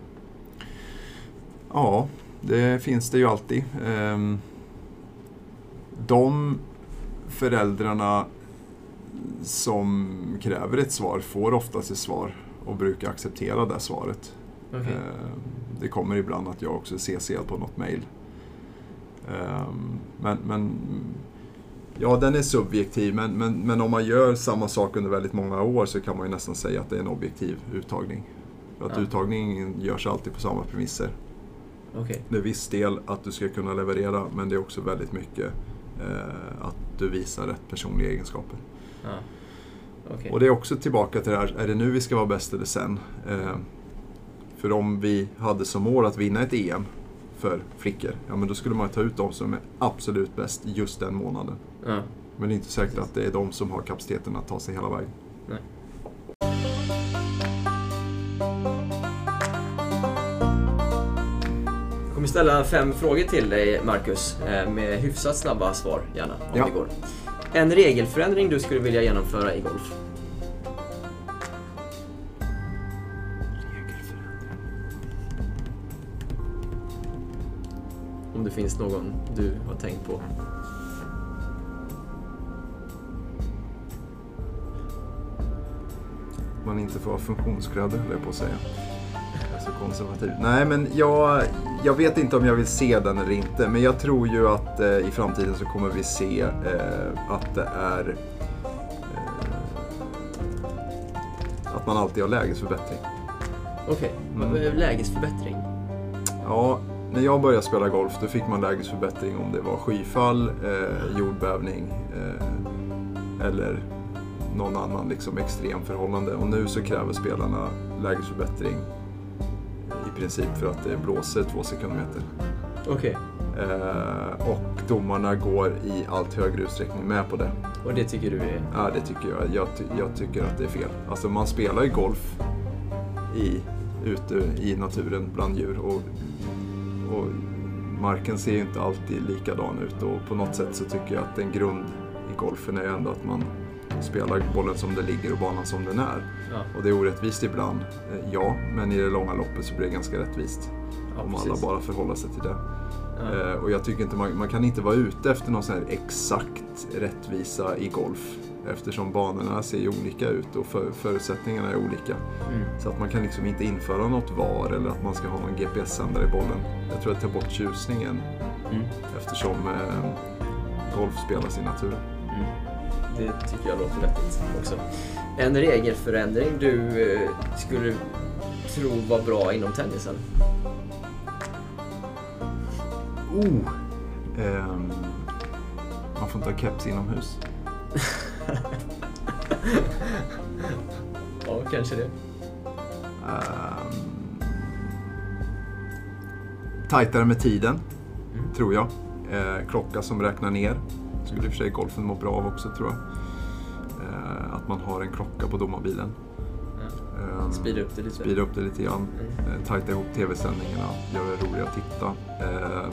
Ja, det finns det ju alltid. Ehm, De föräldrarna som kräver ett svar får oftast ett svar och brukar acceptera det svaret. Ehm, Det kommer ibland att jag också är CC på något mail. Ehm, Men, men ja, den är subjektiv, men, men, men om man gör samma sak under väldigt många år så kan man ju nästan säga att det är en objektiv uttagning. För att Ja. uttagningen görs alltid på samma premisser. Okej. Det är viss del att du ska kunna leverera, men det är också väldigt mycket eh, att du visar rätt personliga egenskaper. Ja. Okej. Och det är också tillbaka till det här, är det nu vi ska vara bäst eller sen? Eh, för om vi hade som mål att vinna ett EM för flickor, ja men då skulle man ta ut de som är absolut bäst just den månaden. Ja. Men det är inte säkert att det är de som har kapaciteten att ta sig hela vägen. Nej. Jag kommer ställa fem frågor till dig, Marcus, eh, med hyfsat snabba svar, gärna, om Ja. det går. En regelförändring du skulle vilja genomföra i golf? Om det finns någon du har tänkt på. Man inte får ha funktionskrödde höll jag på att säga. Alltså konservativ. Nej men jag, jag vet inte om jag vill se den eller inte. Men jag tror ju att eh, i framtiden så kommer vi se eh, att det är eh, att man alltid har lägesförbättring. Okej, okay. mm. lägesförbättring? Ja, när jag började spela golf då fick man lägesförbättring om det var skyfall, eh, jordbävning eh, eller någon annan liksom extrem förhållande. Och nu så kräver spelarna lägesförbättring i princip för att det blåser två sekundmeter. Okej, Eh, och domarna går i allt högre utsträckning med på det. och det tycker du är... Ja, det tycker jag. Jag, ty- jag tycker att det är fel. Alltså man spelar ju golf i, ute i naturen bland djur och, och marken ser ju inte alltid likadan ut och på något sätt så tycker jag att en grund i golfen är ju ändå att man spelar bollen som den ligger och banan som den är. Ja, Och det är orättvist ibland, eh, ja, men i det långa loppet så blir det ganska rättvist. ja om alla precis. bara förhåller sig till det. Ja. Eh, och jag tycker inte man, man kan inte vara ute efter någon sån här exakt rättvisa i golf. Eftersom banorna ser olika ut och för, förutsättningarna är olika. Mm. Så att man kan liksom inte införa något VAR eller att man ska ha någon GPS-sändare i bollen. Jag tror att tar bort tjusningen Mm. eftersom eh, golf spelas i naturen. Mm. Det tycker jag låter vettigt också. En regelförändring du eh, skulle tro var bra inom tennisen? Oh. Ehm, man får inte ha keps inomhus. Ja, kanske det. Um, tajtare med tiden, Mm. tror jag. Eh, klocka som räknar ner. Skulle i och för sig golfen må bra av också, tror jag. Eh, att man har en klocka på domarbilen. Um, Speeda upp det lite. Speeda upp det lite grann. Mm. Eh, tajta ihop tv-sändningarna, göra det roligare att titta. Eh,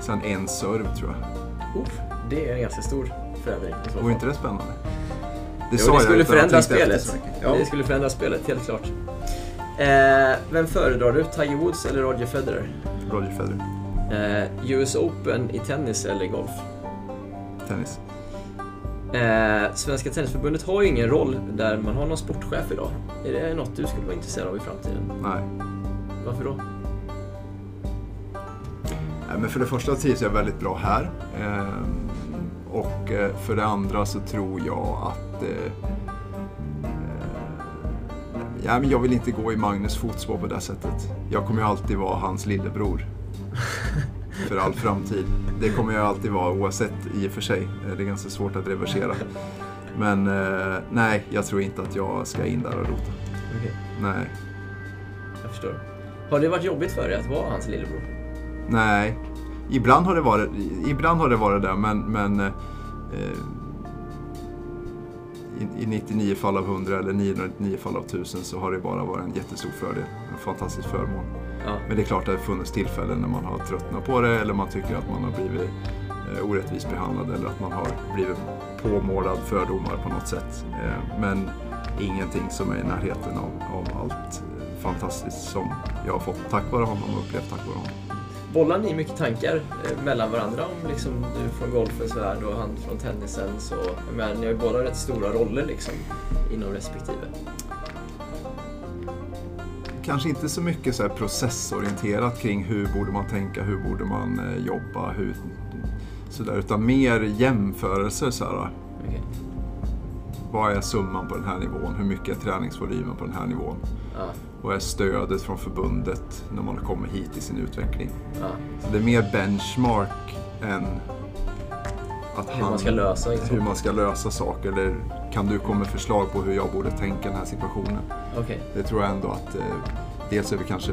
sen en serve, tror jag. Uff, det är en ganska stor förändring. Vore inte det spännande? Det Jo, sa det jag skulle att förändra spelet. Ja. Det skulle förändra spelet, helt klart. Eh, vem föredrar du? Tiger Woods eller Roger Federer? Roger Federer, Eh, US Open i tennis eller golf? tennis. Eh, Svenska Tennisförbundet har ju ingen roll där man har någon sportchef idag. Är det något du skulle vara intresserad av i framtiden? Nej. Varför då? Nej, Men för det första trivs jag väldigt bra här. Ehm, Och eh, för det andra så tror jag att eh, eh, ja, men jag vill inte gå i Magnus fotspår på det sättet. Jag kommer ju alltid vara hans lillebror. För all framtid. Det kommer jag alltid vara oavsett i och för sig. Det är ganska svårt att reversera. Men nej, jag tror inte att jag ska in där och rota. Okej, Nej. jag förstår. Har det varit jobbigt för dig att vara hans lillebror? Nej, ibland har det varit, ibland har det, varit det, men, men eh, i, i 99 fall av 100 eller 999 fall av 1000 så har det bara varit en jättestor fördel. En fantastisk förmån. Ja. Men det är klart att det har funnits tillfällen när man har tröttnat på det eller man tycker att man har blivit eh, orättvist behandlad eller att man har blivit påmålad fördomar på något sätt. Eh, men ingenting som är i närheten av, av allt eh, fantastiskt som jag har fått tack vare honom och upplevt tack vare honom. Bollar ni mycket tankar eh, mellan varandra om liksom du från golfens värld och han från tennisen? Så, menar, ni har ju båda rätt stora roller liksom inom respektive. Kanske inte så mycket så processorienterat kring hur borde man tänka, hur borde man eh, jobba, hur, så där, utan mer jämförelser. Så här, Okej. vad är summan på den här nivån? Hur mycket är träningsvolymen på den här nivån? Ja, Vad är stödet från förbundet när man kommer hit i sin utveckling? ja. Så det är mer benchmark än att Hur man ska lösa liksom. hur man ska lösa saker. Eller kan du komma med förslag på hur jag borde tänka i den här situationen? Okej. Det tror jag ändå att eh, dels är vi kanske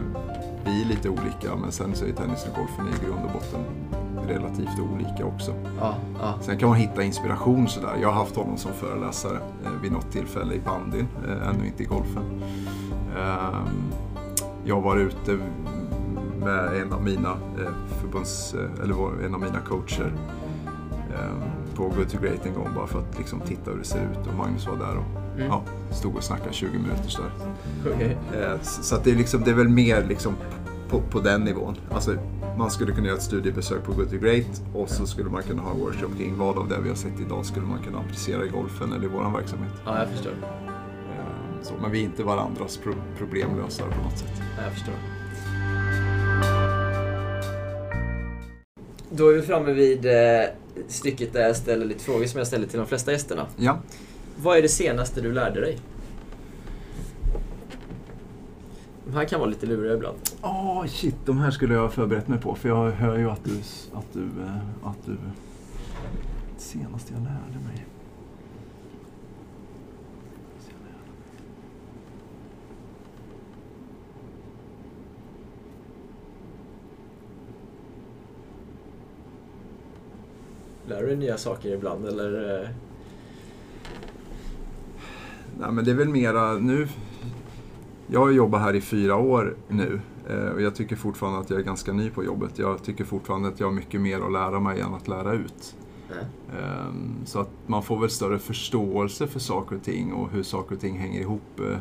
vi lite olika men sen så är tennis och golfen i grund och botten relativt olika också. Ja, ja. Sen kan man hitta inspiration sådär. Jag har haft honom som föreläsare eh, vid något tillfälle i bandyn, eh, ännu inte i golfen. Ehm, jag var ute med en av mina eh, förbunds, eh, eller en av mina coacher eh, på Good to Great en gång bara för att liksom titta hur det ser ut och Magnus var där och Mm. ja, stod och snackade 20 minuter sådär. Okej. Eh, Så det, är liksom, det är väl mer liksom på, på den nivån. Alltså, man skulle kunna göra ett studiebesök på Good to Great och så skulle man kunna ha en workshop kring vad av det vi har sett idag skulle man kunna applicera i golfen eller i vår verksamhet. Ja, jag förstår. Så, men vi är inte varandras pro problemlösare på något sätt. Ja, jag förstår. Då är vi framme vid eh, stycket där jag ställer lite frågor som jag ställer till de flesta gästerna. Ja, Vad är det senaste du lärde dig? De här kan vara lite luriga ibland. Åh shit, de här skulle jag ha förberett mig på. För jag hör ju att du... Att du, eh, att du senaste jag lärde mig. Lär du dig nya saker ibland eller? eh, Nej, men det är väl mera nu... Jag har jobbat här i fyra år nu eh, och jag tycker fortfarande att jag är ganska ny på jobbet. Jag tycker fortfarande att jag har mycket mer att lära mig än att lära ut. Ehm, Så att man får väl större förståelse för saker och ting och hur saker och ting hänger ihop eh,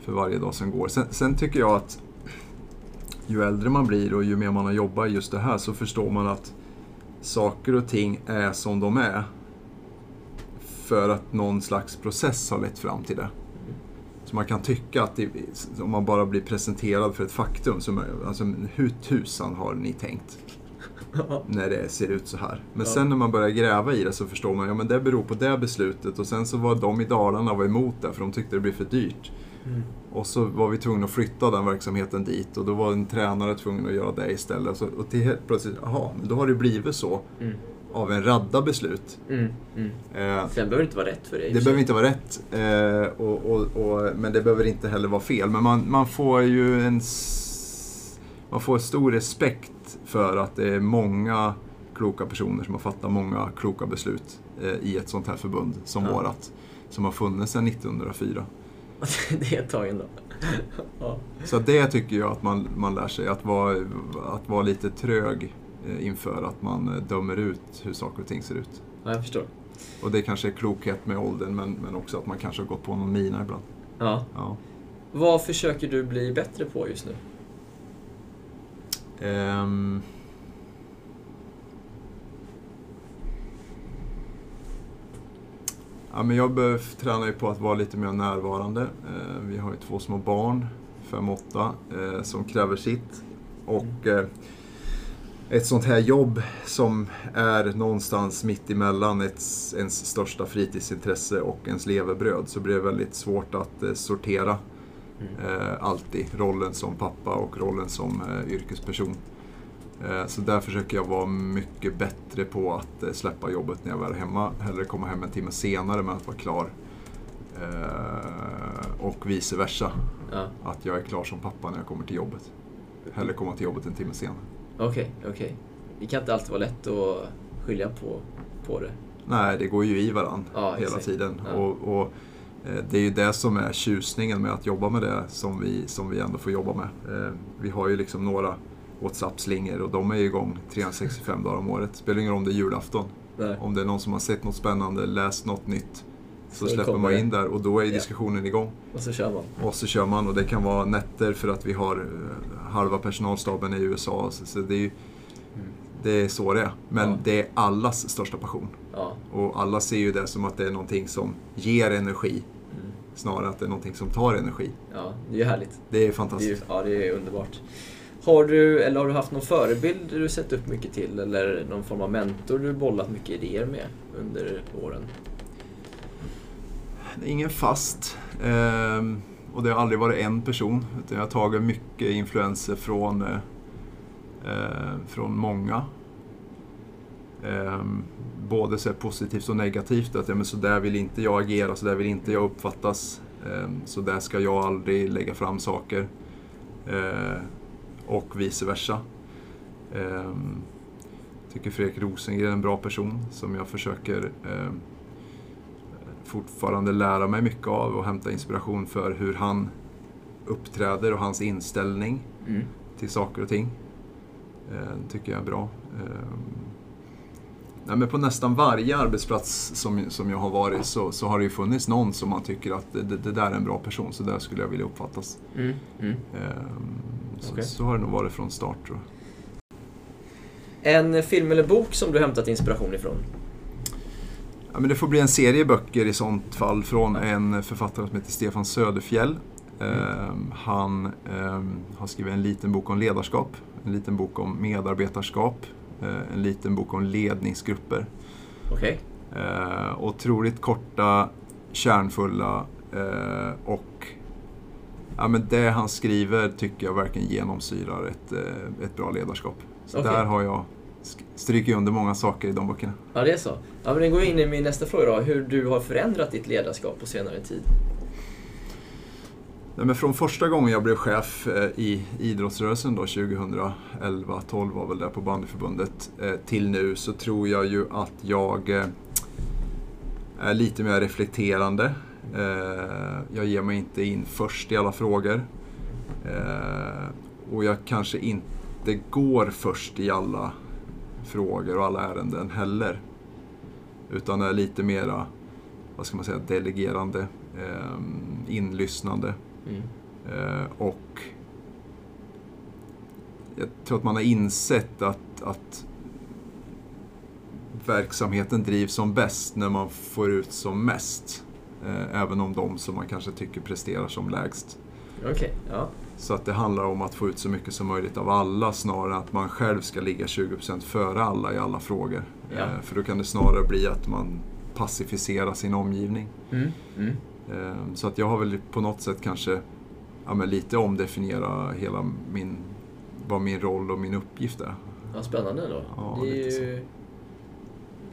för varje dag som går. Sen, sen tycker jag att ju äldre man blir och ju mer man har jobbat i just det här så förstår man att saker och ting är som de är för att någon slags process har lett fram till det. Så man kan tycka att det, om man bara blir presenterad för ett faktum, så, alltså, hur tusan har ni tänkt? när det ser ut så här. Men Ja. sen när man börjar gräva i det så förstår man, ja men det beror på det beslutet och sen så var de i Dalarna var emot det för de tyckte det blev för dyrt. Mm. Och så var vi tvungna att flytta den verksamheten dit och då var en tränare tvungen att göra det istället. Så, och till helt plötsligt, jaha, då har det blivit så Mm. av en radda beslut. Mm. Mm. Eh, Sen behöver det inte vara rätt för dig. det för behöver inte vara rätt, eh, och, och, och, men det behöver inte heller vara fel. Men man, man får ju en man får stor respekt för att det är många kloka personer som har fattat många kloka beslut eh, i ett sånt här förbund som Ja. vårat. Som har funnits sedan 1904. det är ett tag ändå. ja. Så det tycker jag att man, man lär sig, att vara, att vara lite trög eh, inför att man eh, dömer ut hur saker och ting ser ut. ja, jag förstår. Och det kanske är klokhet med åldern men, men också att man kanske har gått på någon mina ibland. Ja. Ja. Vad försöker du bli bättre på just nu? Ehm. Ja, men jag tränar ju på att vara lite mer närvarande. Eh, vi har ju två små barn, fem och åtta, eh, som kräver sitt. Och eh, ett sånt här jobb som är någonstans mitt emellan ett, ens största fritidsintresse och ens levebröd så blir det väldigt svårt att sortera eh, alltid rollen som pappa och rollen som yrkesperson. Eh, så där försöker jag vara mycket bättre på att eh, släppa jobbet när jag väl är hemma. Hellre komma hem en timme senare med att vara klar. Eh, och vice versa. Ja. Att jag är klar som pappa när jag kommer till jobbet. Hellre komma till jobbet en timme senare. Okej, okej. Det kan inte alltid vara lätt att skilja på, på det. Nej, det går ju i varann Ja, hela tiden. Ja. Och, och det är ju det som är tjusningen med att jobba med det som vi, som vi ändå får jobba med. Vi har ju liksom några WhatsApp-slingor och de är ju igång 365 dagar om året. Spelar ingen roll om det är julafton. Nej. Om det är någon som har sett något spännande, läst något nytt, så, Så släpper man in där och då är Ja. diskussionen igång. Och så kör man. Och så kör man och det kan vara nätter för att vi har eh, halva personalstaben i USA. Så, det, är ju, det är så det är. Men Mm. Ja. det är allas största passion. Ja. Och alla ser ju det som att det är någonting som ger energi. Mm. Snarare att det är någonting som tar energi. ja, det är ju härligt. Det är Det är, fantastiskt. ja, det är underbart. Har du, eller har du haft någon förebild du sett upp mycket till eller någon form av mentor du bollat mycket idéer med under åren? Det är ingen fast. Ehm, och det har aldrig varit en person. Utan jag har tagit mycket influenser från, eh, eh från många. Ehm, både så positivt och negativt. Att ja, men så där vill inte jag agera, så där vill inte jag uppfattas. Ehm, så där ska jag aldrig lägga fram saker. Ehm, Ehm, och vice versa. Ehm, tycker Fredrik Rosengren är en bra person som jag försöker ehm, fortfarande lära mig mycket av och hämta inspiration för hur han uppträder och hans inställning Mm. till saker och ting. Eh, tycker jag är bra. Nej, men på nästan varje arbetsplats som, som jag har varit så, så har det ju funnits någon som man tycker att det, det där är en bra person, så där skulle jag vilja uppfattas. Mm. Mm. Eh, så, Okej. så har det nog varit från start tror jag. En film eller bok som du hämtat inspiration ifrån? Ja, men det får bli en serie böcker i sånt fall från en författare som heter Stefan Söderfjell. Ehm, han ehm, har skrivit en liten bok om ledarskap, en liten bok om medarbetarskap, en liten bok om ledningsgrupper. Okej. Eh, otroligt korta, kärnfulla eh, och ja, men det han skriver tycker jag verkligen genomsyrar ett, eh, ett bra ledarskap. Så Okej. där har jag strykit under många saker i de böckerna. Ja, det är så. Ja, men det går in i min nästa fråga då. Hur du har förändrat ditt ledarskap på senare tid. Nej, men från första gången jag blev chef eh, i idrottsrörelsen då, 2011-12 var väl det på bandyförbundet, eh, till nu så tror jag ju att jag eh, är lite mer reflekterande. Eh, Jag ger mig inte in först i alla frågor. Eh, Och jag kanske inte går först i alla frågor och alla ärenden heller. Utan är lite mera, vad ska man säga, delegerande, eh, inlyssnande. Mm. Eh, och jag tror att man har insett att, att verksamheten drivs som bäst när man får ut som mest. Eh, även om de som man kanske tycker presterar som lägst. Okej, ja. Så att det handlar om att få ut så mycket som möjligt av alla snarare än att man själv ska ligga 20% före alla i alla frågor. Ja. Eh, för då kan det snarare bli att man pacificerar sin omgivning. Mm. Mm. Eh, Så att jag har väl på något sätt kanske ja, lite omdefiniera hela min, vad min roll och min uppgift är. Ja, spännande ändå. Ja, det, ju...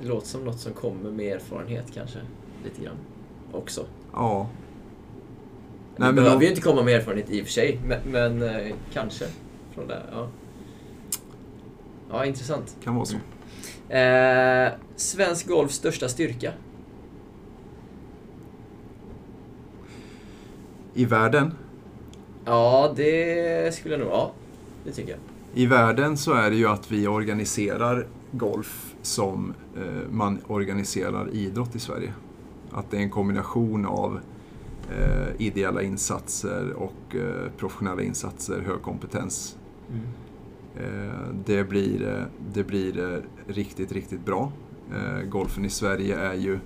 det låter som något som kommer med erfarenhet kanske. Lite grann. Också. Ja. det Nej, men behöver de- ju inte komma med erfarenhet i och för sig, men, men eh, kanske. Från det, ja. Ja, intressant. kan vara så. Eh, svensk golfs största styrka? I världen, Ja, det skulle jag nog... Ja, det tycker jag. I världen så är det ju att vi organiserar golf som eh, man organiserar idrott i Sverige. Att det är en kombination av eh, ideella insatser och eh, professionella insatser, hög kompetens. Eh, det blir, eh, det blir eh, riktigt, riktigt bra. Golfen i Sverige är ju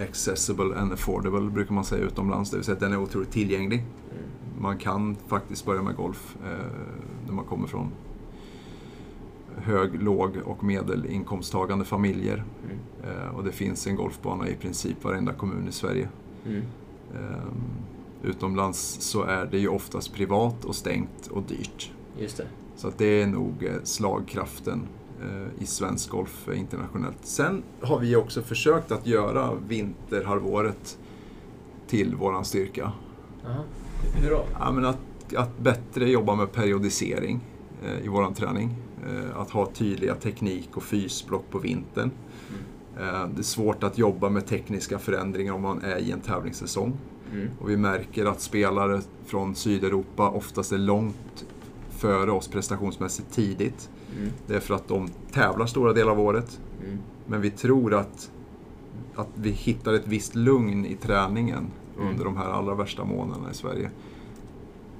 accessible and affordable brukar man säga utomlands, det vill säga att den är otroligt tillgänglig. Man kan faktiskt börja med golf eh, när man kommer från hög, låg och medelinkomsttagande familjer. Mm. Eh, och det finns en golfbana i princip varenda kommun i Sverige. Mm. Eh, utomlands så är det ju oftast privat och stängt och dyrt. Just det. Så att det är nog slagkraften i svensk golf eh, internationellt. Sen har vi också försökt att göra vinterhalvåret till våran styrka. Aha. Hur då? Ja, men att, att bättre jobba med periodisering eh, i våran träning. Eh, att ha tydliga teknik och fysblock på vintern. Eh, det är svårt att jobba med tekniska förändringar om man är i en tävlingssäsong. Mm. Och vi märker att spelare från Sydeuropa oftast är långt före oss prestationsmässigt tidigt. Mm. Det är för att de tävlar stora delar av året. Mm. Men vi tror att, att vi hittar ett visst lugn i träningen Mm. under de här allra värsta månaderna i Sverige.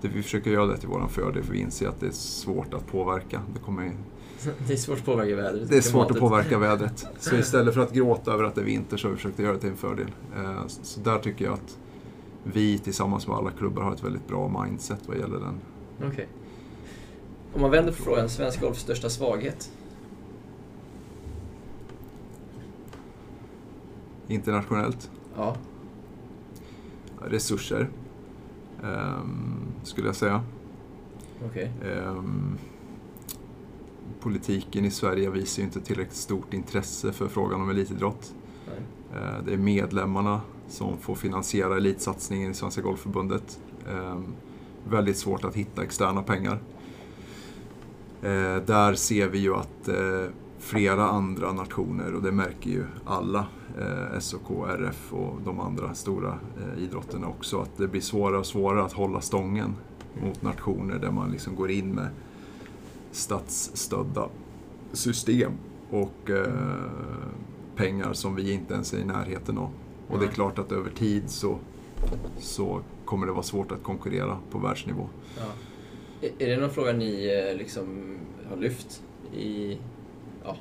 Det, vi försöker göra det till våran fördel för vi inser att det är svårt att påverka. Det, kommer, Det är svårt att påverka vädret. det är svårt att påverka vädret. Så istället för att gråta över att det är vinter så har vi försökt göra det till en fördel. Eh, Så där tycker jag att vi tillsammans med alla klubbar har ett väldigt bra mindset vad gäller den. Okej. Om man vänder på frågan, svensk golfs största svaghet? Internationellt, Ja. resurser ehm, skulle jag säga. Okej. Ehm, politiken i Sverige visar ju inte tillräckligt stort intresse för frågan om elitidrott. Nej. Eh, Det är medlemmarna som får finansiera elitsatsningen i Svenska Golfförbundet. Ehm, Väldigt svårt att hitta externa pengar. Eh, Där ser vi ju att eh, flera andra nationer, och det märker ju alla, eh, SOK, RF och de andra stora eh, idrotterna också, att det blir svårare och svårare att hålla stången mot nationer där man liksom går in med statsstödda system och eh, pengar som vi inte ens är i närheten av. Och det är klart att över tid så, så kommer det vara svårt att konkurrera på världsnivå. Ja. Är- det någon fråga ni eh, liksom har lyft i, ja,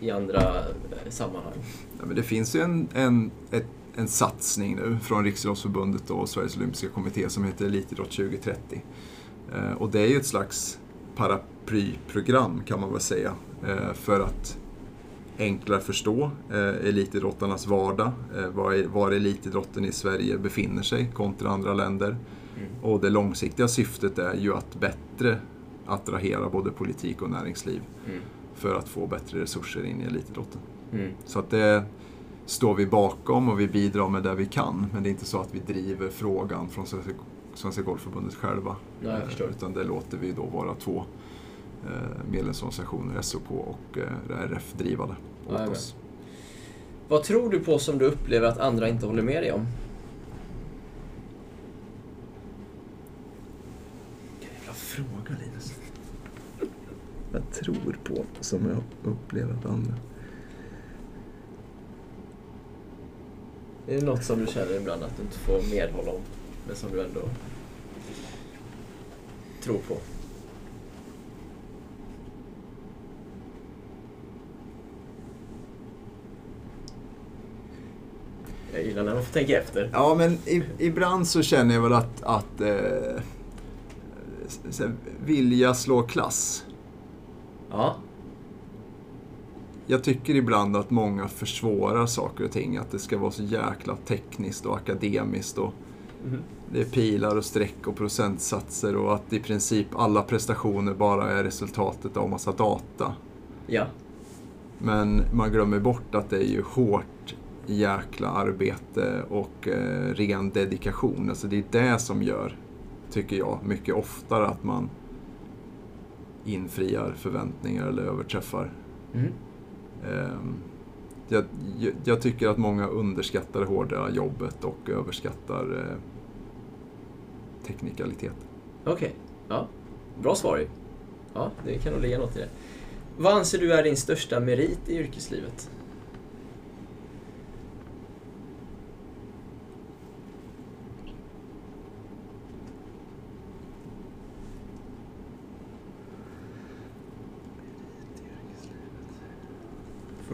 i andra eh, sammanhang? Ja, men det finns ju en, en, ett, en satsning nu från Riksidrottsförbundet och Sveriges Olympiska Kommitté som heter Elitidrott 2030. Eh, och det är ju ett slags paraplyprogram kan man väl säga för att enklare förstå eh, elitidrottarnas vardag, eh, var, var elitidrotten i Sverige befinner sig kontra andra länder. Och det långsiktiga syftet är ju att bättre attrahera både politik och näringsliv Mm. för att få bättre resurser in i elitidrotten. Mm. Så att det står vi bakom och vi bidrar med det vi kan. Men det är inte så att vi driver frågan från Svenska, Svenska Golfförbundet själva. Nej, Eh. Utan det låter vi då vara två eh, medlemsorganisationer, SOK och eh, RF, driva det åt Jajamän. oss. Vad tror du på som du upplever att andra inte håller med dig om? Fråga Linus. Jag tror på som jag upplever att andra... Är det något som du känner ibland att du inte får medhåll om, men som du ändå tror på? Jag gillar när man får tänka efter. Ja, men i, ibland så känner jag väl att, att eh, så här, vilja slå klass. Ja, Jag tycker ibland att många försvårar saker och ting. Att det ska vara så jäkla tekniskt och akademiskt. Och Mhm. Det är pilar och streck och procentsatser och att i princip alla prestationer bara är resultatet av massa data. ja, Men man glömmer bort att det är ju hårt jäkla arbete och eh, ren dedikation. Alltså det är det som gör, tycker jag, mycket oftare att man infriar förväntningar eller överträffar. mm. Ehm, jag, jag, tycker att många underskattar det hårda jobbet och överskattar eh, teknikalitet. okej. Ja, bra svar ju. Ja, det kan nog ligga något i det. Vad anser du är din största merit i yrkeslivet?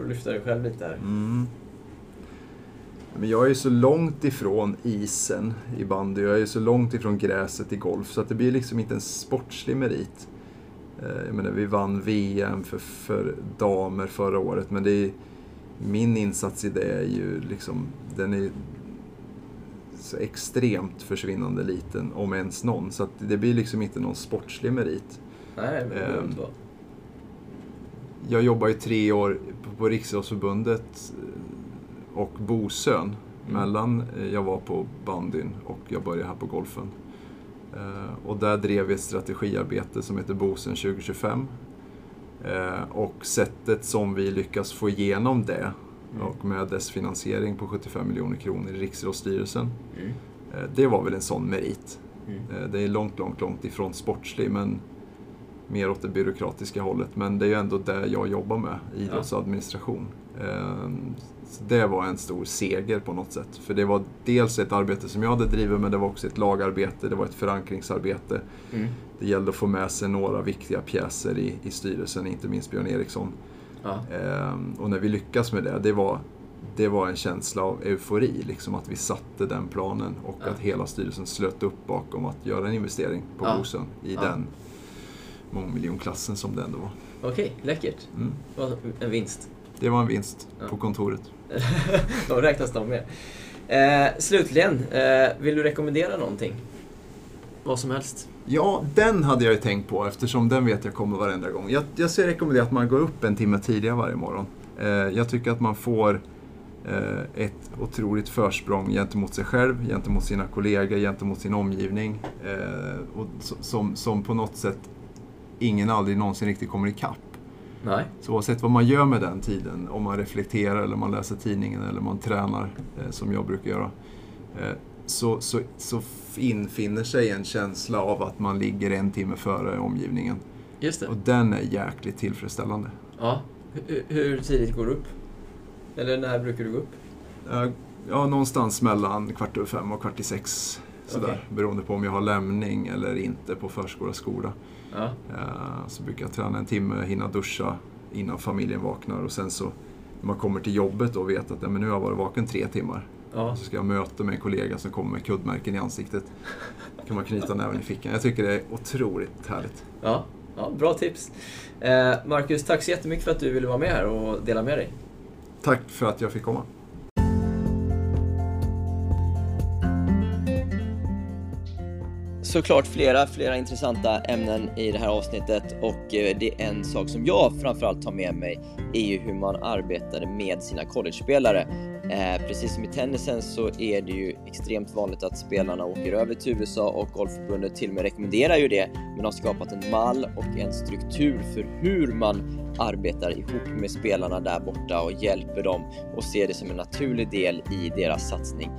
Du lyfta dig själv lite här. Mm. Men jag är ju så långt ifrån isen i bandy jag är så långt ifrån gräset i golf så att det blir liksom inte en sportslig merit. Eh, Jag menar, vi vann VM för, för damer förra året men det är, min insats i det är ju liksom, den är så extremt försvinnande liten, om ens någon. Så att det blir liksom inte någon sportslig merit. Nej, det behöver inte vara. Jag jobbar ju tre år på- Riksidrottsförbundet eh, och Bosön mellan eh, jag var på bandyn och jag började här på golfen. Eh, Och där drev vi ett strategiarbete som heter Bosön 2025. Eh, Och sättet som vi lyckas få igenom det och med dess finansiering på 75 miljoner kronor i Riksidrottsstyrelsen. Mm. Det var väl en sån merit. Mm. Det är långt, långt, långt ifrån sportslig men mer åt det byråkratiska hållet. Men det är ju ändå det jag jobbar med, idrottsadministration. Ehm, Så det var en stor seger på något sätt. För det var dels ett arbete som jag hade drivit men det var också ett lagarbete, det var ett förankringsarbete. Mm. Det gällde att få med sig några viktiga pjäser i, i styrelsen, inte minst Björn Eriksson. Ja. Ehm, och när vi lyckas med det, det var, det var en känsla av eufori, liksom att vi satte den planen och Ja. att hela styrelsen slöt upp bakom att göra en investering på Ja. Bosön i den mångmiljonklassen som det ändå var. Okej, läckert. Mm. Det var En vinst. Det var en vinst Ja. på kontoret. Då räknas de med. Eh, slutligen, eh, vill du rekommendera någonting? Vad som helst. Ja, den hade jag ju tänkt på eftersom den vet jag kommer varenda gång. Jag, jag skulle rekommendera att man går upp en timme tidigare varje morgon. Eh, jag tycker att man får eh, ett otroligt försprång gentemot sig själv, gentemot sina kollegor, gentemot sin omgivning. Eh, och so- som, som på något sätt ingen aldrig någonsin riktigt kommer ikapp. Nej. Så oavsett vad man gör med den tiden, om man reflekterar eller man läser tidningen eller man tränar, eh, som jag brukar göra, eh, så, så, så infinner sig en känsla av att man ligger en timme före omgivningen. Just det. Och den är jäkligt tillfredsställande. Ja. Hur, hur tidigt går du upp? Eller när brukar du gå upp? Eh, Ja, någonstans mellan kvart över fem och kvart i sex. Sådär, Okej. Beroende på om jag har lämning eller inte på förskola och skola. Ja. Eh, Så brukar jag träna en timme, hinna duscha, innan familjen vaknar och sen så när man kommer till jobbet och vet att ja, men nu har jag varit vaken tre timmar. Ja. Så ska jag möta med en kollega som kommer med kuddmärken i ansiktet. Då kan man knyta näven i fickan. Jag tycker det är otroligt härligt. Ja, ja bra tips. Eh, Marcus, tack så jättemycket för att du ville vara med här och dela med dig. Tack för att jag fick komma. Såklart flera, flera intressanta ämnen i det här avsnittet och eh, det är en sak som jag framförallt tar med mig är ju hur man arbetade med sina college-spelare. Eh, precis som i tennisen så är det ju extremt vanligt att spelarna åker över till USA och Golfförbundet till och med rekommenderar ju det, men har skapat en mall och en struktur för hur man arbetar ihop med spelarna där borta och hjälper dem och ser det som en naturlig del i deras satsning.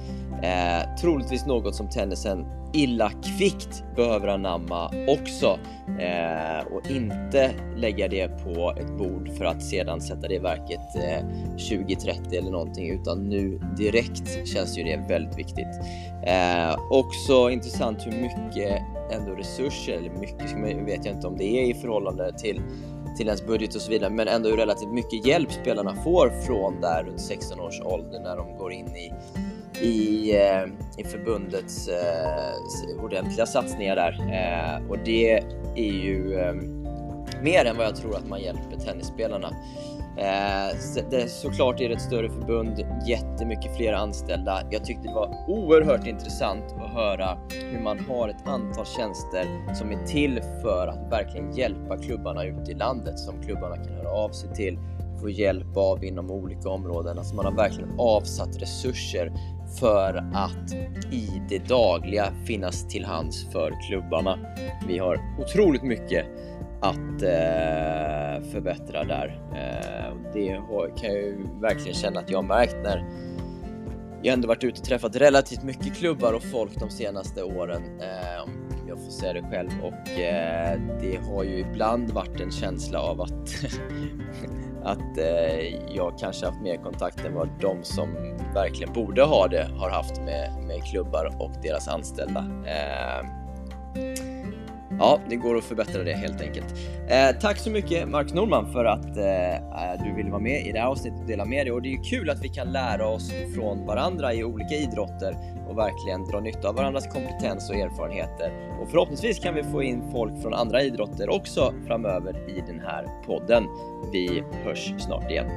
Eh, troligtvis något som tennisen illa kvickt behöver anamma också eh, och inte lägga det på ett bord för att sedan sätta det i verket eh, 2030 eller någonting utan nu direkt känns ju det väldigt viktigt. Eh, också intressant hur mycket ändå resurser, eller mycket vet jag inte om det är i förhållande till till ens budget och så vidare, men ändå relativt mycket hjälp spelarna får från där runt 16 års ålder när de går in i i, eh, i förbundets eh, ordentliga satsningar där. Eh, och det är ju eh, mer än vad jag tror att man hjälper tennisspelarna. Eh, det, såklart är det ett större förbund, jättemycket fler anställda. Jag tyckte det var oerhört intressant att höra hur man har ett antal tjänster som är till för att verkligen hjälpa klubbarna ute i landet som klubbarna kan höra av sig till få hjälp av inom olika områden. Alltså man har verkligen avsatt resurser för att i det dagliga finnas till hands för klubbarna. Vi har otroligt mycket att eh, förbättra där. Eh, det kan jag ju verkligen känna att jag har märkt när jag ändå varit ute och träffat relativt mycket klubbar och folk de senaste åren. Eh, om jag får säga det själv och eh, det har ju ibland varit en känsla av att att eh, jag kanske haft mer kontakt än vad de som verkligen borde ha det har haft med, med klubbar och deras anställda. Eh, ja, det går att förbättra det helt enkelt. Eh, tack så mycket Mark Norman för att eh, eh, du ville vara med i det här avsnittet och dela med dig. Och det är ju kul att vi kan lära oss från varandra i olika idrotter och verkligen dra nytta av varandras kompetens och erfarenheter. Och förhoppningsvis kan vi få in folk från andra idrotter också framöver i den här podden. Vi hörs snart igen.